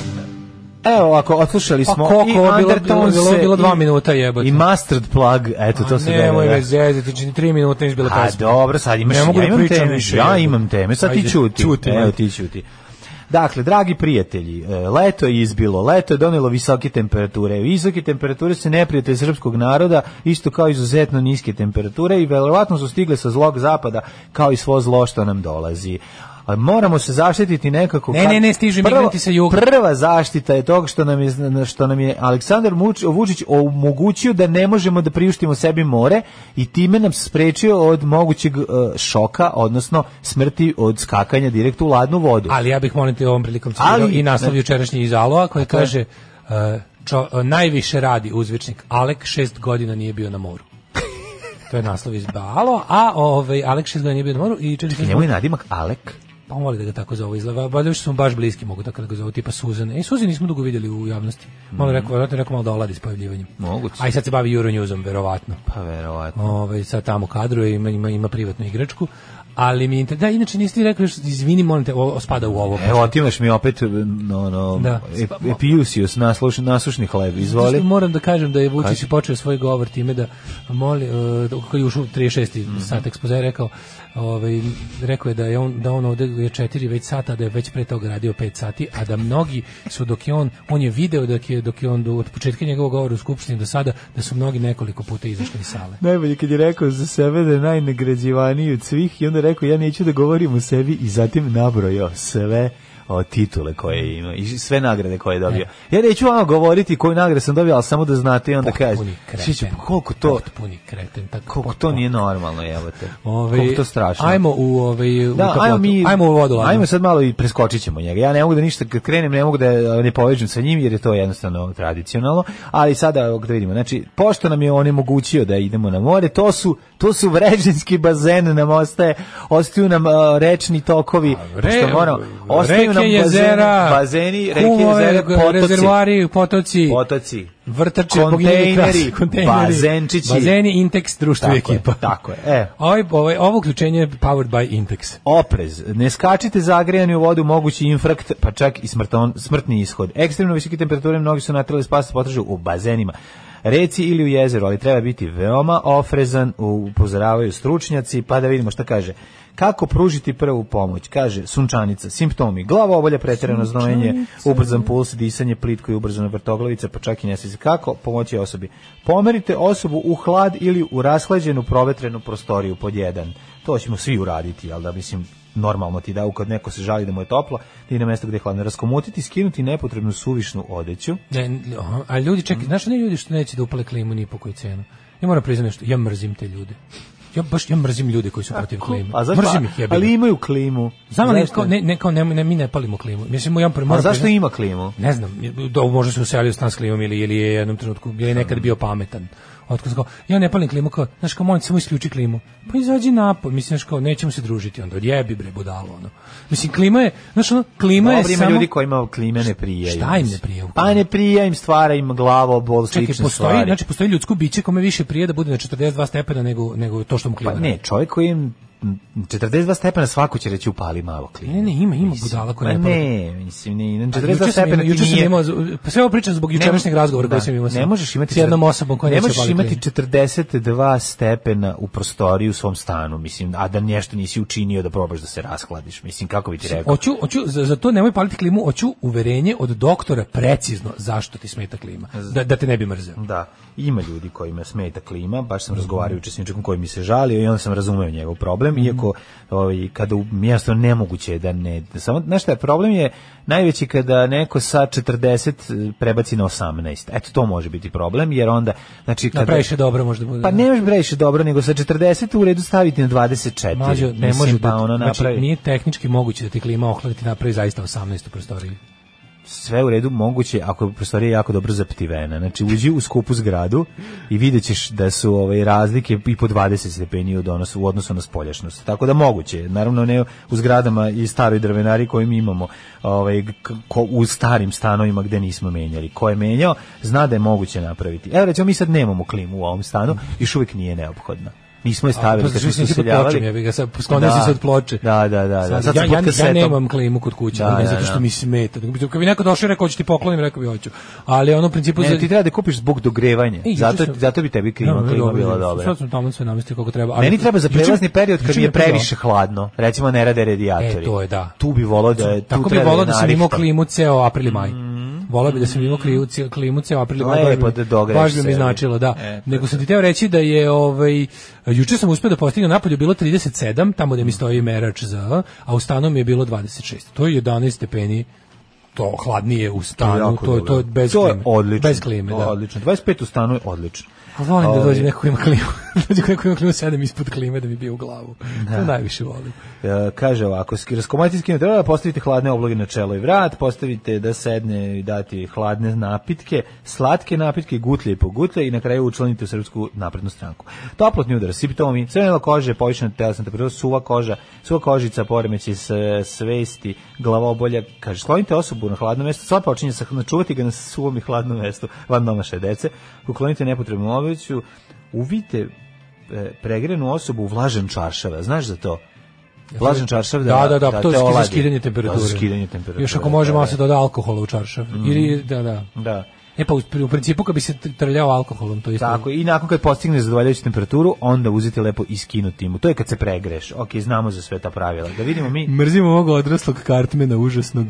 Evo, ako odslušali pa smo pa, i Undertones, bilo, bilo, bilo dva i, minuta jebote. I Mustard Plug, eto, to se gleda. Nemoj me zezati, čini tri minuta niš bilo pesma. A dobro, sad imaš, ne mogu ja da imam teme, više, ja imam teme, sad ti čuti. Čuti, evo ti čuti. Dakle, dragi prijatelji, e, leto je izbilo, leto je donelo visoke temperature. Visoke temperature se neprijatelje srpskog naroda, isto kao izuzetno niske temperature i verovatno su stigle sa zlog zapada, kao i svo zlo što nam dolazi ali moramo se zaštititi nekako. Ne, ne, ne, stižu prva, migranti sa juga. Prva zaštita je tog što nam je, što nam je Aleksandar Vučić omogućio da ne možemo da priuštimo sebi more i time nam sprečio od mogućeg e, šoka, odnosno smrti od skakanja direkt u ladnu vodu. Ali ja bih molite ovom prilikom ali, i naslov jučerašnji iz Aloa koji kaže uh, čo, e, najviše radi uzvičnik Alek šest godina nije bio na moru. to je naslov iz Balo, a ovaj Alek šest godina nije bio na moru i četiri. Njemu je nadimak Alek pa on voli da ga tako zove izgleda, valjda su mu baš bliski, mogu tako da ga zove, tipa Suzan. E, Suzan nismo dugo vidjeli u javnosti. Malo mm -hmm. rekao, verovatno rekao malo da oladi s pojavljivanjem. Moguće. A i sad se bavi Euronewsom, verovatno. Pa verovatno. Ove, ovaj, sad tamo kadruje, ima, ima, ima privatnu igračku, ali mi inter... da inače nisi ti rekao izvini molim te o, spada u ovo evo otimaš mi opet no no da. Ep, epiusius nasluš, nasušni hleb izvoli Zato moram da kažem da je Vučić počeo svoj govor time da moli uh, koji je ušao 36. Mm -hmm. sat ekspozera rekao ovaj, rekao je da je on, da on ovde je četiri već sata, da je već pre toga radio pet sati, a da mnogi su dok je on, on je video dok je, dok je on do, od početka njegovog govora u Skupštini do sada, da su mnogi nekoliko puta izašli iz sale. Najbolje kad je rekao za sebe da je najnagrađivaniji od svih i onda rekao ja neću da govorim o sebi i zatim nabrojao sve o, titule koje mm. ima i sve nagrade koje je dobio. Ne. Da. Ja neću vam govoriti koju nagrade sam dobio, ali samo da znate i onda kaže. Šiću, pa koliko to puni kreten, tako koliko to nije normalno, jebote. Ovaj koliko to strašno. Ajmo u ovaj u da, ajmo, mi, ajmo u vodu. Ajmo sad malo i preskočit ćemo njega. Ja ne mogu da ništa kad krenem, ne mogu da eh, ne povežem sa njim jer je to jednostavno tradicionalno, ali sada evo, da vidimo. Znači, pošto nam je on mogućio da idemo na more, to su to su vređinski bazen nam ostaje, ostaju nam uh, rečni tokovi, A, re, pošto ono, ostaju nam jezera, bazeni, reke jezera, potoci, rezervari, potoci, potoci vrtače, kontejneri, bazenčići, bazeni, Intex, društvo ekipa. Je, tako je. E. Ovo, ovaj, ovo, ovaj, ovo uključenje je powered by Intex. Oprez, ne skačite zagrijani u vodu, mogući infrakt, pa čak i smrton, smrtni ishod. Ekstremno visoke temperature mnogi su natrali spasti potražu u bazenima reci ili u jezeru, ali treba biti veoma ofrezan, upozoravaju stručnjaci, pa da vidimo šta kaže. Kako pružiti prvu pomoć? Kaže, sunčanica, simptomi, glava obolja, preterano znojenje, ubrzan puls, disanje, plitko i ubrzana vrtoglavica, pa čak i nesvijez. Kako pomoći osobi? Pomerite osobu u hlad ili u rashlađenu provetrenu prostoriju pod jedan. To ćemo svi uraditi, ali da mislim, normalno ti da, kad neko se žali da mu je toplo, ti na mesto gde je hladno raskomotiti, skinuti nepotrebnu suvišnu odeću. Ne, a ljudi, čekaj, mm. znaš ne ljudi što neće da upale klimu ni po koju cenu? Ja moram priznati nešto, ja mrzim te ljude. Ja baš ja mrzim ljude koji su protiv klime. A zašto? Mrzim ih, jebim. Ali imaju klimu. Znam ne, kao, ne, ne, kao ne, ne, mi ne palimo klimu. Mislim, ja moram, A zašto ima klimu? Ne znam, do, možda se uselio stan s klimom ili, ili je jednom trenutku, ili je nekad bio pametan. Otkud ja ne palim klimu, kao, znaš kao, molim, samo isključi klimu. Pa izađi napoj, mislim, znaš kao, nećemo se družiti, onda odjebi bre, budalo, ono. Mislim, klima je, znaš, ono, klima Dobre, je samo... ljudi kojima klime ne prije. Šta im ne prija Pa ne prija im stvara im glava, bol, Čekaj, slične postoji, stvari. Znači, postoji ljudsko biće kome više prije da bude na 42 stepena nego, nego to što mu klima. Pa ne, čovjek koji im 42 stepena svako će reći upali malo klima. Ne, ne, ima, ima budala koja pa ne. Ne, mislim, ne, 42 stepena. Juče sam imao, pa sve ovo pričam zbog jučerašnjeg razgovora koji da, sam imao. Ne možeš imati s jednom osobom koja ne možeš imati 42 stepena u prostoriji u svom stanu, mislim, a da nešto nisi učinio da probaš da se raskladiš, Mislim, kako bi ti rekao? Hoću, hoću za, za to nemoj paliti klimu, hoću uverenje od doktora precizno zašto ti smeta klima, da, da te ne bi mrzeo. Da, ima ljudi kojima smeta klima, baš sam razgovarao juče s nekim koji mi se žalio i onda sam razumeo njegov problem problem, mhm. iako ovaj, kada u mjesto nemoguće da ne... Da samo, znači šta problem je najveći kada neko sa 40 e, prebaci na 18. Eto, to može biti problem, jer onda... Znači, kada, previše dobro možda bude. Pa da. ne može previše dobro, nego sa 40 u redu staviti na 24. Mađo, ne može pa da ono znači, napravi. Znači, nije tehnički moguće da ti klima ohladiti napravi zaista 18 u prostoriji sve u redu moguće ako je prostorija jako dobro zaptivena. Znači uđi u skupu zgradu i vidjet ćeš da su ovaj razlike i po 20 stepeni od odnosu u odnosu na spoljašnost. Tako da moguće. Naravno ne u zgradama i staroj drvenari koje mi imamo, ovaj ko, u starim stanovima gde nismo menjali. Ko je menjao zna da je moguće napraviti. Evo recimo mi sad nemamo klimu u ovom stanu, mm. još uvijek nije neophodna. Nismo je stavili pa kad smo se useljavali. Ja bih ga sad pa sklonio da. se od ploče. Da, da, da. da. Sad ja, ja, ja nemam klimu kod kuće, da, ne da, zato što da. mi smeta. Kad bi neko došao i rekao hoćeš ti poklonim, rekao bi hoću. Ali ono u principu ne, za... ti treba da kupiš zbog dogrevanja. I, zato sam... zato bi tebi klima, klima dobro, bila dobra. Sad sam tamo sve namestio kako treba. Ali, Meni treba za prelazni period kad mi je previše hladno. Recimo ne rade radijatori. E, to je da. Tu bi volao da tako bi volao da sam imao klimu ceo april i maj. Mm, volao bi da sam imao krivu klimu ceo april. Lepo da, da dogreši Baš bi da mi značilo, da. E, Nego sam ti teo reći da je, ovaj, juče sam uspio da postignem napolju bilo 37, tamo gde mi mm. stoji merač za, a u stanu mi je bilo 26. To je 11 stepeni to hladnije u stanu, to je, to je, to je bez to klime. Je odlično, bez klime, da. odlično. 25 u stanu je odlično. A pa volim da Ovi. Ovaj. da dođe neko ima klimu. dođe neko ima klimu, sedem ispod klime da mi bije u glavu. Da. To najviše volim. E, kaže ovako, raskomatiti treba da postavite hladne obloge na čelo i vrat, postavite da sedne i dati hladne napitke, slatke napitke, gutlje i pogutlje i na kraju učlanite u Srpsku naprednu stranku. Toplotni udar, simptomi, crvena kože, povišena telesna temperatura, suva koža, suva kožica, poremeći s svesti, glavobolja, kaže, sklonite osobu na hladno mesto, sva počinje sa, načuvati ga na suvom i hladnom mestu, van domaše dece, uklonite nepotrebno ponovit ću, uvite e, pregrenu osobu u vlažen čaršava. Znaš za to? Vlažan čaršav da-, da, da, da, da, to je za skidanje temperature. Da, za skidanje temperature. Još ako može da, malo da. se doda alkohola u čaršav. Mm. Ili, mhm. da, da. Da. E pa u principu kad bi se trljao alkoholom, to isto. Tako, i nakon kad postigne zadovoljavajuću temperaturu, onda uzeti lepo i skinuti mu. To je kad se pregreš. Ok, znamo za sve ta pravila. Da vidimo mi. Mrzimo ovog odraslog kartmena užasnog.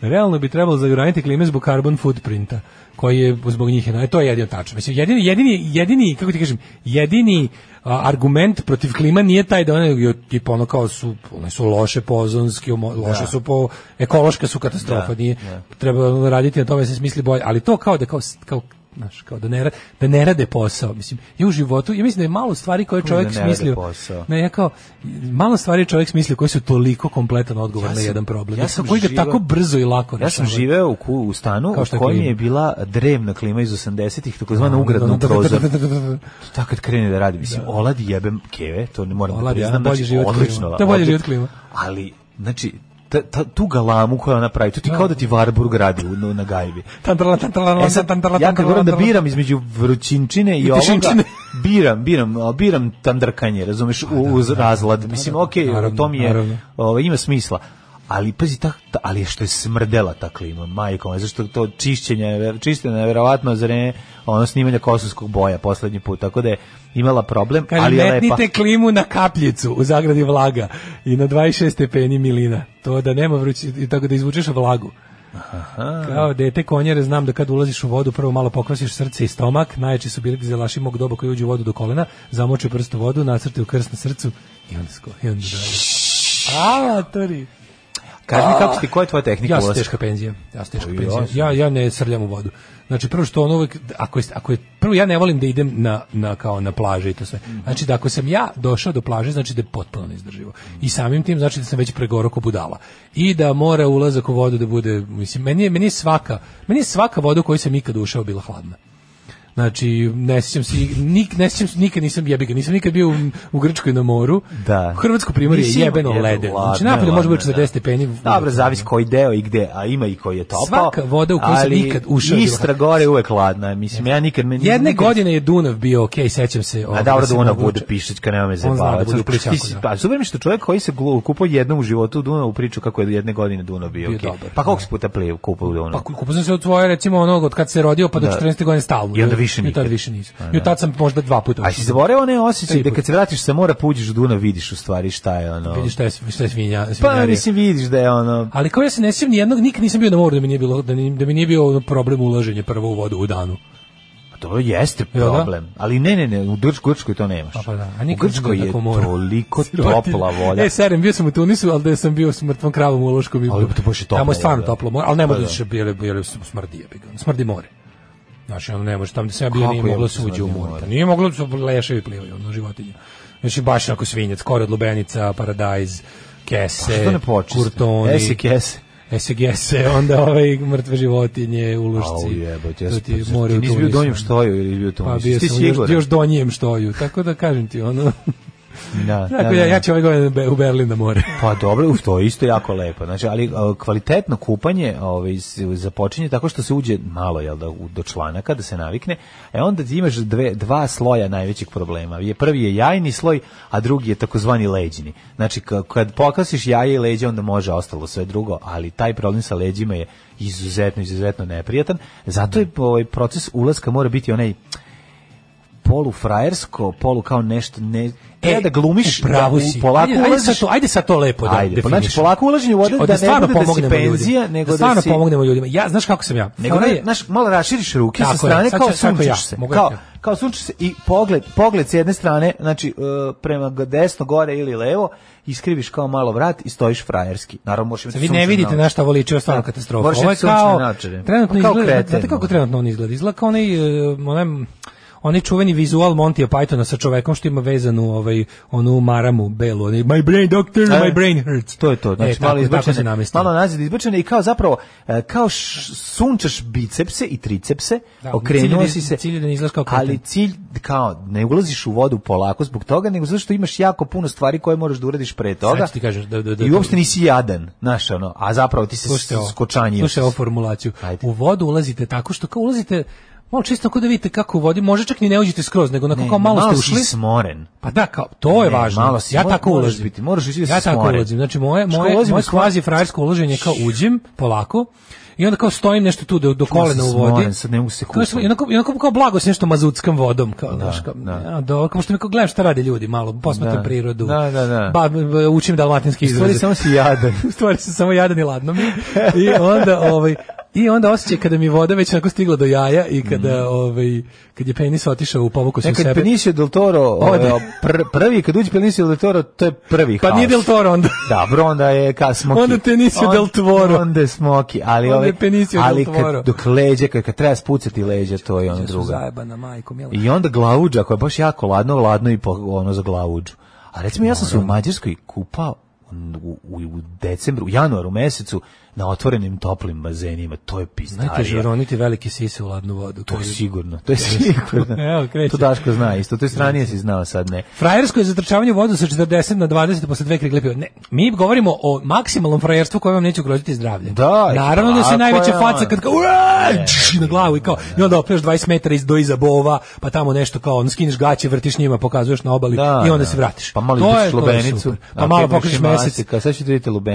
Realno bi trebalo zajuraniti klime zbog carbon footprinta koji je zbog njih, je, e, to je jedino tačno. Mislim jedini jedini jedini kako ti kažem, jedini argument protiv klima nije taj da one tipa ono kao su one su loše pozonski, loše da. su po ekološka su katastrofa, da, nije da. treba raditi na tome da se smisli bolje, ali to kao da kao, kao znaš, kao da ne, da ne rade posao. Mislim, ja u životu, ja mislim da je malo stvari koje čovjek da ne smislio. Ne, ja kao, malo stvari čovjek smislio koji su toliko kompletan odgovor ja sam, na jedan problem. Ja sam koji ga tako brzo i lako rešava. Ja sam živeo u, ku, u stanu u kojem je bila drevna klima iz 80-ih, takozvana ugradnom prozoru. Tako kad krene da radi, mislim, da. oladi jebem keve, to ne moram da priznam. Oladi, ja, bolje život klima. To je bolje život klima. Ali, znači, ta, ta, tu galamu koju ona pravi, to ti da. kao da ti Warburg radi u, na gajbi. Tantrala, tantrala, e sad, tantrala, ja kad govorim da biram između vrućinčine i, i ovoga, biram, biram, biram tandrkanje, razumeš, u, da, da, uz razlad. Mislim, okej, okay, u tom je, ovo, ovaj, ima smisla ali pazi ta, ta, ali što je smrdela ta klima majkom zašto to čišćenje čišćenje je verovatno za ne ono snimanje kosovskog boja poslednji put tako da je imala problem Kaže, ali je lepa klimu na kapljicu u zagradi vlaga i na 26 stepeni milina to da nema vrući tako da izvučeš vlagu Aha. Kao dete konjere znam da kad ulaziš u vodu prvo malo pokvasiš srce i stomak, najjači su bili dizelaši mog doba koji uđu u vodu do kolena, zamoče prst u vodu, nacrti u krst na srcu i onda sko, i onda A, Alatori. Kaži mi kako ti, koja je tvoja tehnika? Ja sam teška penzija. Ja sam teška penzija. Ja, ja ne srljam u vodu. Znači prvo što ono uvek, ako je, ako je, prvo ja ne volim da idem na, na kao na plaže i to sve. Znači da ako sam ja došao do plaže, znači da je potpuno neizdrživo. I samim tim znači da sam već pregoro ko budala. I da mora ulazak u vodu da bude, mislim, meni je, meni je svaka, meni je svaka voda u kojoj sam ikad ušao bila hladna. Znači, ne sjećam se, nik, ne sjećam se, nikad nisam jebiga, nisam nikad bio u, u Grčkoj na moru. Da. U Hrvatskoj primorje je jebeno lede. Znači, napolje može biti 40 da. stepeni. Dobro, zavisi koji deo i gde, a ima i koji je topao. Svaka voda u kojoj sam nikad ušao. Istra gore uvek ladna, mislim, ja nikad... Meni, Jedne nikad... godine je Dunav bio, okej, okay, sećam se. Ovaj, a dobro, da Dunav bude kad nema me zebava. On zna da bude da. Pa, super mi što čovjek koji se kupao jednom u životu Dunavu priču kako je jedne godine Dunav bio, bio okay. Pa koliko puta plio kupao u Dunavu? Pa kupao sam se od tvoje, recimo, onog, od kad se rodio, pa do 14. godine stalno više nikad. I tad više nisam. Pa I da. tad sam možda dva puta. A si zaboravio one osjećaj da kad se vratiš sa mora puđeš u Dunav vidiš u stvari šta je ono. Vidiš šta je, šta je svinja, Pa mislim vidiš da je ono. Ali kao ja se ne ni jednog, nikad nisam bio na moru da mi nije bilo da, da mi nije bio problem ulaženje prvo u vodu u danu to jeste da? problem. Da? Ali ne, ne, ne, u Grčkoj to nemaš. Pa, pa da. A u Grčkoj je toliko topla voda. E, serem, bio sam u Tunisu, al da sam bio s mrtvom kravom u Uloškom. Ali to baš je toplo. Tamo je stvarno toplo more, ali ne pa mogu da će bili, bili smrdi, smrdi more. Znači, ono ne može, tamo da sam ja bio nije moglo da suđe u more. Nije moglo da su leševi plivaju, ono životinje. Znači, baš ako svinjac, kored, lubenica, paradajz, kese, pa kurtoni. Esi kese. SGS-e, onda ove ovaj mrtve životinje, ulušci. Au jebote, jes, ti, pa- ti nisi da bio donjem štoju ili bio to. Pa bio sam još, još donjem štoju, tako da kažem ti, ono... Da, tako, da, ja, da, ja da. ću ovaj godine u Berlin na da more. pa dobro, uf, to je isto jako lepo. Znači, ali kvalitetno kupanje ovaj, započinje tako što se uđe malo jel, da, do članaka, da se navikne, e onda imaš dve, dva sloja najvećeg problema. Je, prvi je jajni sloj, a drugi je takozvani leđini. Znači, kad pokasiš jaje i leđe, onda može ostalo sve drugo, ali taj problem sa leđima je izuzetno, izuzetno neprijatan. Zato je ovaj proces ulaska mora biti onaj polu frajersko, polu kao nešto ne e, da glumiš pravu da si. polako ajde, ulaziš. sa to, ajde sa to lepo da ajde, pa znači definišemo. Znači polako ulaženje u vode, da, da stvarno ne bude da si penzija, ljudima. nego da, stvarno da si... pomognemo ljudima. Ja, znaš kako sam ja? Nego da, znaš, malo raširiš ruke sa strane je, kao ja, sunčiš ja. se. kao, ja. kao sunčiš se i pogled, pogled s jedne strane, znači uh, prema desno, gore ili levo, iskriviš kao malo vrat i stojiš frajerski. Naravno možeš imati Vi ne vidite na šta voli, stvarno da, katastrofa. Ovo je kao, trenutno pa izgleda, znate kako trenutno on izgleda? Izgleda kao onaj, e, onaj onaj čuveni vizual Monty Pythona sa čovekom što ima vezanu ovaj onu maramu belu, onaj my brain doctor, e, my brain hurts. To je to, znači e, malo izbačene, malo nazad izbačene i kao zapravo e, kao š, sunčaš bicepse i tricepse, da, okrenuo da si se. Cilj da ne izlazi kao kreten. Ali cilj kao ne ulaziš u vodu polako zbog toga, nego zato što imaš jako puno stvari koje moraš da uradiš pre toga. Sad ti kažeš da, da, da, I uopšte nisi jadan, znaš ono, a zapravo ti se skočanjio. Slušaj ovu formulaciju. Ajde. U vodu ulazite tako što kao ulazite Malo čisto tako da vidite kako vodi, može čak ni ne uđete skroz, nego na ne, kao malo, malo ste ušli. smoren. Pa da, kao, to ne, je važno. Malo si, ja tako moraš ulazim. Biti, moraš biti da ja tako smoren. ulazim. Znači, moje, moje, moje kvazi frajersko uloženje kao uđem, polako, i onda kao stojim nešto tu do, do kolena u vodi. Smoren, sad ne mogu se kupiti. I onako, onako kao blago se nešto mazutskom vodom. Kao, da, kao, da. do, kao što mi kao gledam šta rade ljudi malo, posmatram da. prirodu. Da, da, da. Ba, učim dalmatinski izraze. U stvari samo si jadan. u stvari sam samo jadan i ladno mi. I onda, ovaj, I onda osjećaj kada mi voda već onako stigla do jaja i kada, mm. ovaj, kad je penis otišao u povuku sam e, sebe. Nekad Benicio del Toro, ovaj, pr, prvi, kad uđe Benicio del Toro, to je prvi Pa nije del Toro onda. Dobro, onda je ka smoki. Onda Benicio del Toro. Onda je smoki, ali, onda ovaj, Benicio ali Kad, dok leđe, kad, kad treba spucati leđe, to je ono druga. Zajebana, majko, mjela. I onda glavuđa, koja je baš jako ladno, ladno i po, ono za glavuđu. A recimo, ja sam se u Mađarskoj kupao u, u, u decembru, u januaru mesecu, na otvorenim toplim bazenima, to je pizdarija. Znate, roniti velike sise u ladnu vodu. To je sigurno, to je sigurno. Evo, kreće. To Daško zna isto, to je stranije si znao sad, ne. Frajersko je zatrčavanje vodu sa 40 na 20 posle dve krigle Ne, mi govorimo o maksimalnom frajerstvu koje vam neće ugroziti zdravlje. Da, Naravno da se najveća faca kad kao, na glavu i kao, i onda opreš 20 metara iz do iza bova, pa tamo nešto kao, on skineš gaće, vrtiš njima, pokazuješ na obali da, i onda da. se vratiš. Pa malo lubenicu, pa malo pokažeš mesec,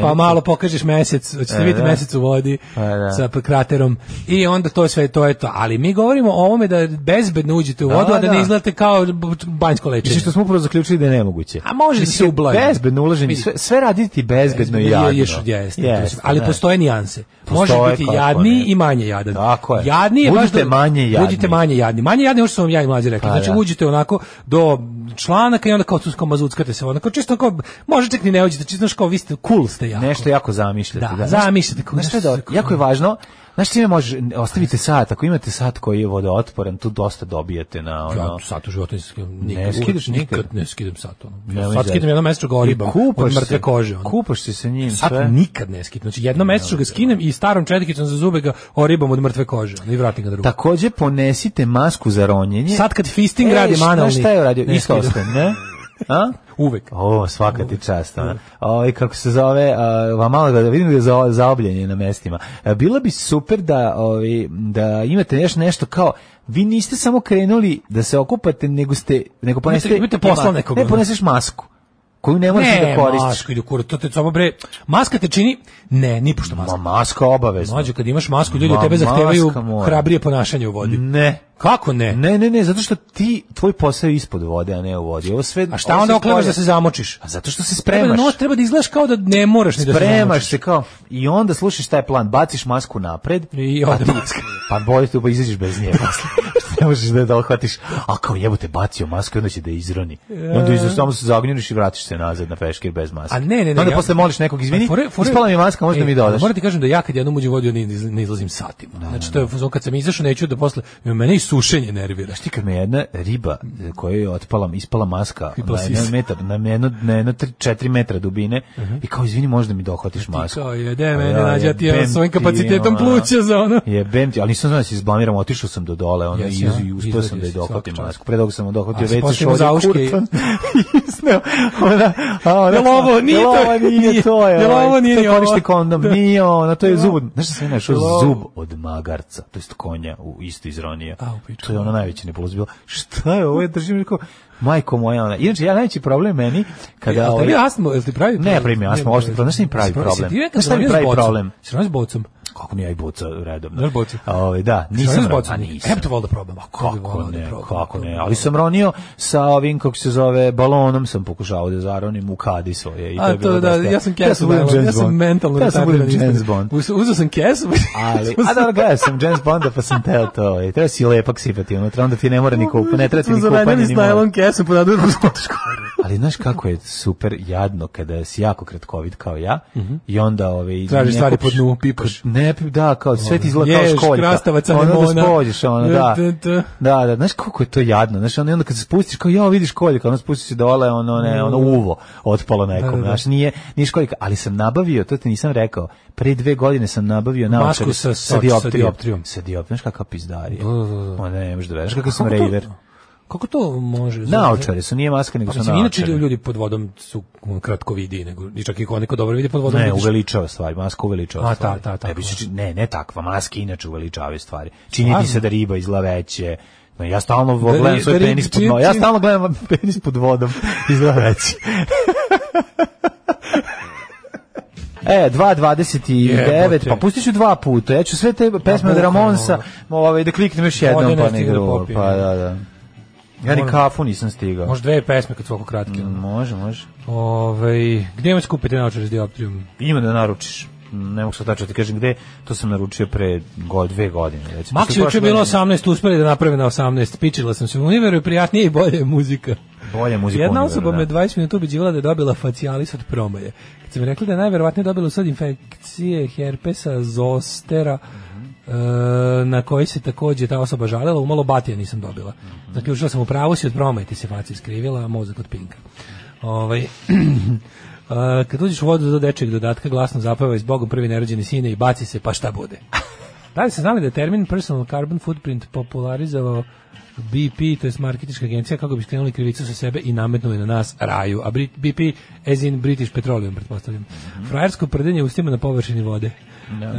pa malo pokažeš mesec, vidite da, da. mesec u vodi pa, da. sa kraterom i onda to sve to je to. Ali mi govorimo o ovome da bezbedno uđete u vodu, a da ne izgledate kao banjsko lečenje. Mislim što smo upravo zaključili da je nemoguće. A može se ublažiti. Bezbedno ulaženje, sve, sve raditi bezbedno i jadno. Yes, ali ne. postoje nijanse. može biti jadni i manje jadan. Tako je. Jadni je budite baš manje jadni. Budite manje jadni. Manje jadni, ono što sam ja i mlađi rekli. Pa znači, uđite onako do članaka i onda kao tu kao mazuckate se. Onako, čisto kao, može čak ni ne uđete, čisto kao vi ste, cool ste jako. Nešto jako zamišljate. Da, da mislite kako znaš šta je da, jako je važno Znaš čime može, ostavite sat, ako imate sat koji je vodootporan, tu dosta dobijete na ono... Ja sat u životu ne skidam, nikad, ne skidaš, nikad ne skidam sat. Ono. Ja sat skidam jedno mesečno ga oribam mrtve kože. Ono. Kupaš se sa njim sat sve. Sat nikad ne skidam, znači jedno mesečno ga skinem i starom četikicom za zube ga oribam od mrtve kože ono, i vratim ga drugo. Takođe ponesite masku za ronjenje. Sad kad fisting e, radi manalni... Znaš šta je radio? Isto ostaje, ne? A? Uvek. O, svaka ti čast. Oj, kako se zove, a, malo da vidim da za zaobljenje na mestima. E, Bila bi super da, ovi, da imate još nešto kao vi niste samo krenuli da se okupate, nego ste nego poneste imate, imate posla nekog. Ne da. poneseš masku koju ne možeš da koristiš. Masku idu kurac, to te samo bre. Maska te čini ne, ni pošto maska. Ma maska obavezno. Mlađe kad imaš masku, ljudi Ma, tebe zahtevaju hrabrije ponašanje u vodi. Ne. Kako ne? Ne, ne, ne, zato što ti tvoj posao je ispod vode, a ne u vodi. Ovo sve A šta onda oklevaš da se zamočiš? A zato što se spremaš. Treba da, no, treba da izgledaš kao da ne moraš ni da se spremaš se kao i onda slušaš taj plan, baciš masku napred i onda ti, maska. Pa bolje tu pa izađeš bez nje posle. ne možeš da je da ohvatiš, a kao jebote bacio masku i onda će da izroni. I onda izroni, samo se zagnjuriš i vratiš se nazad na peškir bez maske. A ne, ne, ne. Onda ja, posle moliš nekog, izvini, fore, fore, ispala mi maska, možda e, mi dodaš. Moram ti kažem da ja kad jednom uđem vodio ne, izlazim satima. Da, znači da, to je da. kad sam izašao neću da posle mene i sušenje nervira. Znaš ti kad me jedna riba e, koja je otpala, ispala maska na pa jedan metar, na jedno, na jedno 4 metra dubine uh mhm. -huh. i kao izvini možda mi dohvatiš masku. Kao je, de mene, nađa ti svojim kapacitetom pluća za ono. Jebem ti, ali nisam znao da se izblamiram, otišao sam do dole, ono, i iz, da, uspio sam da je dohvatim masku. Pre dok sam dohvatio veće šolju kurta. Isneo. Ona, a ona, jel ovo nije to? Jel ovaj? ovo nije to? Jel ovo nije to? koristi kondom. Nije ona, to je zub. Znaš sve našao? Zub od magarca, to jest konja, u isto izronija. To je ono najveće nepolozi bilo. Šta je ovo? Ja držim rekao, Majko moja, ona. Inače ja najveći problem meni kada ovaj- je, ali, ovaj... astmo, jel ti pravi problem? Ne, pravi mi astmo, hoćete, znaš mi pravi problem. Znaš mi pravi problem? Sranje s bocom kako ne ja i boca redovno. Znaš bocu? Ove, ovaj, da, nisam ro... bocu. nisam. Hep to volda probam. A kako ne, probam, kako ne. Ali sam ronio sa ovim, kako se zove, balonom sam pokušao da zaronim u kadi svoje. I to A je to da, da, ja sam kesu. Ja sam, ja sam mentalno. Ja sam budem James Bond. Uzao sam kesu. Ali, a da, ga sam James Bonda pa sam teo to. I ovaj, treba si lepak sipati unutra, onda ti ne mora ni ne treba ti ni kupanje. Smo zaradili s kesu po nadurbu spotušku. Ali znaš kako je super jadno kada si jako kratkovit kao ja mhm. i onda ove ovaj, tražiš stvari pod nju pipaš ne snap, da, kao sve ti izgleda kao školjka. Krastavac, ono da spođeš, ono, da. Da, da, znaš kako je to jadno, znaš, ono, onda kad se spustiš, kao, ja, vidiš školjka, ono, spustiš se dole, ono, ne, mm. ono, uvo, otpalo da, nekom, da, da, znaš, nije, nije školjka, ali sam nabavio, to ti nisam rekao, pre dve godine sam nabavio naočare sa, sa dioptrijom, sa dioptrijom, znaš kakav pizdarija, onda da, da. ne možeš da vereš, kakav sam rejder. To? Kako to može? Naučari su, nije maska, nego pa, su mislim, Inače ljudi pod vodom su kratko vidi, nego, i čak i ko neko dobro vidi pod vodom. Ne, vidiš. uveličava stvari, maska uveličava A, stvari. Ta, ta, e, ta, ne, ne, ne takva, maske inače uveličava stvari. Čini ti se da riba izgleda veće, no, ja stalno gledam svoj penis pod vodom. Ja stalno gledam penis pod vodom. Izgleda veći. E, 2.29, pa pustit ću dva puta. Ja ću sve te pesme pa od Ramonsa ovaj, da kliknem još jednom, pa, pa ne Pa da, da. Ja ni kafu nisam stigao. Može dve pesme kad su oko kratke. Mm, može, može. Ove, gdje ima skupiti naočar s dioptrijom? Ima da naručiš. Ne mogu se tačno da ti kažem gde, to sam naručio pre god, dve godine. Već. Maksi je bilo 18, uspeli da naprave na 18, pičila sam se, univeru je prijatnije i bolje muzika. Bolje muzika Jedna osoba me 20 da. minuta ubeđivala da je dobila facialis od promaje. Kad sam mi rekla da je najverovatnije dobila sad infekcije herpesa, zostera, E, na koji se takođe ta osoba žalila, umalo batija nisam dobila. Mhm. Dakle, Zaključila sam u pravu si od promajte se faci iskrivila, a mozak od pinka. Ovaj, e, kad uđeš u vodu do dečeg dodatka, glasno zapeva iz Bogom prvi nerođeni sine i baci se, pa šta bude? da li se znali da je termin personal carbon footprint popularizovao BP, to je marketička agencija, kako bi skrenuli krivicu sa sebe i nametnuli na nas raju. A BP, as in British Petroleum, pretpostavljam. Mm -hmm. Frajersko prdenje ustima na površini vode. Da.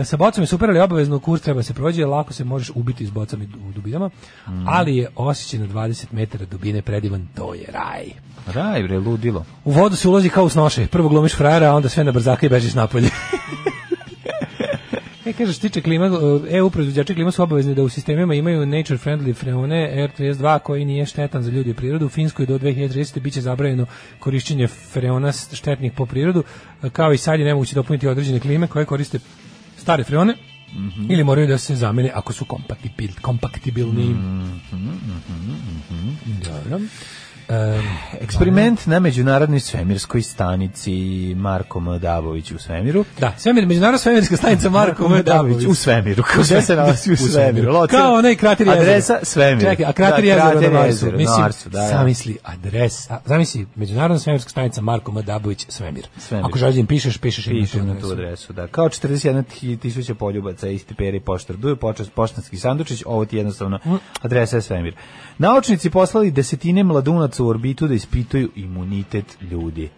E, sa bocom je super, ali obavezno kurs treba da se prođe, lako se možeš ubiti s bocama u dubinama, mm. ali je osjećaj na 20 metara dubine predivan, to je raj. Raj, bre, ludilo. U vodu se ulazi kao u snoše. Prvo glumiš frajera, a onda sve na brzaka i bežiš napolje. kaže što tiče klima, e, EU proizvođači klima su obavezni da u sistemima imaju nature friendly freone R32 koji nije štetan za ljudi i prirodu. U Finskoj do 2030 biće zabranjeno korišćenje freona štetnih po prirodu, e, kao i sad je nemoguće dopuniti određene klime koje koriste stare freone. Mm -hmm. ili moraju da se zamene ako su kompatibil, kompaktibilni. Mm -hmm, mm -hmm, Dobro. Eksperiment na međunarodnoj svemirskoj stanici Marko M. u svemiru. Da, svemir, međunarodna svemirska stanica Marko M. U svemiru. Kao se nalazi u svemiru. Kao onaj krater jezera. Adresa svemir. Čekaj, a da, krater da, jezera na Marsu. Mislim, Marsu, da, ja. Da. Zamisli adresa, zamisli međunarodna svemirska stanica Marko M. svemir. svemir. Ako želim pišeš, pišeš Pišem na tu adresu. Da. Kao 41 tisuća poljubaca isti peri poštar duju, počas poštanski sandučić, ovo ti jednostavno mm. adresa je svemir. Naučnici poslali desetine mladunaca NASA u orbitu da ispituju imunitet ljudi.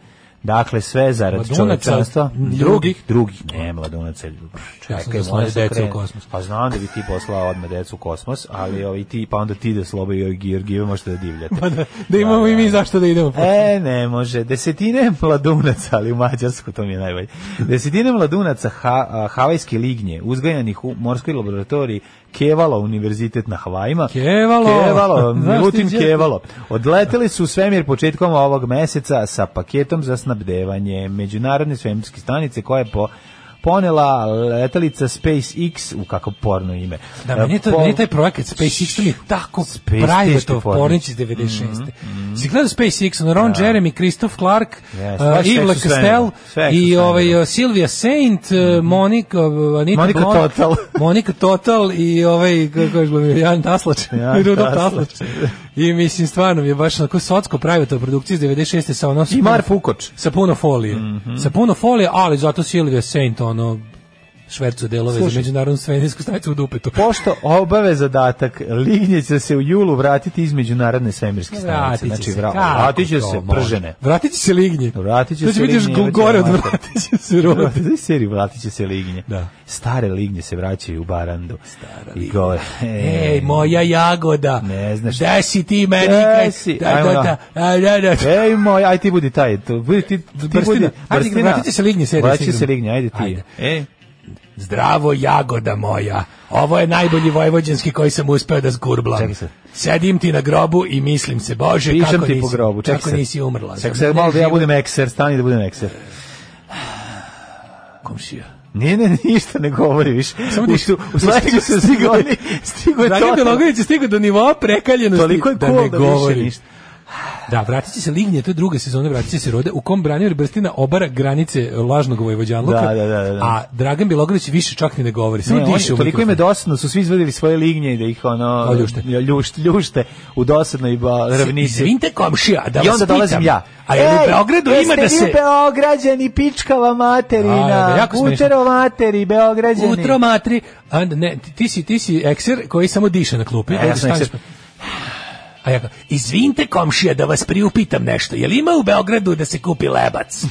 Dakle, sve zarad čovečanstva. Drugih? Drugih, ne, mladunaca ljubi. Pa, čekaj, ja moja deca u kosmos. Pa znam da bi ti poslao odmah decu u kosmos, ali ovi ti, pa onda ti da sloba i Georgijeva možete da divljate. Pa da, da imamo da, i mi da. zašto da idemo. E, ne može. Desetine mladunaca, ali u Mađarsku to mi je najbolje. Desetine mladunaca ha, havajske lignje, uzgajanih u morskoj laboratoriji Kevalo univerzitet na Havajima. Kevalo! Kevalo, Milutin Kevalo. Odleteli su u svemir početkom ovog meseca sa paketom za sna snabdevanje međunarodne svemirske stanice koja je po ponela letelica SpaceX u kako porno ime. Da, meni, to, Pol... meni taj projekat SpaceX to mi je tako private of pornić iz 96. Mm -hmm. Si gledao SpaceX, ono Ron da. Jeremy, Christoph Clark, yes, uh, Yves Castell i ovaj, uh, Silvia Saint, uh, mm -hmm. Monika, uh, Anita Monika Blon, Total. Monika Total i ovaj, kako je glumio, Jan Taslač. Jan Taslač. I mislim, stvarno je baš onako socko private produkcije iz 96. sa onom... I Marf Ukoč. Sa puno folije. Mm -hmm. Sa puno folije, ali zato Silvia Saint, on no švercu delove Slušaj, za međunarodnu svemirsku stanicu u dupetu. Pošto obave zadatak, Lignje će se u julu vratiti iz međunarodne svemirske stanice. Znači, se, vra, vratit će se pržene. Vratit će se Lignje. Vratit će to se znači, Lignje. gore od vratit će se rode. Vratit će se, vratit će se Lignje. Da. Stare Lignje se vraćaju u Barandu. Stara I gore. Ej, moja jagoda. Ne znaš. Da si ti meni. Da si. Da, da, da, da, Ej, moj, aj ti budi taj. Budi ti, ti budi. Vratit će se Lignje, sedi. Vratit će se Lignje, ajde ti. Ej. Zdravo jagoda moja. Ovo je najbolji vojvođanski koji sam uspeo da zgurblam. Se. Sedim ti na grobu i mislim se, Bože, Pišem kako, ti nisi, po grobu. Ček kako se. nisi umrla. Ček se, malo da ja budem ekser, stani da budem ekser. Komšija. Ne, ne, ništa ne govori više. Samo da što u sledećoj se stigo da stigo je Dragan Milogović je stigao do nivoa prekaljenosti. Toliko je da cool da, ne da govori. više ništa. Da, vratit će se Lignje, to je druga sezona, vratit će se Rode, u kom Branimir Brstina obara granice lažnog vojvođanluka, da, da, da, da, a Dragan Bilogrlić više čak ni ne govori, samo ne, diše u Toliko ime dosadno, su svi izvadili svoje Lignje i da ih ono... O, ljušte. Ljušte, ljušte u dosadnoj ravnici. Izvinite komšija, da vas I onda dolazim ja. A je u Beogradu ima da se... Beograđani, pičkava materina, utero materi, Beograđani. Utro matri, a ne, ti si, ti si ekser koji samo diše na klupi. E, ja sam ekser. A ja kao, izvinite komšija da vas priupitam nešto, je li ima u Beogradu da se kupi lebac?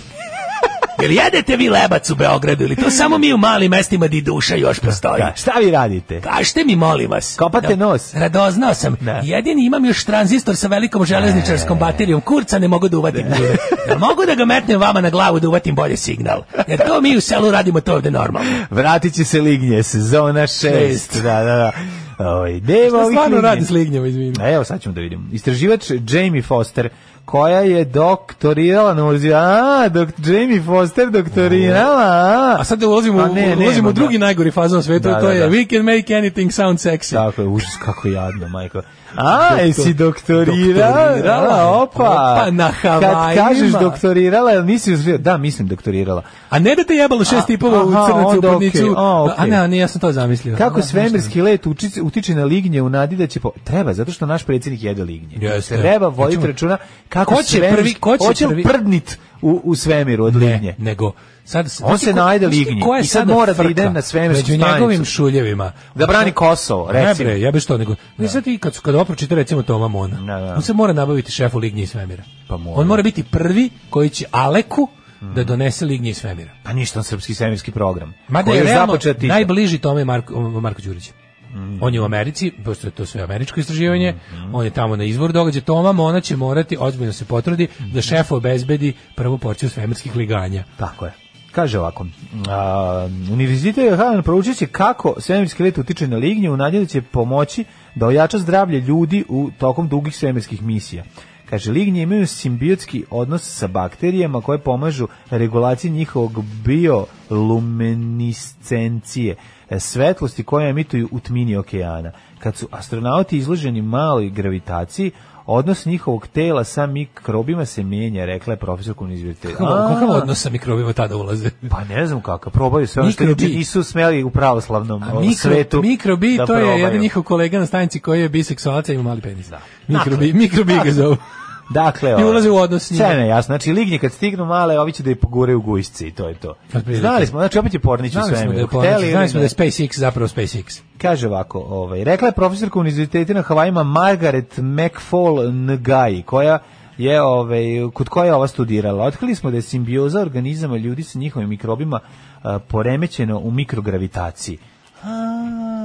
Jer jedete vi lebac u Beogradu ili to samo mi u malim mestima di duša još da, postoji. Da, šta vi radite? Kažite pa mi, molim vas. Kopate da, nos. Radoznao sam. Da. Jedini imam još tranzistor sa velikom železničarskom baterijom. Kurca ne mogu da uvatim. Da. mogu da ga metnem vama na glavu da uvatim bolje signal. Jer to mi u selu radimo to ovde normalno. Vratit će se Lignje, sezona 6. Da, da, da. Oj, ovaj, devo, stvarno lignje. radi s Lignjama, izvini. Evo, sad ćemo da vidimo. Istraživač Jamie Foster koja je doktorirala na Urzi. A, dok Jamie Foster doktorirala. A, a sad da ulazimo, a pa ne, ulazimo nema, u da. drugi da. najgori fazon sveta, da, to da, je da. We can make anything sound sexy. Tako je, užas, kako jadno, majko. A, jesi doktorirala? doktorirala opa. opa. na Havajima. Kad kažeš doktorirala, misliš, da, mislim doktorirala. A ne da te jebalo šest tipova u crnicu, u podnicu. Okay. A, okay. a ne, ne, ja sam to zamislio. Kako da, svemirski let uči, utiče na lignje u nadi da će... Po... Treba, zato što naš predsjednik jede lignje. Jeste. Treba voditi računa kako ko će svemirski... Prvi, ko će, će prvi... prdnit u, u svemiru od ne, lignje. nego Sad, se on se najde lignji i sad mora da ide na svemirsku stanicu. njegovim šuljevima. Da brani Kosovo, recimo. Ne bre, ja bih što nego. Da. Ne sad i kad, kad opročite recimo Toma Mona, da, da. on se mora nabaviti šefu lignji i svemira. Pa mora. On mora biti prvi koji će Aleku mm. da donese lignje iz svemira. Pa ništa on srpski svemirski program. Ma da je, je započeti... najbliži tome Marko, Marko Đurić. Mm. On je u Americi, pošto je to sve američko istraživanje, mm. on je tamo na izvor događaja, Toma ona će morati, ozbiljno da se potrudi, da šef obezbedi prvu porciju svemirskih liganja. Tako je. Kaže ovako, a, univerzitet Hanan proučio se kako svemirski let utiče na lignju, u nadjeli će pomoći da ojača zdravlje ljudi u tokom dugih svemirskih misija. Kaže, lignje imaju simbiotski odnos sa bakterijama koje pomažu regulaciji njihovog bioluminiscencije, e, svetlosti koje emituju u tmini okeana. Kad su astronauti izloženi maloj gravitaciji, Odnos njihovog tela sa mikrobima se menja, rekla je profesor Kunizvirte. Kakav odnos sa mikrobima tada ulaze? Pa ne znam kakav, probaju sve ono što nisu smeli u pravoslavnom a mikro, svetu. Mikrobi, da to probaju. je jedan njihov kolega na stanici koji je biseksualac i ima mali penis. Da. Mikrobi, dakle. mikrobi ga zovu. Dakle, i ulazi u ovaj, odnos s njima. Sve jasno. Znači, lignje kad stignu male, ovi će da je pogure u gujsci i to je to. Znali smo, znači opet je pornić u svemiru. Da pornić, znali smo da je SpaceX zapravo SpaceX. Kaže ovako, ovaj, rekla je profesorka univerziteta na Havajima Margaret McFall Ngai, koja je ovaj, kod koje je ova studirala. Otkrili smo da je simbioza organizama ljudi sa njihovim mikrobima a, poremećeno u mikrogravitaciji. A,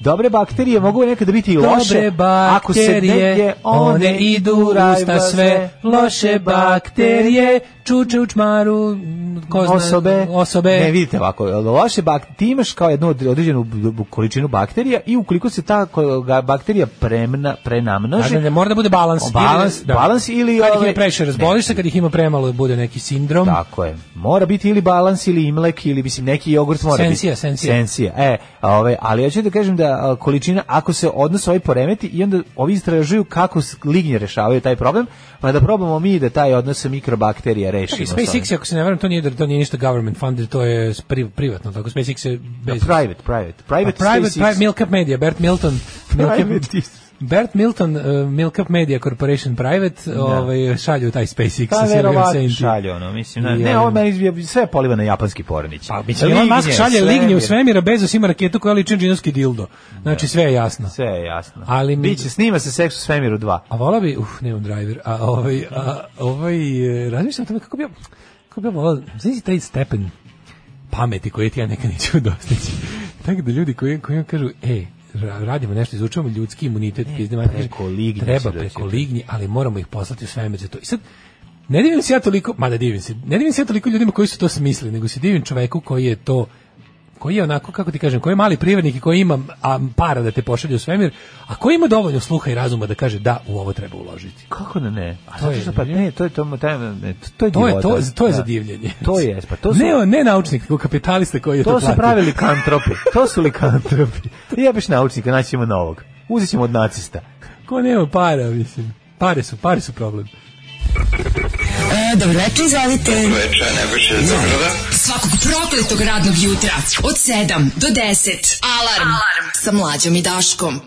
dobre bakterije mogu nekada biti i loše. bakterije, ako se one, one idu rusta sve, loše bakterije, čuče u čmaru, kozne osobe, osobe. Ne vidite ovako, loše bakterije, ti imaš kao jednu određenu količinu bakterija i ukoliko se ta bakterija premna, prenamnoži... Znači, da, ne, da, da, mora da bude balans. balans, ili, da, balans ili... Kad ih ima ovaj previše razboliš se, kad ih ima premalo bude neki sindrom. Tako je. Mora biti ili balans ili imlek ili mislim neki jogurt mora sencija, biti. sensija. Sensija, E, ove, ali ja ću da kažem da velika količina ako se odnos ovaj poremeti i onda ovi istražuju kako lignje rešavaju taj problem, pa da probamo mi da taj odnos mikrobakterija rešimo. Tako, SpaceX, ako se ne varam, to nije, da- to nije ništa government funded, to je pri, privatno, tako SpaceX je... Da, bez... Da, private, private. Private, pa private, private, Milka Media, Bert Milton. Milka... Bert Milton, uh, Milkup Media Corporation Private, da. ovaj, šalju taj SpaceX. Pa verovatno šalju, ono, mislim. Na, I, ne, ovo meni sve poliva na japanski pornić. Pa, mislim, Elon Musk šalje lignje u svemira, Bezos ima raketu koja liči džinovski dildo. Znači, da. sve je jasno. Sve je jasno. Ali Biće, snima se seks u svemiru 2. A vola bi, uf, ne driver, a ovaj, a, ovaj, e, razmišljam o tome kako bi kako bi ja volao, znači taj stepen pameti koji ti ja nekad neću dostići. Tako da ljudi koji, koji kažu, ej, radimo nešto, izučavamo ljudski imunitet, ne, pizde, preko lignji, treba da preko lignji, ali moramo ih poslati u svemir za to. I sad, ne divim se ja toliko, mada divim se, ne divim se ja toliko ljudima koji su to smislili, nego se divim čoveku koji je to koji je onako, kako ti kažem, koji je mali privrednik i koji ima a, para da te pošalje u svemir, a koji ima dovoljno sluha i razuma da kaže da, u ovo treba uložiti. Kako da ne? A to je, što, pa ne, to je to, taj, ne, to je to je, to, to je zadivljenje. Da. To je, pa to su... Ne, ne naučnik, nego kapitalista koji je to, to su pravi likantropi, to su likantropi. Ja biš naučnika, naći ćemo novog. Uzet ćemo od nacista. Ko nema para, mislim. Pare su, pare su problem. E, dobro večer, izvolite. Dobro večer, Nebojša iz Zagrada. Svakog prokletog radnog jutra od 7 do 10. Alarm, Alarm. sa mlađom i Daškom.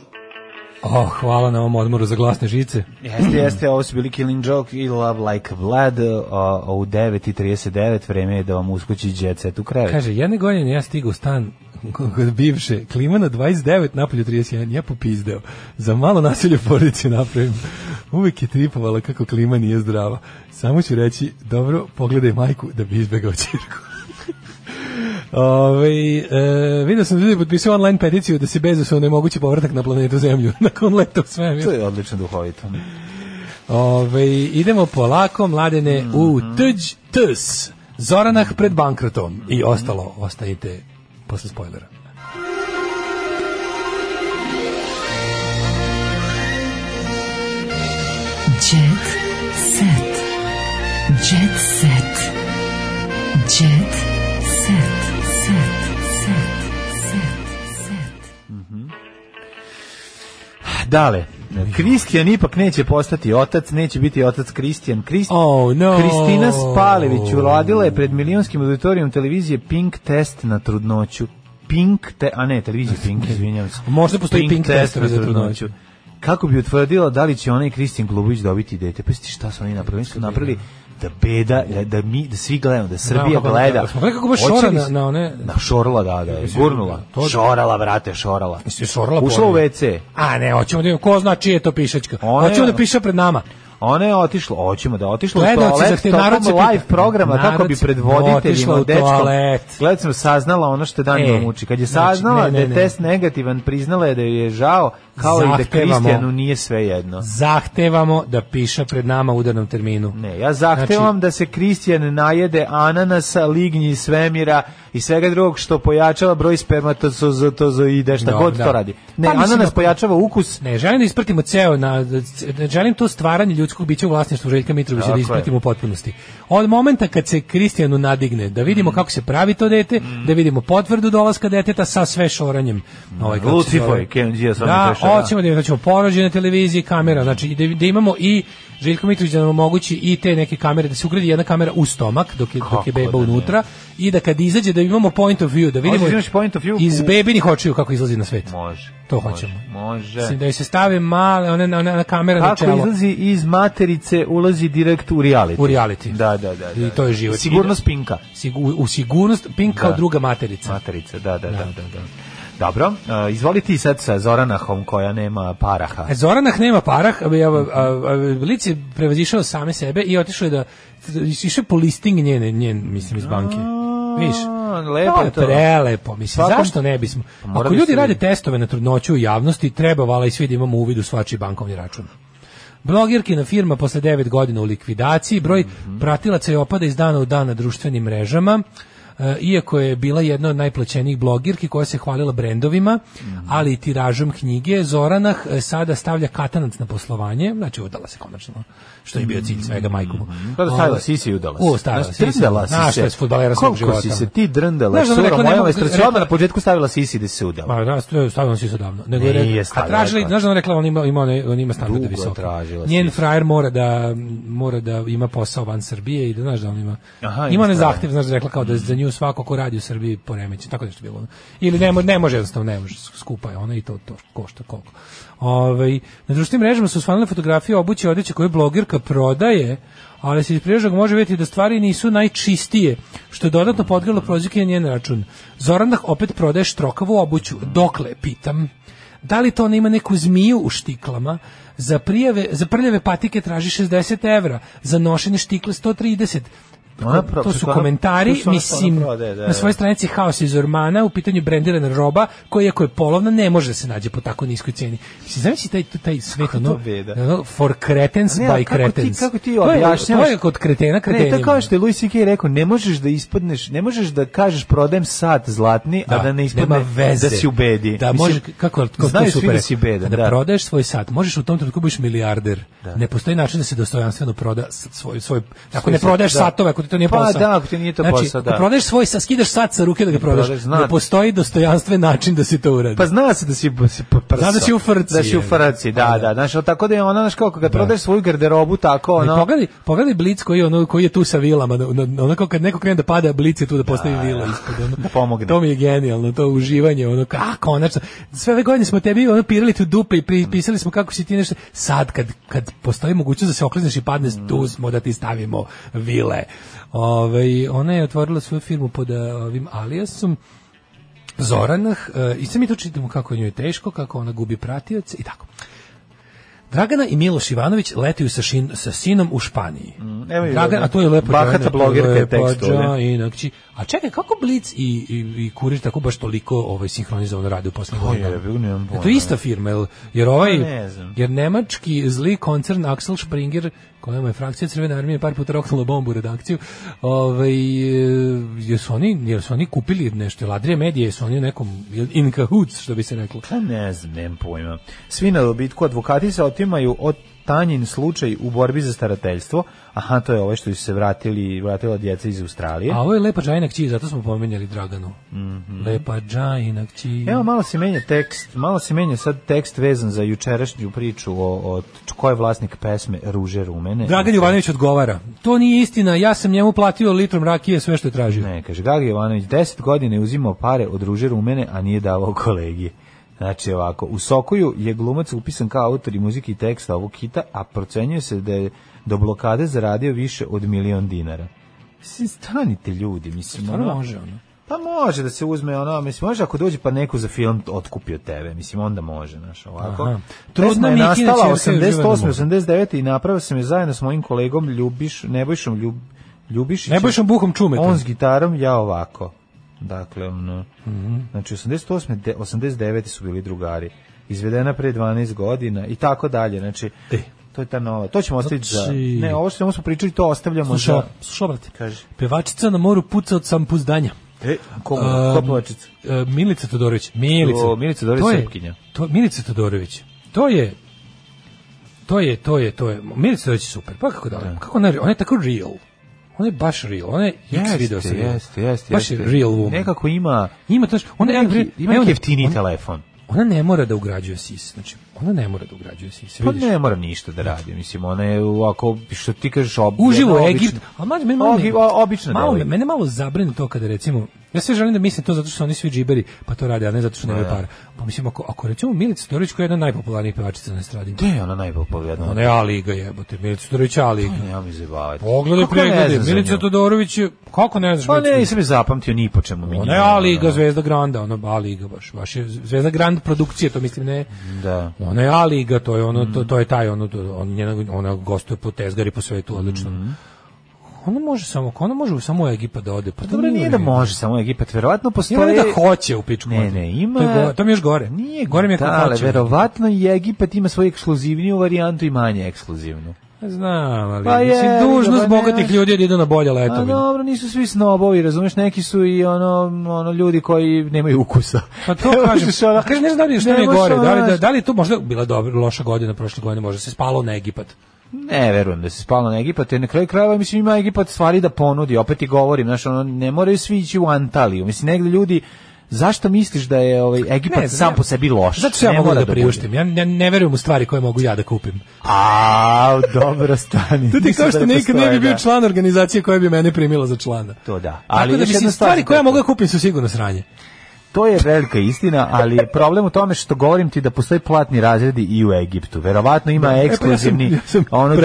Oh, hvala na ovom odmoru za glasne žice. Jeste, jeste, ovo su bili Killing Joke i Love Like Vlad o, o, u 9.39 vreme je da vam uskući džet set u krevet. Kaže, jedne godine ja stigao u stan kod bivše, klima na 29, napolju 31, ja popizdeo. Za malo nasilje porodice napravim. Uvijek je tripovala kako klima nije zdrava. Samo ću reći, dobro, pogledaj majku da bi izbegao cirku. Ove, e, vidio sam da ljudi potpisao online peticiju da se Bezos onemogući povratak na planetu Zemlju nakon leta u svemir. To je odlično duhovito. Ove, idemo polako, mladene, mm -hmm. u mhm. tđ ts. Zoranah pred bankrotom i ostalo, ostanite posle spoilera. Jet set. Jet set. Jet set. Set. Set. Set. set. Mm -hmm. Dale. Kristijan ipak neće postati otac, neće biti otac Kristijan. Krist... Oh, no. Spalević urodila je pred milionskim auditorijom televizije Pink test na trudnoću. Pink te, a ne, televizija Pink, izvinjavam se. Možda postoji Pink, Pink test, test na trudnoću. Kako bi utvrdila da li će onaj Kristijan Glubović dobiti dete? Pa šta su oni napravili? Su napravili da beda, da, da mi da svi gledamo, da Srbija da, gleda. Da, smo da, da. kako baš šora na, na one na šorla da, da, je gurnula. To, šorala brate, šorala. Jesi šorla Ušla u WC. A ne, hoćemo da ko zna čije to pišačka. One, hoćemo da piše pred nama. Ona je otišla, hoćemo da otišla Gledalci, u toalet, te, narod se live programa, kako bi pred voditeljima, dečkom. Gledaj sam saznala ono što dan e, uči. Kad je saznala znači, ne, ne, da je test negativan, priznala je da joj je žao, kao zahtevamo, i da Kristijanu nije sve jedno. Zahtevamo da piša pred nama u udarnom terminu. Ne, ja zahtevam znači, da se Kristijan najede ananasa, lignji svemira i svega drugog što pojačava broj spermatozoida, šta no, god da. to radi. Ne, pa ananas da, pojačava ukus. Ne, želim da isprtimo ceo, na, želim to stvaranje ljudskog bića u vlasništvu Željka Mitrovića da ispratimo u potpunosti. Od momenta kad se Kristijanu nadigne, da vidimo mm. kako se pravi to dete, mm. da vidimo potvrdu dolaska deteta sa sve šoranjem. Mm. Ovaj, Lucifer, Kenđija sam da, da. Hoćemo da, da ćemo znači, porođe na televiziji, kamera, znači da, da imamo i Željko Mitrović da nam omogući i te neke kamere, da se ugradi jedna kamera u stomak dok je, dok je beba da unutra i da kad izađe da imamo point of view, da vidimo da point of view iz u... bebinih očiju kako izlazi na svet. Može. To može, hoćemo. Može. Da se stave male, one, one, one, kamera kako na čelo. Kako izlazi iz materice, ulazi direkt u reality. U reality. Da, da, da. da. I to je život. Sigurnost pinka. Sigur, u sigurnost pinka kao da. druga materica. Materica, da, da, da. da, da. da. Dobro, uh, izvoli ti sad sa Zoranahom koja nema paraha. E, Zoranah nema parah, a, a, a, Lic je prevazišao same sebe i otišao je da išao po listing njene, njen, mislim, iz banke. Viš? lepo to. Je prelepo, mislim, Svakom... zašto ne bismo? Pa Ako da ljudi rade testove na trudnoću u javnosti, treba vala i svi da imamo uvid u svačiji bankovni račun. Blogirkina firma posle 9 godina u likvidaciji, broj mm -hmm. pratilaca je opada iz dana u dan na društvenim mrežama. Eh, iako je bila jedna od najplaćenijih blogirki koja se hvalila brendovima, mm -hmm. ali i tiražom knjige, Zoranah eh, sada stavlja katanac na poslovanje, znači udala se konačno, što je bio cilj svega mhm. majkomu. Pa da stavila ovaj, si si udala se. O, stavila si si. Znaš što je s futbalera svog života. Koliko si se ti drndala, znaš, sura moja majstra, odmah na početku stavila si si da se udala. Ma da, stavila si se odavno. Nego je rekla, a tražili, znaš da ona rekla, on ima, ima, on ima standarde visoko. Njen frajer mora da, mora da ima posao van Srbije i da, znaš da on ima, ima ne znaš da rekla kao da za nju nju svako ko radi u Srbiji poremeće, tako nešto bilo. Ili ne, može, ne može jednostavno, ne može, skupa je ona i to, to košta koliko. Ove, ovaj, na društvenim mrežama su osvanile fotografije obuće odeće koje blogerka prodaje, ali se iz priložnog može vidjeti da stvari nisu najčistije, što je dodatno podgrilo prozike na njen račun. Zorandah opet prodaje štrokavu obuću. Dokle, pitam. Da li to ona ima neku zmiju u štiklama? Za, prijave, za prljave patike traži 60 evra, za nošenje štikle 130, Ona, to su komentari, to su mislim, prode, da, na da, svojoj da. stranici Haos iz Ormana u pitanju brendirana roba, koja ako je polovna, ne može da se nađe po tako niskoj ceni. Mislim, znači taj, taj svet, ono, da, ono, for cretens ne, by kako Ti, kako ti objašnjavaš? To je kod kretena kretenima. Ne, to kao što je Louis C.K. rekao, ne možeš da ispadneš, ne možeš da kažeš prodajem sat zlatni, da, a da ne ispadne, veze. da si ubedi. Da, može, kako, kako znaš super, da si bedan. Da, da prodaješ svoj sat, možeš u tom trenutku budeš milijarder. Da. Ne postoji način da se dostojanstveno proda svoj, svoj, ako ne prodaješ satove, ako ti to nije pa, posao. Pa da, ako ti nije to znači, posao, da. prodaješ svoj, sa, skidaš sat sa ruke da ga da, prodaš. Da, zna, ne postoji dostojanstven način da se to uradi. Pa zna se da si, da si prso. Pa, pa, zna da si u frci. Pa, da si u frci, da, da. Znači, tako da je ona, znaš, kako kad da. prodaš svoju garderobu, tako, ono... Ne, pogledaj, pogledaj blic koji, ono, koji je tu sa vilama, onako kad neko krene da pada, blic je tu da postavi da, vila ispod. Ono, da pomogne. To mi je genijalno, to uživanje, ono, kako, konačno. Sve ove godine smo tebi ono, pirali tu dupe i mm. pisali smo kako si ti nešto. Sad, kad, kad postoji mogućnost da se oklizneš i padne, mm. tu smo da ti stavimo vile. Ove, ovaj, ona je otvorila svoju firmu pod eh, ovim aliasom Zoranah eh, i sad mi to čitamo kako je teško, kako ona gubi pratioce i tako. Dragana i Miloš Ivanović letaju sa, šin, sa sinom u Španiji. Mm, evo Dragan, a to je lepo. Bahata blogerka tekstu. a čekaj, kako Blic i, i, i Kurir tako baš toliko ovaj, sinhronizovano rade u poslednjih godina? To je ista firma, jer, jer ovaj, pa ne jer nemački zli koncern Axel Springer kojom je frakcija Crvene armije par puta roknula bombu u redakciju. Ovaj e, jesu oni, jesu oni kupili nešto Ladrije medije, jesu oni nekom in cahoots što bi se reklo. Pa ne znam, nemam pojma. Svi na dobitku advokati se otimaju od Tanjin slučaj u borbi za starateljstvo, aha, to je ovaj što su se vratili, vratila djeca iz Australije. A ovo je Lepa Džajina kći, zato smo pomenjali Draganu. Mm -hmm. Lepa Džajina kći. Evo, malo se menja tekst, malo se menja sad tekst vezan za jučerašnju priču o, o ko je vlasnik pesme Ruže Rumene. Dragan Jovanović odgovara, to nije istina, ja sam njemu platio litrom rakije sve što je tražio. Ne, kaže, Dragan Jovanović, deset godine je uzimao pare od Ruže Rumene, a nije davao kolegije. Znači ovako, u Sokoju je glumac upisan kao autor i muzike i teksta ovog hita, a procenjuje se da je do blokade zaradio više od milion dinara. Mislim, stanite ljudi, mislim. Stvarno može ono? Pa može da se uzme ono, mislim, može ako dođe pa neko za film otkupi od tebe, mislim, onda može, znaš, ovako. Aha. Trudna je nastala 88. Da 89. i napravio sam je zajedno s mojim kolegom Ljubiš, Nebojšom Ljub, Ljubišićem. Nebojšom Buhom Čumetom. On s gitarom, ja ovako. Dakle, ono, mm -hmm. znači 88. 89. su bili drugari. Izvedena pre 12 godina i tako dalje. Znači, e. To je ta nova. To ćemo ostaviti znači... za... Ne, ovo što smo pričali, to ostavljamo Sluša, za... Slušaj, brate, kaže. Pevačica na moru puca od sampuzdanja. E, ko, um, pevačica? E, Milica Todorović. Milica. O, Milica Todorović to Srpkinja. To, Milica Todorović. To je... To je, to je, to je. Milica Todorović je super. Pa kako da, da. kako ne, ona je tako real ona je baš real, ona je jeste, video sam. Jeste, jeste, Baš je real woman. Nekako ima... Ima, znaš, ona neki, Ima e, neki jeftini telefon. Ona ne mora da ugrađuje sis, znači, ona ne mora da ugrađuje sis, e, pa vidiš? Pa ne mora ništa da radi, mislim, ona je ovako, što ti kažeš, obično... Uživo Egipt, a meni malo, obi, obično malo, mene malo zabrine to kada recimo, Ja se želim da mislim to zato što su oni svi džiberi, pa to rade, a ne zato što nemaju da, da. para. Pa mislim, ako, ako recimo Milica Todorović koja je jedna najpopularnijih pevačica na estradi. Gde je ona najpopularnija? Ona je A liga jebote, Milica Todorović A liga. Ja mi zebavate. Pogledaj preglede, Milica Todorović, kako ne znaš? Pa ne, nisam je zapamtio ni po čemu mi. Ona je A liga, da. Zvezda Granda, ona A liga baš, baš je Zvezda Grand produkcije, to mislim ne. Da. Ona je A liga, to je ono, to, to je taj ono, to, on njena, ona gostuje po Tezgari po svetu odlično. Mm -hmm Ono može samo, ono može samo u Egipat da ode. Pa dobro nije da može samo u Egipat, verovatno postoji. Ima da hoće u pičku. Ne, ne, ima. To je, to mi još gore. Nije, gore mi je kako da, hoće. verovatno i Egipat ima svoju ekskluzivniju varijantu i manje ekskluzivnu. Znam, ali pa mislim, je, dužnost pa bogatih ljudi da idu na bolje letovi. A dobro, nisu svi snobovi, razumeš, neki su i ono, ono ljudi koji nemaju ukusa. Pa to kažem, kažem ne znam da li je gore, da li, da, da li tu možda bila dobra, loša godina prošle godine, možda se spalo na Egipat. Ne, verujem da se spalo na Egipat, jer na kraju krajeva, mislim, ima Egipat stvari da ponudi, opet ti govorim, znaš, ono, ne moraju svi ići u Antaliju, mislim, negde ljudi, Zašto misliš da je ovaj Egipat ne, sam ne, po sebi loš? Zato što ja mogu da, da priuštim. Ja ne, ne verujem u stvari koje mogu ja da kupim. A, dobro stani. to ti kao što da nikad ne bi bio da. član organizacije koja bi mene primila za člana. To da. Ali Tako da mislim, stvari koje ja mogu da kupim su sigurno sranje. To je velika istina, ali je problem u tome što govorim ti da postoji platni razredi i u Egiptu. Verovatno ima da, e pa ekskluzivni... ja ja sam ono,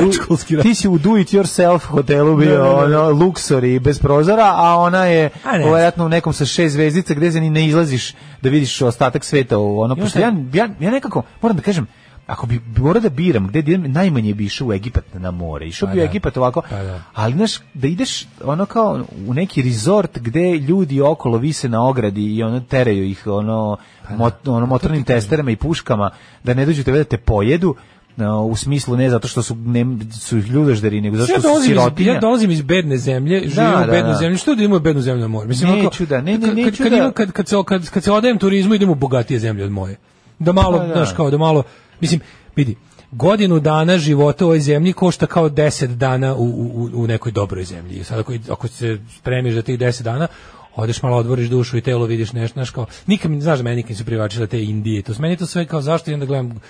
ti si u do it yourself hotelu bio, ne, da, da, da. ono, luksori bez prozora, a ona je verovatno, u nekom sa šest zvezdica gde se ni ne izlaziš da vidiš ostatak sveta ono. Pošto ja, ja, ja nekako, moram da kažem, ako bi morao da biram gde da idem, najmanje bi išao u Egipat na more. Išao pa bi u da. Egipat ovako, pa da. ali znaš, da ideš ono kao u neki resort gde ljudi okolo vise na ogradi i ono teraju ih ono, pa da. mot, ono pa motornim testerama i puškama da ne dođu tebe da te pojedu, no, u smislu ne zato što su ne su ljudežderi nego zato što ja su sirotinja. Iz, ja dolazim iz bedne zemlje, živim da, u bednoj da, da. zemlji. Što da imamo bednu zemlju na moru? Mislim neću da, ne, ne, kad, neću kad, da. Kad, kad, kad, kad, kad, kad kad se odajem turizmu idem u bogatije zemlje od moje. Da malo, pa znaš, kao da malo Mislim, vidi, godinu dana života u ovoj zemlji košta kao 10 dana u, u, u nekoj dobroj zemlji. Sad ako, ako se spremiš za tih 10 dana, odeš malo odvoriš dušu i telo, vidiš nešto, znaš kao, nikad, znaš da meni nikad su privlačile te Indije, to meni to sve kao zašto idem da gledam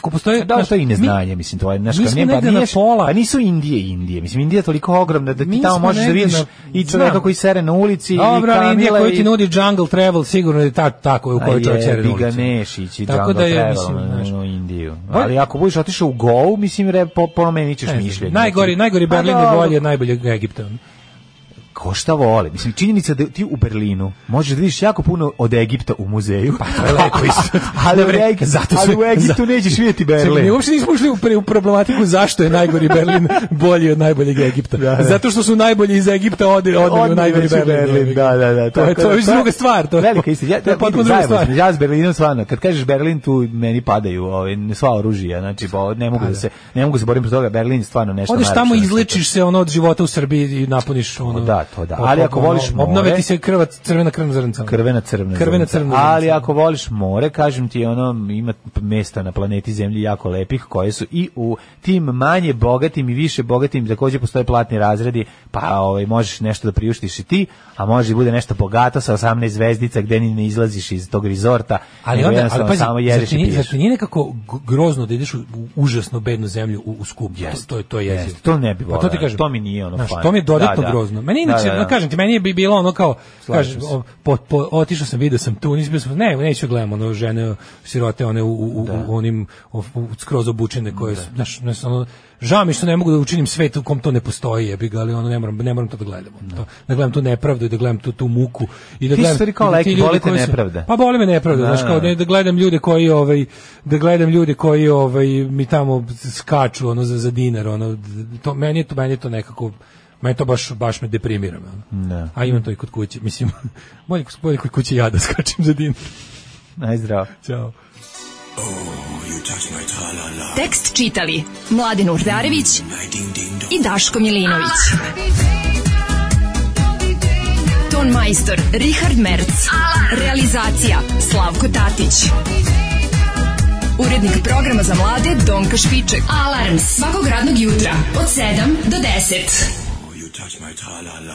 Ko postoje, da, što je i neznanje, mi, mislim, to je naš nije, pa, nije, pola. A nisu Indije Indije, mislim, Indija je toliko ogromna da ti mi tamo možeš da vidiš na, i čovjeka koji sere na ulici Dobro, i kamila. Indija koji ti nudi jungle travel, sigurno je ta, tako u kojoj čovjek sere na ulici. Biganešić i Tako jungle da je, travel mislim, znaš, u Indiju. Ali ako budeš otišao u Go, mislim, re, po, po meni ćeš mišljenje. Najgori, najgori pa Berlin je bolji od najboljeg Egipta ko šta voli. Mislim, činjenica da ti u Berlinu možeš da vidiš jako puno od Egipta u muzeju. Pa to je lepo isto. ali, u, Egiptu, zato ali u Egiptu za... nećeš vidjeti Berlin. Mi uopšte nismo ušli u, u problematiku zašto je najgori Berlin bolji od najboljeg Egipta. Da, da. Zato što su najbolji iz Egipta odeli od, u najgori Berlin. Berlin. Da, da, da. To, je, da, to je već druga stvar. To, velika istina. Ja, to je potpuno druga stvar. Ja s Berlinom stvarno, kad kažeš Berlin, tu meni padaju ovaj, sva oružija. Znači, bo, pa, ne mogu pa da, da se, ne mogu se borim protiv toga. Berlin stvarno nešto. Odeš tamo izlečiš se ono od života u Srbiji i napuniš ono. Da, to da. Ali ako voliš more, obnove ti se krva crvena krvna zrnca. Crvena crvena. Crvena crvena. Ali ako voliš more, kažem ti ono ima mesta na planeti Zemlji jako lepih koje su i u tim manje bogatim i više bogatim takođe postoje platni razredi, pa ovaj možeš nešto da priuštiš i ti, a može bude nešto bogato sa 18 zvezdica gde ni ne izlaziš iz tog rizorta. Ali onda ali pa samo jedeš i piješ. Znači nije nekako grozno da ideš u užasno bednu zemlju u, u Skup. Yes. To, to je to je. Yes. To ne bi volio. Pa to ti kažem. To mi nije ono. Znaš, to mi je dodatno da, da. grozno. Meni da, da, da. kažem ti, meni je bi bilo ono kao, kažem, otišao sam, video sam tu, nisam bio ne, neću da gledam ono žene, sirote, one u, u, da. u onim, u, skroz obučene koje, da. znaš, ne, ono, žao mi što ne mogu da učinim svet u kom to ne postoji, jebi ga, ali ono ne moram, ne moram to da gledam. No. Da. To, da gledam tu nepravdu i da gledam tu tu muku i da gledam Ti kao leki, like, boli te nepravda. Su, pa boli me nepravda, da, znaš, kao da, da gledam ljude koji ovaj da gledam ljude koji ovaj mi tamo skaču ono za, za dinar, ono to meni je to meni je to nekako me to baš, baš me deprimira. Ne. Da. A imam to i kod kuće, mislim, bolje, bolje kod kuće ja da skačem za din. Najzdrav. Ćao. Oh, Tekst čitali Mladin Urdarević i Daško Milinović. Ah! Ton majstor Richard Merc. Realizacija Slavko Tatić. Urednik programa za mlade Donka Špiček. Alarms svakog radnog jutra od 7 do 10. touch my ta la